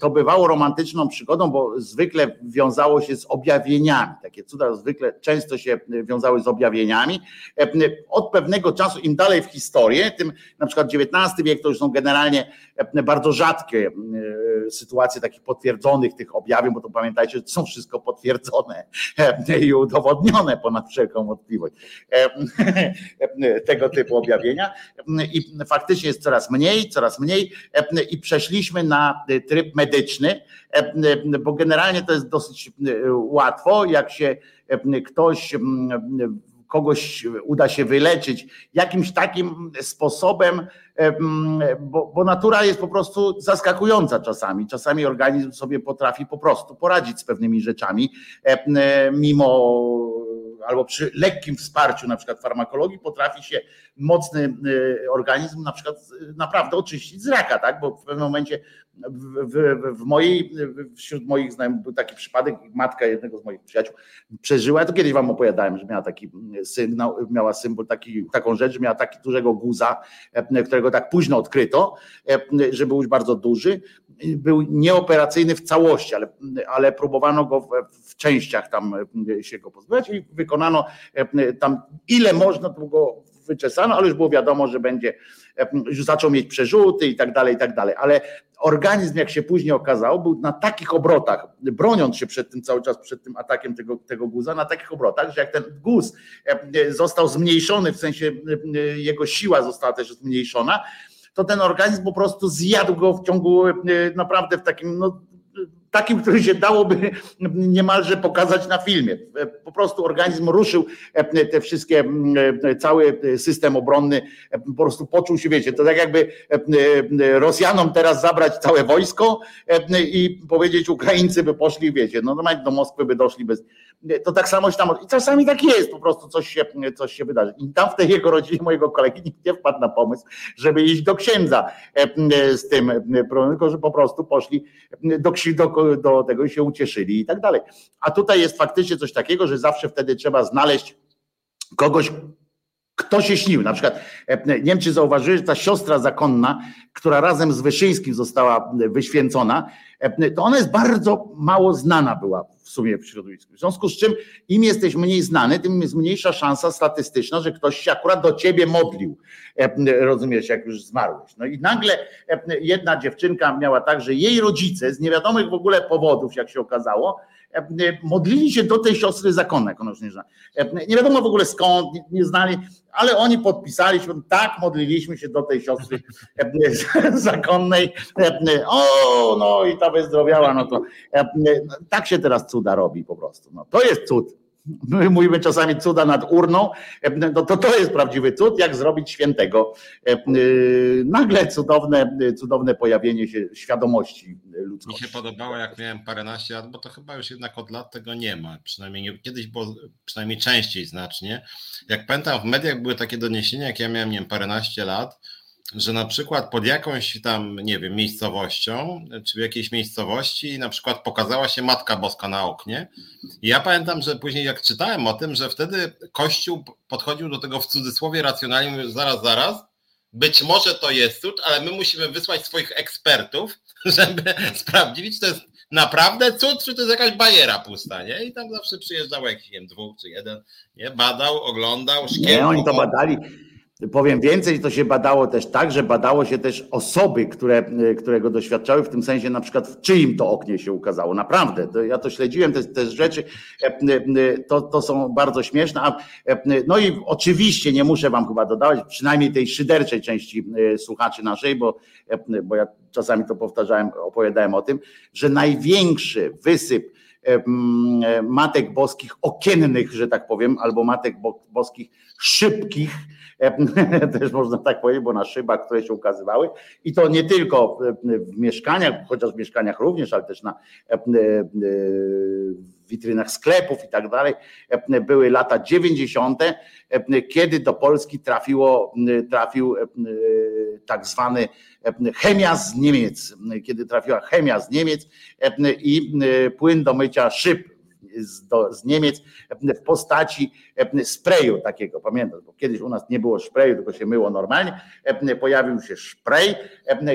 To bywało romantyczną przygodą, bo zwykle wiązało się z objawieniami. Takie cuda zwykle często się wiązały z objawieniami. Od pewnego czasu, im dalej w historię, tym na przykład XIX wiek to już są generalnie e, bardzo rzadkie e, sytuacje takich potwierdzonych tych objawień, bo to pamiętajcie, są wszystko potwierdzone e, i udowodnione ponad wszelką wątpliwość tego typu objawienia. I faktycznie jest coraz mniej, coraz mniej i przeszliśmy na tryb medyczny, bo generalnie to jest dosyć łatwo, jak się ktoś kogoś uda się wyleczyć jakimś takim sposobem, bo, bo, natura jest po prostu zaskakująca czasami. Czasami organizm sobie potrafi po prostu poradzić z pewnymi rzeczami, mimo albo przy lekkim wsparciu na przykład farmakologii potrafi się mocny organizm na przykład naprawdę oczyścić z raka, tak? Bo w pewnym momencie w, w, w, mojej, wśród moich znajomych był taki przypadek, matka jednego z moich przyjaciół przeżyła, ja to kiedyś wam opowiadałem, że miała taki sygnał, miała symbol, taki, taką rzecz, że miała taki dużego guza, którego tak późno odkryto, że był już bardzo duży, był nieoperacyjny w całości, ale, ale próbowano go w, częściach tam się go pozbywać i wykonano tam ile można, to go wyczesano, ale już było wiadomo, że będzie, już zaczął mieć przerzuty i tak dalej, i tak dalej. Ale organizm, jak się później okazało, był na takich obrotach, broniąc się przed tym cały czas, przed tym atakiem tego, tego guza, na takich obrotach, że jak ten guz został zmniejszony, w sensie jego siła została też zmniejszona, to ten organizm po prostu zjadł go w ciągu naprawdę w takim no, takim, który się dałoby niemalże pokazać na filmie. Po prostu organizm ruszył te wszystkie, cały system obronny po prostu poczuł się, wiecie, to tak jakby Rosjanom teraz zabrać całe wojsko i powiedzieć Ukraińcy by poszli, wiecie, no normalnie do Moskwy by doszli bez, to tak samo się tam, i czasami tak jest, po prostu coś się, coś się wydarzy. I tam w tej jego rodzinie, mojego kolegi, nikt nie wpadł na pomysł, żeby iść do księdza z tym, tylko że po prostu poszli do, do do tego i się ucieszyli i tak dalej. A tutaj jest faktycznie coś takiego, że zawsze wtedy trzeba znaleźć kogoś, kto się śnił. Na przykład e, nie wiem, czy zauważyli, że ta siostra zakonna, która razem z Wyszyńskim została wyświęcona, e, to ona jest bardzo mało znana była w sumie w środowisku. W związku z czym im jesteś mniej znany, tym jest mniejsza szansa statystyczna, że ktoś się akurat do ciebie modlił. E, rozumiesz, jak już zmarłeś. No i nagle jedna dziewczynka miała tak, że jej rodzice z niewiadomych w ogóle powodów, jak się okazało, modlili się do tej siostry zakonnej, jak ona już nie zna. Nie wiadomo w ogóle skąd, nie, znali, ale oni podpisaliśmy, tak, modliliśmy się do tej siostry zakonnej. O, no i ta wyzdrowiała, no to tak się teraz cuda robi po prostu. No, to jest cud. My mówimy czasami cuda nad urną, no to to jest prawdziwy cud, jak zrobić świętego. Nagle cudowne, cudowne pojawienie się świadomości ludzkości. Mi się podobało, jak miałem paręnaście lat, bo to chyba już jednak od lat tego nie ma. Przynajmniej kiedyś było, przynajmniej częściej znacznie. Jak pamiętam, w mediach były takie doniesienia, jak ja miałem, nie wiem, paręnaście lat, że na przykład pod jakąś tam, nie wiem, miejscowością, czy w jakiejś miejscowości na przykład pokazała się Matka Boska na oknie. I ja pamiętam, że później jak czytałem o tym, że wtedy Kościół podchodził do tego w cudzysłowie racjonalnie, mówił, zaraz, zaraz, być może to jest cud, ale my musimy wysłać swoich ekspertów, żeby sprawdzić, czy to jest naprawdę cud, czy to jest jakaś bajera pusta, nie? I tam zawsze przyjeżdżał jakiś, nie wiem, dwóch czy jeden, nie? Badał, oglądał, szkieł. Nie, oni to badali Powiem więcej, to się badało też tak, że badało się też osoby, które, które go doświadczały, w tym sensie na przykład w czyim to oknie się ukazało. Naprawdę, to ja to śledziłem, te, te rzeczy, to, to są bardzo śmieszne. A, no i oczywiście nie muszę wam chyba dodawać, przynajmniej tej szyderczej części słuchaczy naszej, bo, bo ja czasami to powtarzałem, opowiadałem o tym, że największy wysyp matek boskich okiennych, że tak powiem, albo matek boskich szybkich, też można tak powiedzieć, bo na szybach, które się ukazywały i to nie tylko w mieszkaniach, chociaż w mieszkaniach również, ale też na witrynach sklepów i tak dalej, były lata 90., kiedy do Polski trafiło, trafił tak zwany chemia z Niemiec, kiedy trafiła chemia z Niemiec i płyn do mycia szyb z, do, z Niemiec w postaci sprayu takiego, pamiętam, bo kiedyś u nas nie było sprayu, tylko się myło normalnie, pojawił się spray,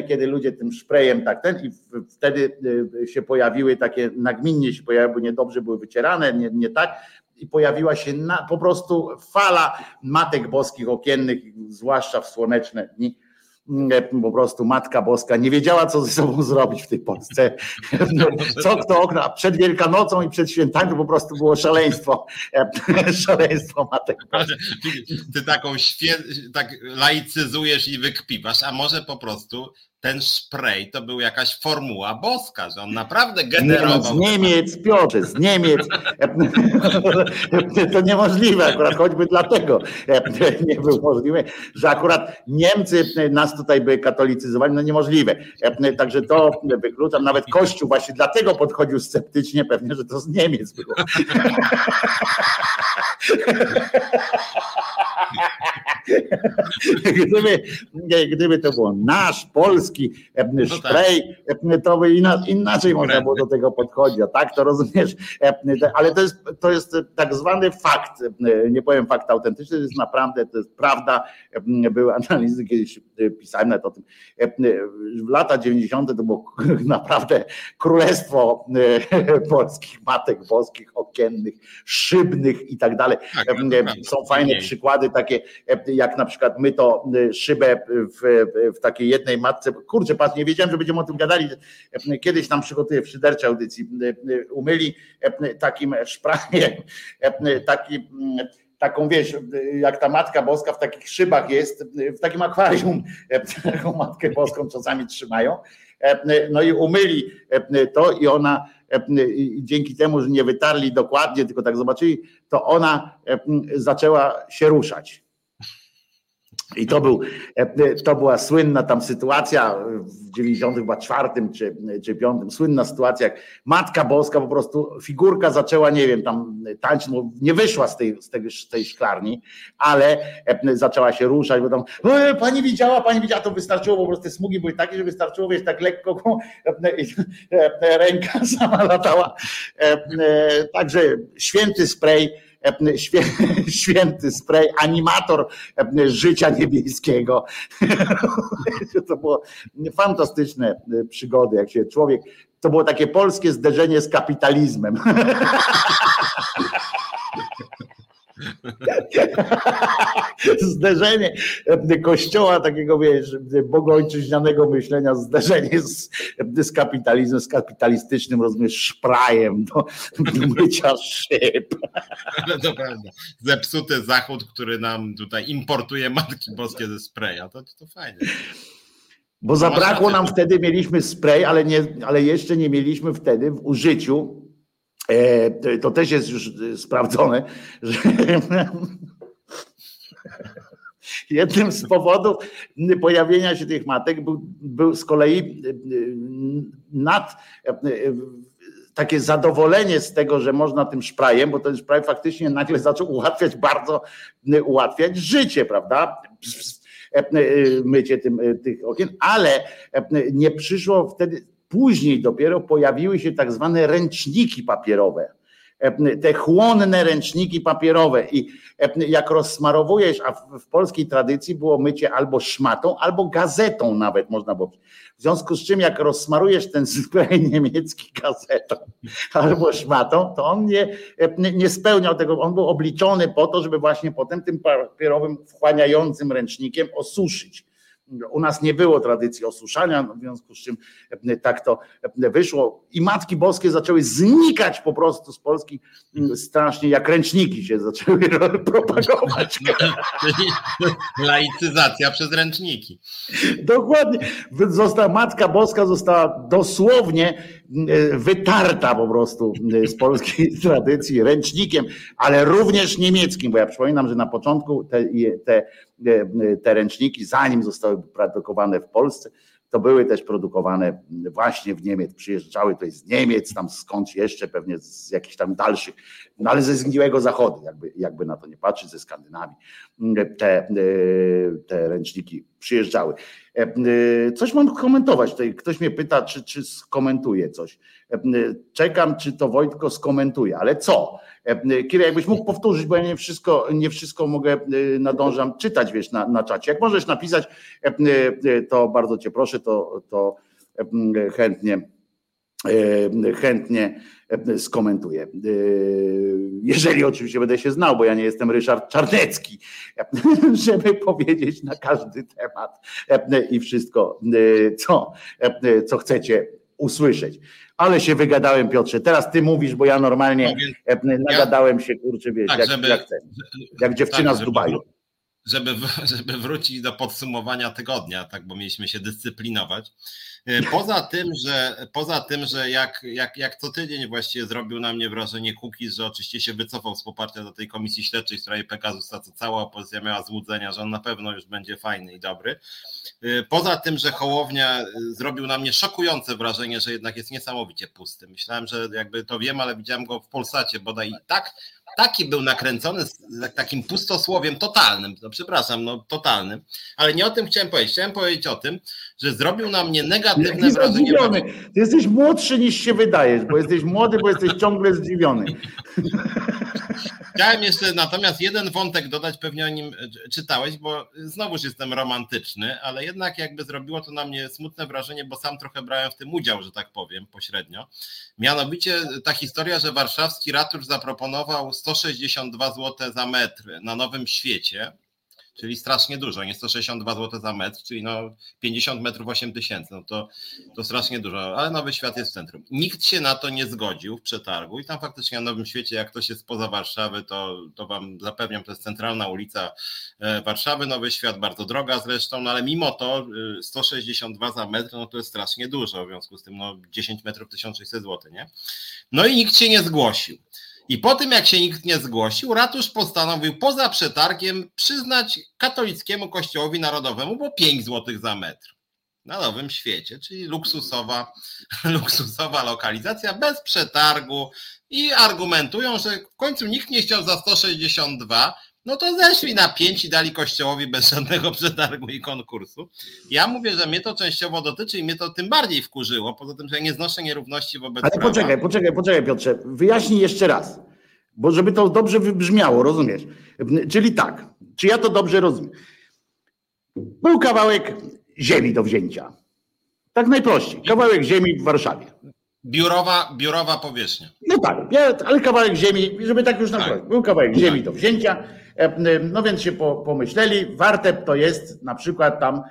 kiedy ludzie tym sprayem tak ten i wtedy e, się pojawiły takie, nagminnie się pojawiły, niedobrze były wycierane, nie, nie tak, i pojawiła się na, po prostu fala matek boskich okiennych, zwłaszcza w słoneczne dni, po prostu Matka Boska nie wiedziała, co ze sobą zrobić w tej Polsce. Co kto okna przed Wielkanocą i przed świętami to po prostu było szaleństwo. Szaleństwo Matek Ty taką świe... tak laicyzujesz i wykpiwasz, a może po prostu ten spray to był jakaś formuła boska, że on naprawdę generował. Z Niemiec, Piotrze, z Niemiec. to niemożliwe akurat, choćby dlatego nie był możliwy, że akurat Niemcy nas tutaj by katolicyzowali, no niemożliwe. Także to wykluczam, nawet Kościół właśnie dlatego podchodził sceptycznie pewnie, że to z Niemiec było. gdyby, gdyby to było nasz, polski no szprej, tak. to by inaczej można było do tego podchodzić. A tak to rozumiesz, ale to jest, to jest tak zwany fakt, nie powiem fakt autentyczny, to jest naprawdę, to jest prawda. Były analizy, kiedyś pisałem nawet o tym. W lata 90. to było naprawdę królestwo polskich matek boskich, okiennych, szybnych i tak dalej. Tak, Są fajne przykłady takie jak na przykład my to y, szybę w, w takiej jednej matce, kurczę, patrz, nie wiedziałem, że będziemy o tym gadali, kiedyś tam przygotuję w szyderczej audycji, umyli takim szprajem, taki taką wiesz, jak ta Matka Boska w takich szybach jest, w takim akwarium taką Matkę Boską czasami trzymają, no i umyli to i ona dzięki temu, że nie wytarli dokładnie, tylko tak zobaczyli, to ona zaczęła się ruszać. I to, był, e, to była słynna tam sytuacja w 94 czy, czy 5, słynna sytuacja, jak Matka Boska po prostu, figurka zaczęła, nie wiem, tam tańczyć, no nie wyszła z tej, z tej, z tej szklarni, ale e, zaczęła się ruszać, bo tam, e, pani widziała, pani widziała, to wystarczyło, po prostu te smugi były takie, że wystarczyło, wiesz, tak lekko ręka sama latała. Także święty spray, święty spray, animator życia niebieskiego. To było fantastyczne przygody, jak się człowiek, to było takie polskie zderzenie z kapitalizmem. zderzenie kościoła takiego, wiesz, bogojczyźnianego myślenia, zderzenie z, z kapitalizmem, z kapitalistycznym, rozumiesz, szprajem do, do mycia szyb. No to prawda. Zepsuty zachód, który nam tutaj importuje Matki Boskie ze spraya, to, to fajnie. Bo zabrakło nam wtedy, mieliśmy spray, ale, nie, ale jeszcze nie mieliśmy wtedy w użyciu E, to też jest już e, sprawdzone, że jednym z powodów pojawienia się tych matek był, był z kolei e, nad takie zadowolenie z tego, że można tym szprajem, bo ten szpraj faktycznie nagle zaczął ułatwiać, bardzo ułatwiać życie, prawda? Mycie tym, tych okien, ale nie przyszło wtedy Później dopiero pojawiły się tak zwane ręczniki papierowe. E, te chłonne ręczniki papierowe i e, jak rozsmarowujesz, a w, polskiej tradycji było mycie albo szmatą, albo gazetą nawet można było. W związku z czym jak rozsmarujesz ten spray niemiecki gazetą albo szmatą, to on nie, e, nie spełniał tego, on był obliczony po to, żeby właśnie potem tym papierowym wchłaniającym ręcznikiem osuszyć U nas nie było tradycji osuszania, w związku z czym tak to wyszło. I matki boskie zaczęły znikać po prostu z Polski strasznie, jak ręczniki się zaczęły propagować. Laicyzacja przez ręczniki. Dokładnie. Została, Matka Boska została dosłownie wytarta po prostu z polskiej tradycji ręcznikiem, ale również niemieckim, bo ja przypominam, że na początku te, te, te ręczniki, zanim zostały produkowane w Polsce, to były też produkowane właśnie w Niemiec, przyjeżdżały tutaj z Niemiec, tam skądś jeszcze, pewnie z jakichś tam dalszych, no ale ze zgniłego zachodu, jakby, jakby na to nie patrzeć, ze Skandynawii, te, te ręczniki przyjeżdżały. Coś mam komentować tutaj, ktoś mnie pyta, czy, czy skomentuje coś. Czekam, czy to Wojtko skomentuje, ale co? Kira, jakbyś mógł powtórzyć, bo ja nie wszystko, nie wszystko mogę, nadążam czytać, wiesz, na, na czacie. Jak możesz napisać, to bardzo cię proszę, to, to chętnie, chętnie skomentuję. Jeżeli oczywiście będę się znał, bo ja nie jestem Ryszard Czarnecki, żeby powiedzieć na każdy temat i wszystko, co, co chcecie usłyszeć. Ale się wygadałem, Piotrze. Teraz ty mówisz, bo ja normalnie no nagadałem się, kurczę, wiesz, tak, jak, żeby, jak, ten, jak dziewczyna tak, z Dubaju. Żeby, żeby wrócić do podsumowania tygodnia, tak, bo mieliśmy się dyscyplinować. E, poza tym, że poza tym, że jak, jak, jak co tydzień właściwie zrobił na mnie wrażenie Kukiz, że oczywiście się wycofał z poparcia do tej komisji śledczej w sprawie Pegasusa, co cała opozycja miała złudzenia, że on na pewno już będzie fajny i dobry. E, poza tym, że Hołownia e, zrobił na mnie szokujące wrażenie, że jednak jest niesamowicie pusty. Myślałem, że jakby to wiem, ale widziałem go w Polsacie bodaj i tak taki był nakręcony z takim pustosłowiem totalnym, no przepraszam, no totalnym, ale nie o tym chciałem powiedzieć. Chciałem powiedzieć o tym, że zrobił na mnie negatywne wrażenie. Zdziwiony. Ty jesteś młodszy niż się wydajesz, bo jesteś młody, bo jesteś ciągle zdziwiony. Chciałem jeszcze natomiast jeden wątek dodać, pewnie o nim czytałeś, bo znowuż jestem romantyczny, ale jednak jakby zrobiło to na mnie smutne wrażenie, bo sam trochę brałem w tym udział, że tak powiem, pośrednio. Mianowicie ta historia, że warszawski ratusz zaproponował 162 zł za metr na Nowym Świecie, czyli strasznie dużo, nie 162 zł za metr, czyli no 50 metrów 8 tysięcy, no to, to strasznie dużo, ale Nowy Świat jest w centrum. Nikt się na to nie zgodził w przetargu i tam faktycznie na Nowym Świecie, jak ktoś jest poza Warszawy, to, to wam zapewniam, to jest centralna ulica e, Warszawy, Nowy Świat, bardzo droga zresztą, no ale mimo to 162 e, za metr, no to jest strasznie dużo, w związku z tym no 10 metrów 1600 zł, nie? No i nikt się nie zgłosił. I po tym, jak się nikt nie zgłosił, ratusz postanowił poza przetargiem przyznać katolickiemu kościołowi narodowemu po 5 zł za metr. Na Nowym Świecie, czyli luksusowa, luksusowa lokalizacja bez przetargu. I argumentują, że w końcu nikt nie chciał za 162, no to zeszli na 5 i dali kościołowi bez żadnego przetargu i konkursu. Ja mówię, że mnie to częściowo dotyczy i mnie to tym bardziej wkurzyło, poza tym, że ja nie znoszę nierówności wobec Ale prawa. poczekaj, poczekaj, poczekaj Piotrze, wyjaśnij jeszcze raz, bo żeby to dobrze wybrzmiało, rozumiesz? Czyli tak, czy ja to dobrze rozumiem? Był kawałek ziemi do wzięcia. Tak najprościej. Kawałek ziemi w Warszawie. Biurowa, biurowa powierzchnia. No tak, ale kawałek ziemi, żeby tak już na tak. Był kawałek ziemi tak. do wzięcia. E, no więc się pomyśleli, warte to jest na przykład tam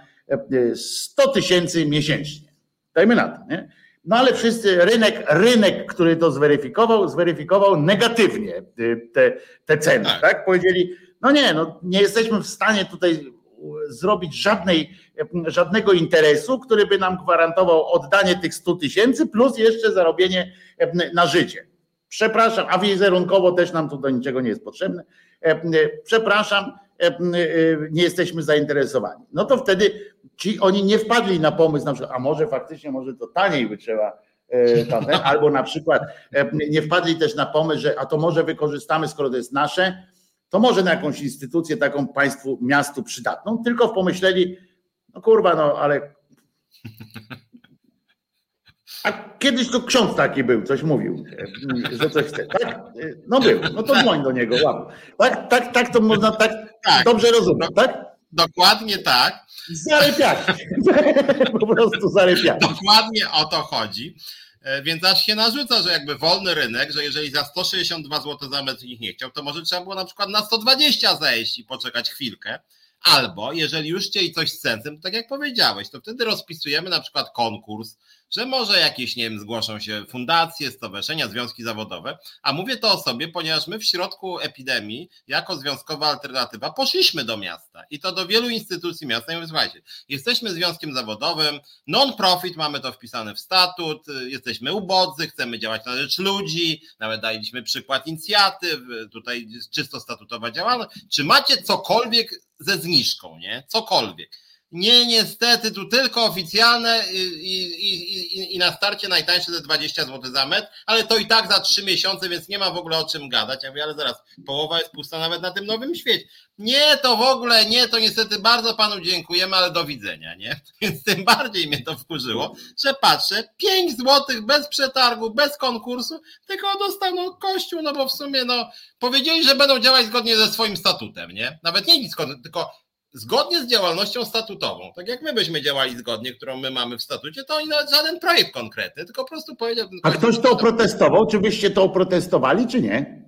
100 e, tysięcy miesięcznie. Dajmy na to, nie? No ale wszyscy, rynek, rynek, który to zweryfikował, zweryfikował negatywnie e, te, te ceny, tak. tak? Powiedzieli, no nie, no nie jesteśmy w stanie tutaj zrobić żadnej, żadnego interesu, który by nam gwarantował oddanie tych 100 tysięcy plus jeszcze zarobienie na życie. Przepraszam, a wizerunkowo też nam tu do niczego nie jest potrzebne. Przepraszam, nie jesteśmy zainteresowani. No to wtedy ci oni nie wpadli na pomysł, na przykład, a może faktycznie, może to taniej by trzeba e, albo na przykład nie wpadli też na pomysł, że a to może wykorzystamy, skoro to jest nasze, to może na jakąś instytucję taką państwu, miastu przydatną, tylko pomyśleli, no kurwa, no ale. A kiedyś to ksiądz taki był, coś mówił, że coś chce. Tak? No był, no to dzwoń do niego, łap. Tak, tak, tak to można tak, tak. dobrze rozumieć, tak? Dokładnie tak. Zarypiać. po prostu zarypiać. Dokładnie o to chodzi. E, więc aż się narzuca, że jakby wolny rynek, że jeżeli za 162 zł za metr ich nie chciał, to może trzeba było na przykład na 120 zejść i poczekać chwilkę, Albo jeżeli już chcieli coś z sensem, to tak jak powiedziałeś, to wtedy rozpisujemy na przykład konkurs, że może jakieś, nie wiem, zgłoszą się fundacje, stowarzyszenia, związki zawodowe, a mówię to o sobie, ponieważ my w środku epidemii, jako związkowa alternatywa, poszliśmy do miasta i to do wielu instytucji miasta i mówię, słuchajcie, jesteśmy związkiem zawodowym, non-profit, mamy to wpisane w statut, jesteśmy ubodzy, chcemy działać na rzecz ludzi, nawet daliśmy przykład inicjatyw, tutaj czysto statutowa działalność, czy macie cokolwiek ze zniżką, nie? Cokolwiek. Nie, niestety, tu tylko oficjalne i, i, i, i, na starcie najtańsze te 20 zł za metr, ale to i tak za 3 miesiące, więc nie ma w ogóle o czym gadać. Ja mówię, ale zaraz, połowa jest pusta nawet na tym nowym świecie. Nie, to w ogóle nie, to niestety bardzo panu dziękujemy, ale do widzenia, nie? Więc tym bardziej mnie to wkurzyło, że patrzę, 5 zł bez przetargu, bez konkursu, tylko dostaną kościół, no bo w sumie, no, powiedzieli, że będą działać zgodnie ze swoim statutem, nie? Nawet nie nic, tylko zgodnie z działalnością statutową, tak jak my byśmy działali zgodnie, którą my mamy w statucie, to oni nawet żaden projekt konkretny, tylko po prostu powiedział. A ktoś to oprotestował? Czy byście to oprotestowali, czy nie?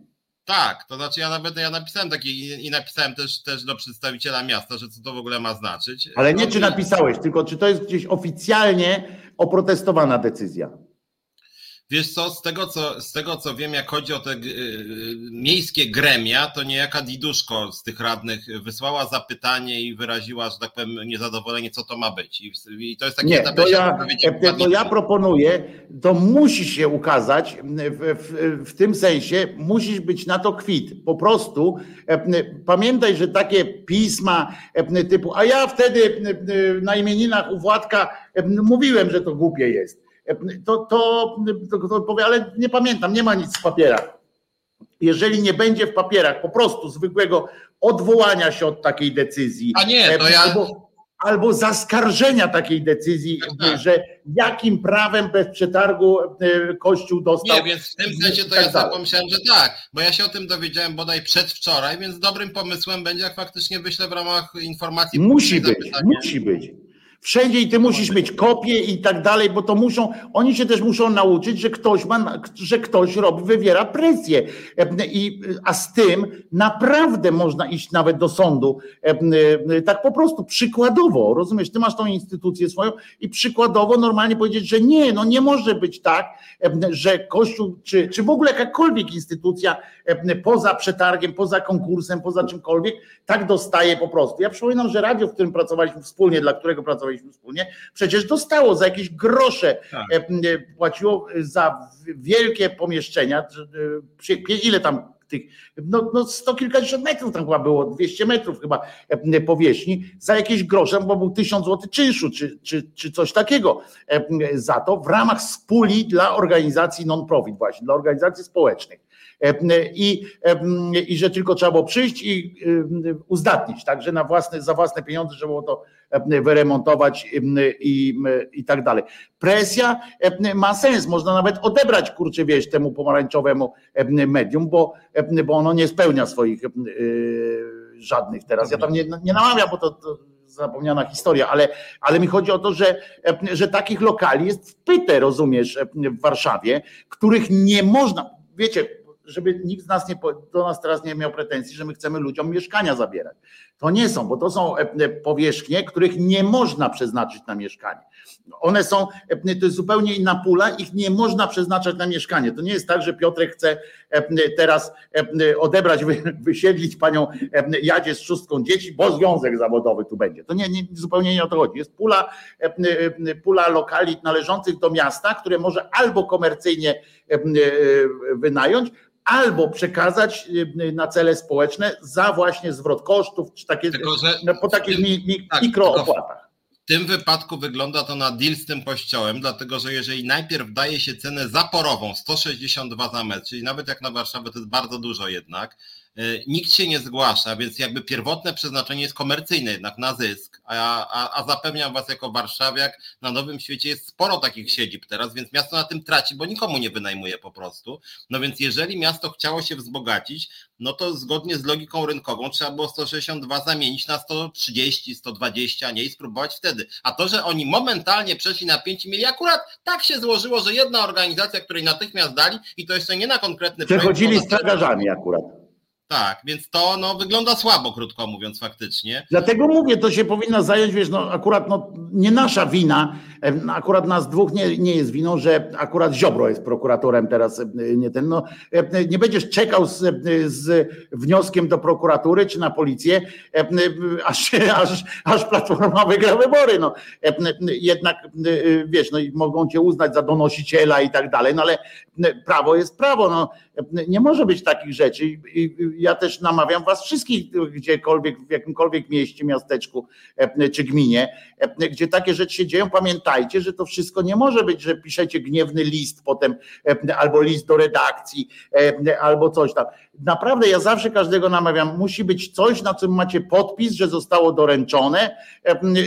Tak, to znaczy ja nawet ja napisałem taki i napisałem też, też do przedstawiciela miasta, że co to w ogóle ma znaczyć. Ale nie no, czy napisałeś, tylko czy to jest gdzieś oficjalnie oprotestowana decyzja? Wiesz co, z tego co, z tego co wiem, jak chodzi o te y, miejskie gremia, to niejaka Diduszko z tych radnych wysłała zapytanie i wyraziła, że tak powiem, niezadowolenie, co to ma być. I, i to jest takie Nie, to ja, to ja proponuję, to musi się ukazać w, w, w tym sensie, musisz być na to kwit. Po prostu e, pamiętaj, że takie pisma e, typu, a ja wtedy e, na imieninach u Władka mówiłem, że to głupie jest to, to, to, powie, ale nie pamiętam, nie ma nic w papierach. Jeżeli nie będzie w papierach po prostu zwykłego odwołania się od takiej decyzji, a nie, to ja... albo, albo zaskarżenia takiej decyzji, tak, tak. że jakim prawem bez przetargu Kościół dostał. Nie, więc w tym sensie to tak ja pomyślałem, że tak, bo ja się o tym dowiedziałem bodaj przedwczoraj, więc dobrym pomysłem będzie, jak faktycznie wyślę w ramach informacji. Musi być, musi być. Wszędzie i ty musisz mieć kopię i tak dalej, bo to muszą, oni się też muszą nauczyć, że ktoś ma, że ktoś robi, wywiera presję. I, a z tym naprawdę można iść nawet do sądu. Tak po prostu przykładowo, rozumiesz, ty masz tą instytucję swoją i przykładowo normalnie powiedzieć, że nie, no nie może być tak, że Kościół, czy, czy w ogóle jakakolwiek instytucja poza przetargiem, poza konkursem, poza czymkolwiek, tak dostaje po prostu. Ja przypominam, że radio, w którym pracowaliśmy wspólnie, dla którego pracowaliśmy wspólnie, przecież dostało za jakieś grosze, tak. płaciło za wielkie pomieszczenia, ile tam tych, no, no sto kilkadziesiąt metrów tam chyba było, 200 metrów chyba powierzchni, za jakieś grosze, bo był tysiąc złotych czynszu, czy, czy, czy coś takiego za to w ramach spóli dla organizacji non-profit właśnie, dla organizacji społecznych. I, i że tylko trzeba było przyjść i uzdatnić, także na własne, za własne pieniądze, żeby było to wyremontować i, i tak dalej. Presja ma sens, można nawet odebrać kurczę wieś temu pomarańczowemu medium, bo, bo ono nie spełnia swoich żadnych teraz. Ja tam nie, nie namawiam, bo to, to zapomniana historia, ale, ale mi chodzi o to, że, że takich lokali jest w pyte, rozumiesz, w Warszawie, których nie można, wiecie, żeby nikt z nas nie, do nas teraz nie miał pretensji, że my chcemy ludziom mieszkania zabierać. To nie są, bo to są e, e, powierzchnie, których nie można przeznaczyć na mieszkanie. One są, e, to jest zupełnie inna pula, ich nie można przeznaczać na mieszkanie. To nie jest tak, że Piotrek chce teraz odebrać, wysiedlić panią Jadzie z szóstką dzieci, bo związek zawodowy tu będzie. To nie, nie, zupełnie nie o to chodzi. Jest pula, pula lokali należących do miasta, które może albo komercyjnie wynająć, albo przekazać y, na cele społeczne za właśnie zwrot kosztów, czy takie, tylko, no, po takich tym, mi, mi, tak, mikroopłatach. W tym wypadku wygląda to na deal z tym kościołem, dlatego że jeżeli najpierw daje się cenę zaporową 162 za metr, czyli nawet jak na Warszawę to jest bardzo dużo jednak, nikt się nie zgłasza, więc jakby pierwotne przeznaczenie jest komercyjne jednak na zysk, a, a, a zapewniam Was jako warszawiak, na Nowym Świecie jest sporo takich siedzib teraz, więc miasto na tym traci, bo nikomu nie wynajmuje po prostu. No więc jeżeli miasto chciało się wzbogacić, no to zgodnie z logiką rynkową trzeba było 162 zamienić na 130, 120, a nie i spróbować wtedy. A to, że oni momentalnie przeszli na 5 mieli, akurat tak się złożyło, że jedna organizacja, której natychmiast dali i to jeszcze nie na konkretny Przechodzili projekt, z tragarzami akurat Tak, więc to no, wygląda słabo, krótko mówiąc, faktycznie. Dlatego mówię, to się powinna zająć, wiesz, no akurat no, nie nasza wina, akurat nas dwóch nie, nie jest winą, że akurat Ziobro jest prokuratorem teraz, nie ten, no nie będziesz czekał z, z wnioskiem do prokuratury czy na policję, aż, aż, aż Platforma wygra wybory, no. Jednak, wiesz, no mogą cię uznać za donosiciela i tak dalej, no ale prawo jest prawo, no. Nie może być takich rzeczy i ja też namawiam was wszystkich gdziekolwiek, w jakimkolwiek mieście, miasteczku czy gminie, gdzie takie rzeczy się dzieją, pamiętajcie, że to wszystko nie może być, że piszecie gniewny list potem albo list do redakcji albo coś tam. Naprawdę ja zawsze każdego namawiam, musi być coś, na czym macie podpis, że zostało doręczone,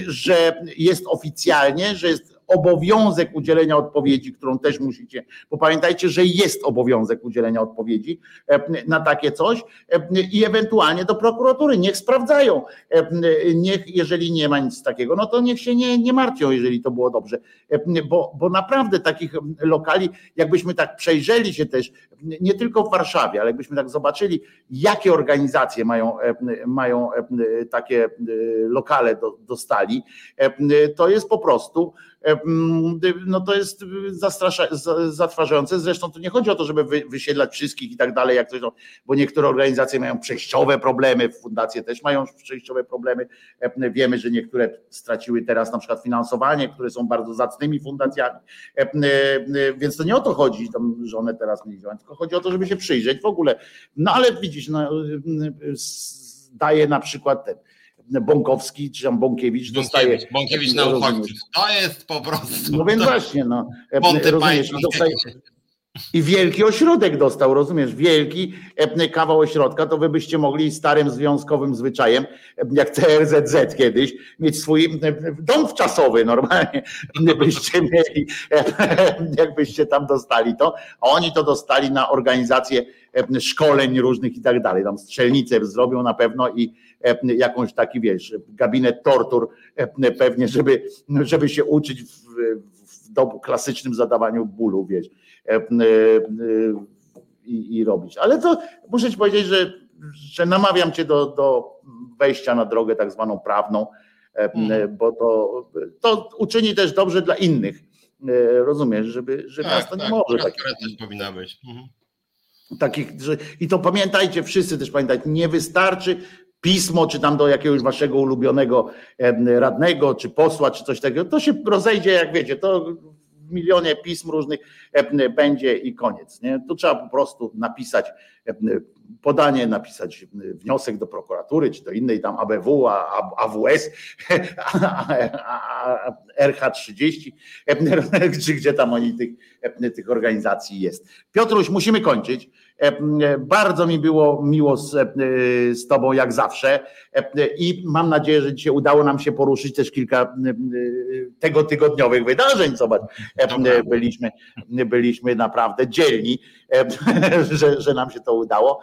że jest oficjalnie, że jest obowiązek udzielenia odpowiedzi, którą też musicie, bo pamiętajcie, że jest obowiązek udzielenia odpowiedzi e, na takie coś e, i ewentualnie do prokuratury. Niech sprawdzają. E, niech, jeżeli nie ma nic takiego, no to niech się nie, nie martwią, jeżeli to było dobrze. Bo, bo naprawdę takich lokali, jakbyśmy tak przejrzeli się też, nie tylko w Warszawie, ale jakbyśmy tak zobaczyli, jakie organizacje mają, mają takie lokale dostali, to jest po prostu no to jest zastrasza, zatrważające. Zresztą tu nie chodzi o to, żeby wysiedlać wszystkich i tak dalej, jak coś, no, bo niektóre organizacje mają przejściowe problemy, fundacje też mają przejściowe problemy. Wiemy, że niektóre straciły teraz na przykład finansowanie, które są bardzo zacnymi fundacjami, więc to nie o to chodzi, że one teraz nie działają, tylko chodzi o to, żeby się przyjrzeć w ogóle. No ale widzisz, no, daje na przykład ten Bąkowski czy tam Bąkiewicz dostaje. Bąkiewicz na uchodźców. To jest po prostu. No więc to... właśnie, no. Rozumiesz, dostaje, i wielki ośrodek dostał, rozumiesz? Wielki kawał ośrodka, to wy byście mogli starym związkowym zwyczajem, jak CRZZ kiedyś, mieć swój dom wczasowy normalnie. Byście mieli, jakbyście tam dostali to, a oni to dostali na organizację szkoleń różnych i tak dalej. Tam strzelnicę zrobią na pewno i jakąś taki, wiesz, gabinet tortur pewnie, żeby, żeby się uczyć w, w dobu klasycznym zadawaniu bólu, wiesz E, e, i, i robić. Ale to muszę ci powiedzieć, że, że namawiam cię do, do wejścia na drogę tak zwaną prawną, e, mhm. bo to, to uczyni też dobrze dla innych. Rozumiesz, żeby, że tak, miasto tak, nie może. Takich, też powinna być. Mhm. Takich, że, I to pamiętajcie, wszyscy też pamiętajcie, nie wystarczy pismo, czy tam do jakiegoś waszego ulubionego radnego, czy posła, czy coś takiego, to się rozejdzie, jak wiecie, to w milionie pism różnych będzie i koniec. Nie? Tu trzeba po prostu napisać podanie, napisać wniosek do prokuratury, czy do innej tam ABW, AWS, RH30, czy gdzie tam oni tych, tych organizacji jest. Piotruś, musimy kończyć. Bardzo mi było miło z, z Tobą, jak zawsze, i mam nadzieję, że dzisiaj udało nam się poruszyć też kilka tego tygodniowych wydarzeń. Zobacz, byliśmy, byliśmy naprawdę dzielni, że, że nam się to udało.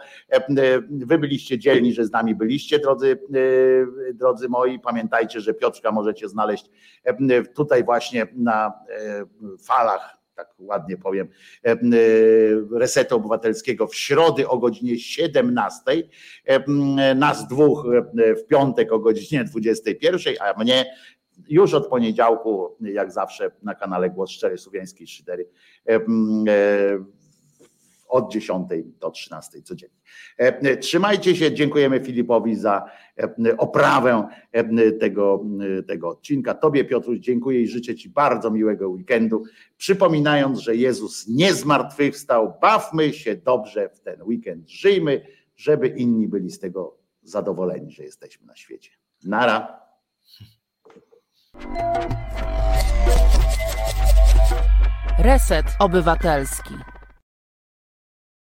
Wy byliście dzielni, że z nami byliście, drodzy, drodzy moi. Pamiętajcie, że Piotrka możecie znaleźć tutaj właśnie na falach tak ładnie powiem, e, e, Resetu Obywatelskiego w środę o godzinie 17, e, nas dwóch w piątek o godzinie 21, a mnie już od poniedziałku, jak zawsze na kanale Głos Szczery Słowiańskiej Szydery od 10 do 13 codziennie. E, trzymajcie się, dziękujemy Filipowi za e, oprawę e, tego, tego odcinka. Tobie Piotruś dziękuję i życzę Ci bardzo miłego weekendu. Przypominając, że Jezus nie zmartwychwstał, bawmy się dobrze w ten weekend, żyjmy, żeby inni byli z tego zadowoleni, że jesteśmy na świecie. Nara. Reset Obywatelski.